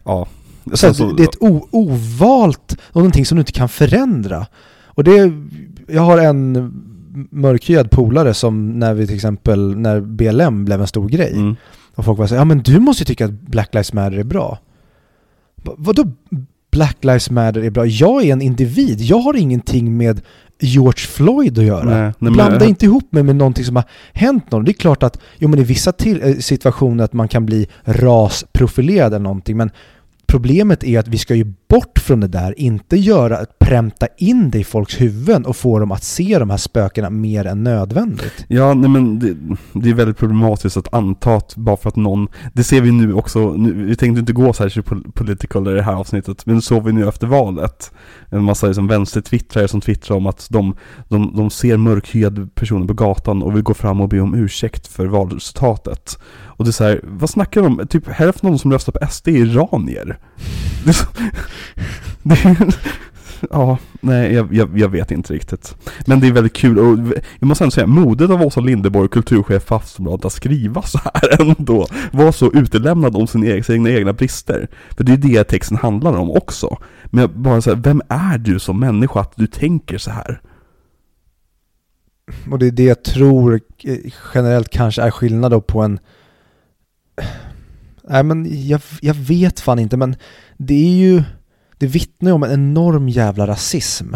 ja. Så att det är ett ovalt, och någonting som du inte kan förändra. Och det, jag har en mörkhyad polare som när vi till exempel, när BLM blev en stor grej, Mm. och folk var så ja men du måste ju tycka att Black Lives Matter är bra. Va- Vadå Black Lives Matter är bra? Jag är en individ, jag har ingenting med George Floyd att göra. Nej, nej, Blanda inte ihop mig med någonting som har hänt någon. Det är klart att, jo men i vissa till, eh, situationer att man kan bli rasprofilerad eller någonting, men problemet är att vi ska ju bort från det där, inte göra, pränta in det i folks huvuden och få dem att se de här spökena mer än nödvändigt. Ja, nej men det, det är väldigt problematiskt att anta att bara för att någon, det ser vi nu också, nu, vi tänkte inte gå särskilt political i det här avsnittet, men såg vi nu efter valet. En massa liksom vänstertwittrare som twittrar om att de, de, de ser mörkhyade personer på gatan och vill gå fram och be om ursäkt för valresultatet. Och det är så här, vad snackar de om? Typ hälften av de som röstar på SD är iranier. Det är så, det är, ja, nej jag, jag, jag vet inte riktigt. Men det är väldigt kul och jag måste ändå säga, modet av Åsa Linderborg, kulturchef för Aftonbladet, att skriva så här ändå. Var så utelämnad om sina egna, sina egna brister. För det är det texten handlar om också. Men jag bara här, vem är du som människa att du tänker så här? Och det är det jag tror eh, generellt kanske är skillnad då på en... Nej men jag, jag vet fan inte men det är ju... Det vittnar ju om en enorm jävla rasism.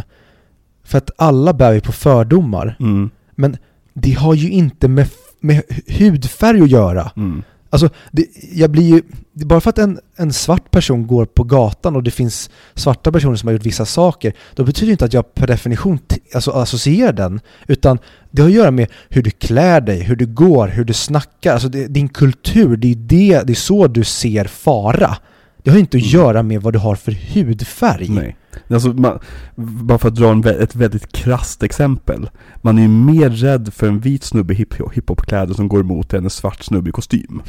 För att alla bär ju på fördomar. Mm, Men det har ju inte med, med hudfärg att göra. mm, Alltså, det, jag blir ju, bara för att en, en svart person går på gatan och det finns svarta personer som har gjort vissa saker, då betyder det inte att jag per definition alltså, associerar den, utan det har att göra med hur du klär dig, hur du går, hur du snackar, alltså det, din kultur, det är, det, det är så du ser fara. Det har inte att Mm. göra med vad du har för hudfärg. nej. Alltså, man, bara för att dra en, ett väldigt krasst exempel. Man är ju mer rädd för en vit snubbe i hip- hiphopkläder som går emot än en svart snubbe i kostym.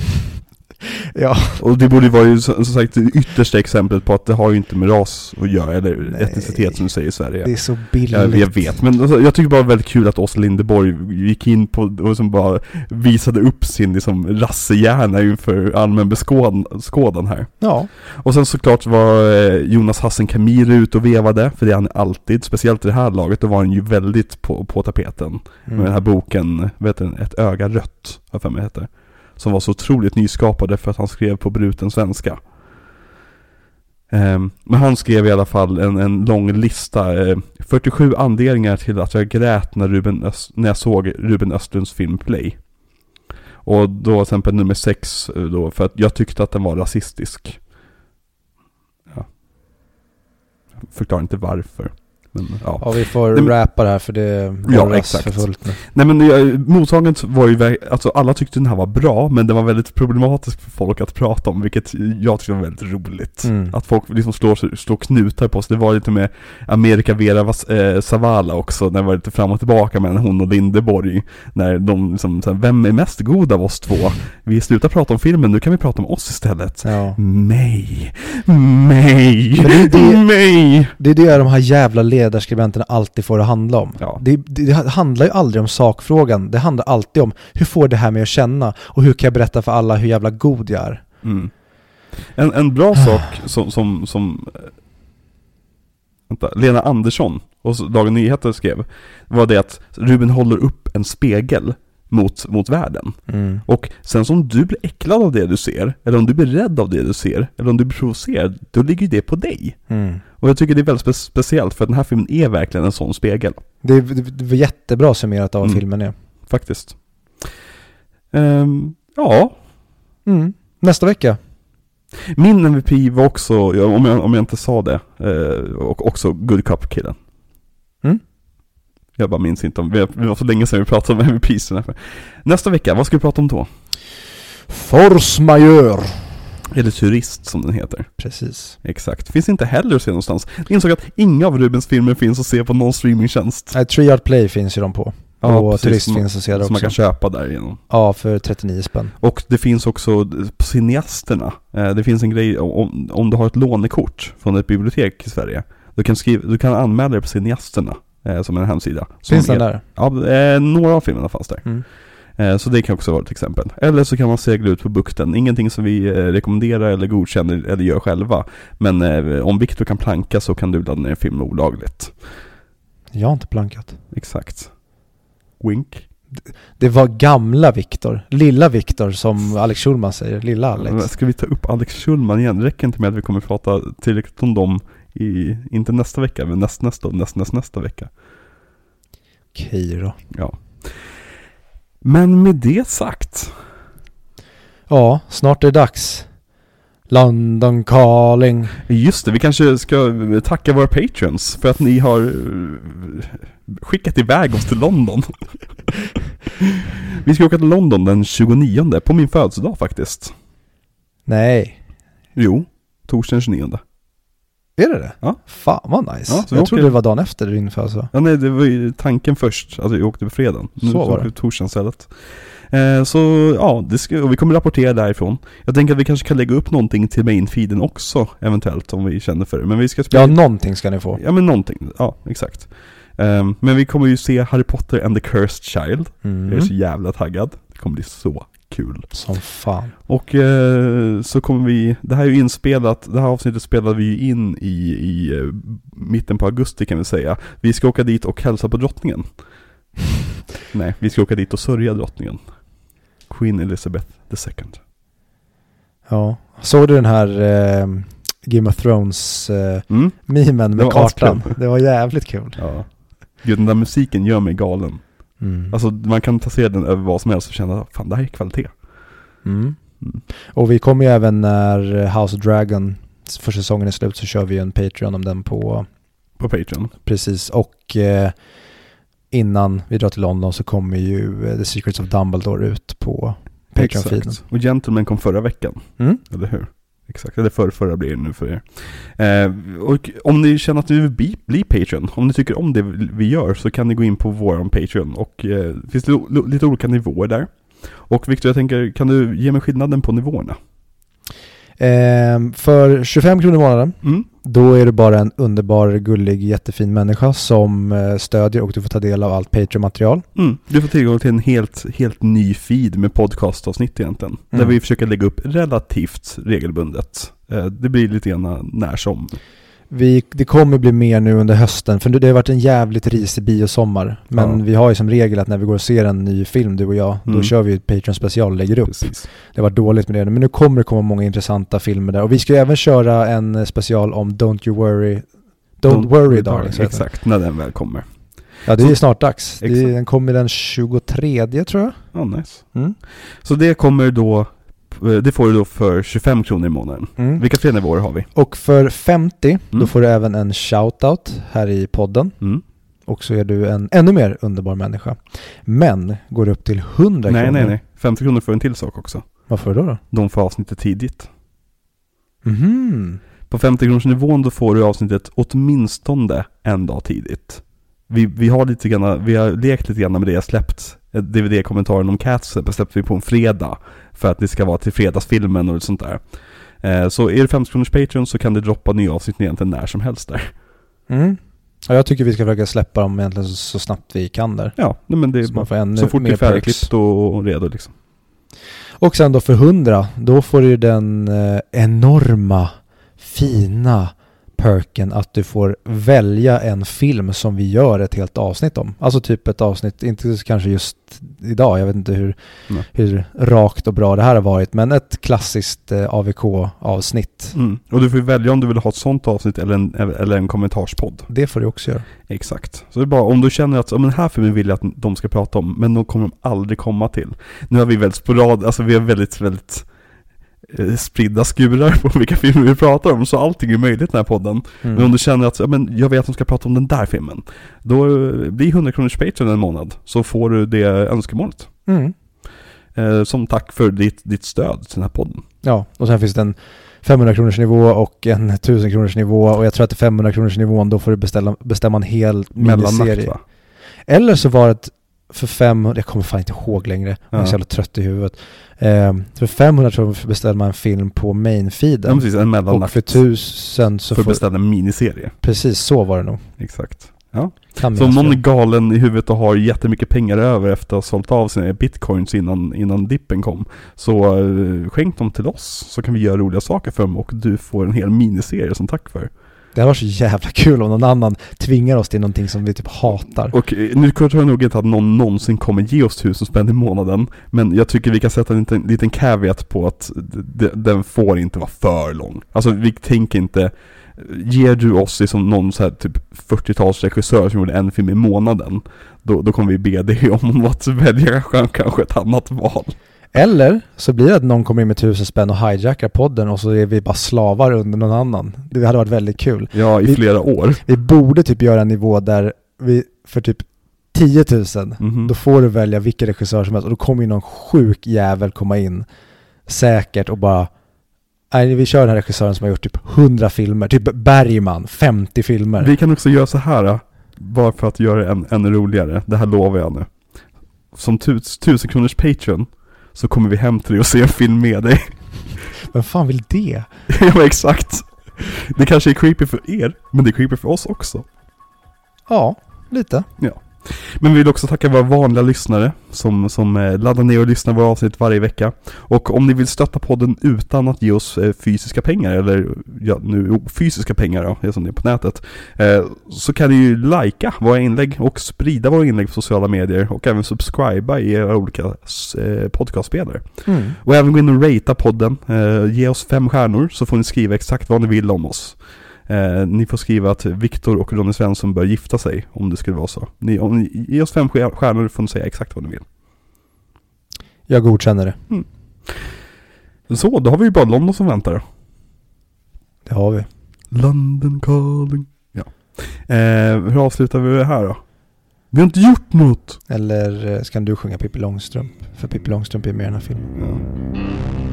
Ja, Och det borde vara ju som sagt det yttersta exemplet på att det har ju inte med ras att göra, eller Nej. etnicitet som du säger i Sverige. det är så billigt. Jag, jag vet, men alltså, jag tycker bara det var väldigt kul att Åsa Linderborg gick in på och som bara visade upp sin liksom rassehjärna inför allmän beskådan här. Ja, Och sen såklart var eh, Jonas Hassen Kamiri ute och vevade, för det är han alltid, speciellt i det här laget, då var han ju väldigt på, på tapeten. Med den här boken, vet du, Ett öga rött, jag för mig heter. Som var så otroligt nyskapade för att han skrev på bruten svenska. Ehm, men han skrev i alla fall en, en lång lista, eh, 47 anledningar till att jag grät när, Ruben Öst, när jag såg Ruben Östlunds film Play. Och då till exempel nummer 6 eh, då, för att jag tyckte att den var rasistisk. Ja. Jag förklarar inte varför. Men ja. ja vi får Nej, rappa det här för det Ja, exakt. för fullt nu. Nej men mottagandet var ju, alltså alla tyckte den här var bra, men det var väldigt problematiskt för folk att prata om, vilket jag tyckte var väldigt roligt. Mm. Att folk liksom slår, slår knutar på sig. Det var lite med America Vera Vas- eh, Zavala också, när det var lite fram och tillbaka mellan hon och Lindeborg. När de liksom, så här, vem är mest god av oss två? Vi slutar prata om filmen, nu kan vi prata om oss istället. Ja. Mig, mig, det- det- mig! Det är det de här jävla ledarskribenterna alltid får det handla om. Ja. Det, det, det handlar ju aldrig om sakfrågan, det handlar alltid om hur får det här mig att känna och hur kan jag berätta för alla hur jävla god jag är. Mm. En, en bra sak som, som, som vänta, Lena Andersson och så Dagens Nyheter skrev var det att Ruben håller upp en spegel mot, mot världen. Mm. Och sen som du blir äcklad av det du ser, eller om du blir rädd av det du ser, eller om du blir provocerad, då ligger ju det på dig. Mm. Och jag tycker det är väldigt spe- speciellt för den här filmen är verkligen en sån spegel. Det, det, det var jättebra summerat av vad Mm. filmen är. Faktiskt. Ehm, ja, Mm. Nästa vecka. min MVP var också, om jag, om jag inte sa det, eh, och också Good Cup-killen. Jag bara minns inte om, det var så länge sedan vi pratade om här. Nästa vecka, vad ska vi prata om då? Force majeure. Eller Turist som den heter. Precis. Exakt. Finns inte heller att se någonstans. Jag insåg att inga av Rubens filmer finns att se på någon streamingtjänst. Nej, Tree Art Play finns ju de på. och precis, Turist som- finns att se där Som man också. kan köpa därigenom. Ja, för 39 spänn. Och det finns också på cineasterna. Eh, Det finns en grej om, om du har ett lånekort från ett bibliotek i Sverige. Du kan, skriva, du kan anmäla dig på cineasterna. Eh, Som en hemsida. Finns den är- där? Ja, eh, några av filmerna fanns där. Mm. Eh, Så det kan också vara ett exempel. Eller så kan man segla ut på bukten. Ingenting som vi eh, rekommenderar eller godkänner eller gör själva. Men eh, om Viktor kan planka så kan du ladda ner en film olagligt. Jag har inte plankat. Exakt. Wink. Det var gamla Viktor. Lilla Viktor som Alex Schulman säger. Lilla Alex. Ska vi ta upp Alex Schulman igen? Det räcker inte med att vi kommer prata tillräckligt om dem i, inte nästa vecka, men näst, nästa och näst, näst, nästa vecka. Okej då. Ja. Men med det sagt. Ja, snart är det dags. London calling. Just det, vi kanske ska tacka våra patrons för att ni har eh, skickat iväg oss till London. vi ska åka till London den 29 på min födelsedag faktiskt. Nej. Jo, torsdagen den 29. Är det det? Ja. Fan vad nice. Ja, så jag trodde åker- det var dagen efter din födelsedag. Ja nej, det var ju tanken först. Alltså jag åkte på fredagen. Nu Så var åker det. torsdagen istället. Eh, så ja, det ska, och vi kommer rapportera därifrån. Jag tänker att vi kanske kan lägga upp någonting till main-feeden också, eventuellt, om vi känner för det. Men vi ska spela... Ja, någonting ska ni få. Ja men någonting, ja exakt. Ehm, men vi kommer ju se Harry Potter and the Cursed Child. Jag är Mm. så jävla taggad. Det kommer bli så kul. Som fan. Och eh, så kommer vi, det här är ju inspelat, det här avsnittet spelade vi ju in i, i eh, mitten på augusti kan vi säga. Vi ska åka dit och hälsa på drottningen. Nej, vi ska åka dit och sörja drottningen. Queen Elizabeth II. Ja. Såg du den här eh, Game of Thrones eh, Mm? Det med var kartan? askul. Det var jävligt kul. Ja. Gud, den där musiken gör mig galen. Mm. Alltså man kan passera den över vad som helst och känna, fan det här är kvalitet. Mm. Mm. Och vi kommer ju även när House of Dragon för säsongen är slut så kör vi ju en Patreon om den på På Patreon. precis och eh, innan vi drar till London så kommer ju eh, The Secrets of Dumbledore ut på Patreon-feeden. Och Gentleman kom förra veckan. Mm? Eller hur? Exakt, eller förra, förra blir det nu för er. Eh, och om ni känner att ni vill bli, bli Patreon, om ni tycker om det vi gör så kan ni gå in på våran Patreon och eh, det finns lo, lo, lite olika nivåer där. Och Victor, jag tänker, kan du ge mig skillnaden på nivåerna? Ehm, för 25 kronor i månaden Mm. Då är du bara en underbar, gullig, jättefin människa som eh, stödjer och du får ta del av allt Patreon-material. Mm. Du får tillgång till en helt, helt ny feed med podcastavsnitt egentligen. Där Mm. vi försöker lägga upp relativt regelbundet. Eh, det blir lite grann när som. Vi, det kommer bli mer nu under hösten, för det har varit en jävligt risig biosommar. Men Ja. vi har ju som regel att när vi går och ser en ny film, du och jag, då Mm. kör vi ett Patreon special och lägger upp. Precis. Det har varit dåligt med det, men nu kommer det komma många intressanta filmer där. Och vi ska ju även köra en eh, special om Don't You Worry, Don't, Worry Darling. Exakt, när den väl kommer. Ja, det är snart dags. Exakt. den kommer den 23 tror jag. Ja, nice. Mm. Så det kommer då, det får du då för 25 kronor i månaden. Mm. Vilka fler nivåer har vi? Och för 50, då Mm. får du även en shoutout här i podden. Mm. Och så är du en ännu mer underbar människa. Men går du upp till 100 Nej, kronor. nej, nej. 50 kronor för en till sak också. Varför då? då? De får avsnittet tidigt. Mhm. På 50 kronors nivån då får du avsnittet åtminstone en dag tidigt. Vi, vi har lite grann, vi har lekt lite grann med det jag släppt. eh, DVD-kommentaren om Cats släppte vi på en fredag. För att det ska vara till fredagsfilmen och sånt där. Eh, Så är det 50 kronors Patreon så kan det droppa nya avsnitt egentligen när som helst där. Mm. Ja, jag tycker vi ska försöka släppa dem egentligen så, så snabbt vi kan där. Ja, men det är Så man får ännu så fort det är färdigklippt och, och redo liksom. Och sen då för 100, då får du den eh, enorma, fina perken att du får välja en film som vi gör ett helt avsnitt om. Alltså typ ett avsnitt, inte kanske just idag, jag vet inte hur, hur rakt och bra det här har varit, men ett klassiskt eh, AVK-avsnitt. Mm. Och du får välja om du vill ha ett sånt avsnitt eller en, eller en kommentarspodd. Det får du också göra. Exakt. Så det är bara om du känner att, men den här filmen vill jag att de ska prata om, men de kommer de aldrig komma till. Nu har vi väldigt sporad, alltså vi har väldigt, väldigt spridda skurar på vilka filmer vi pratar om, så allting är möjligt i den här podden. Mm. Men om du känner att, ja men jag vet att de ska prata om den där filmen, då eh, blir 100 kronors Patreon en månad, så får du det önskemålet. Mm. Eh, som tack för ditt, ditt stöd till den här podden. Ja, och sen finns det en 500 kronors nivå och en 1000 kronors nivå och jag tror att det är 500 kronors nivån då får du beställa, bestämma en hel miniserie. va? Eller så var det för 500, jag kommer fan inte ihåg längre, jag är så jävla trött i huvudet. Eh, för 500 tror jag beställer man en film på Ja main-feeden. precis, en och mellannakt. för 1000 så för får... att beställa en miniserie. Precis så var det nog. Exakt. Ja. Kan Så någon är galen i huvudet och har jättemycket pengar över efter att ha sålt av sina bitcoins innan, innan dippen kom. Så eh, skänk dem till oss så kan vi göra roliga saker för dem och du får en hel miniserie som tack för. Det hade varit så jävla kul om någon annan tvingar oss till någonting som vi typ hatar. Och nu tror jag nog inte att någon någonsin kommer ge oss tusen spänn i månaden. Men jag tycker vi kan sätta en liten, liten caveat på att den får inte vara för lång. Alltså vi tänker inte, eh, ger du oss liksom någon så här typ 40-talsregissör som gjorde en film i månaden. Då, då kommer vi be dig om att välja kanske ett annat val. Eller så blir det att någon kommer in med tusen spänn och hijackar podden och så är vi bara slavar under någon annan. Det hade varit väldigt kul. Ja, i Vi- flera år. Vi borde typ göra en nivå där vi för typ 10 000 Mhm. då får du välja vilken regissör som helst och då kommer ju någon sjuk jävel komma in säkert och bara Nej, vi kör den här regissören som har gjort typ 100 filmer, typ Bergman, 50 filmer. Vi kan också göra så här, eh, bara för att göra det än, ännu roligare. Det här lovar jag nu. Som tus, tusen kronors Patreon så kommer vi hem till dig och se en film med dig. Vem fan vill det? ja men exakt. Det kanske är creepy för er, men det är creepy för oss också. Ja, lite. Men vi vill också tacka våra vanliga lyssnare som, som eh, laddar ner och lyssnar våra avsnitt varje vecka. Och om ni vill stötta podden utan att ge oss eh, fysiska pengar, eller ja, nu fysiska pengar då, det är som det är på nätet. Eh, så kan ni ju likea våra inlägg och sprida våra inlägg på sociala medier och även subscriba i era olika eh, podcastspelare. Mm. Och även gå in och ratea podden, eh, ge oss fem stjärnor så får ni skriva exakt vad ni vill om oss. Eh, ni får skriva att Viktor och Ronny Svensson bör gifta sig, om det skulle vara så. Ni, om ni ger oss fem stjär- stjärnor får ni säga exakt vad ni vill. Jag godkänner det. Så, då har vi ju bara London som väntar. Det har vi. London calling. Ja. Eh, hur avslutar vi det här då? Vi har inte gjort något! Eller eh, ska du sjunga Pippi Långstrump? För Pippi Långstrump är med i den här filmen. Ja.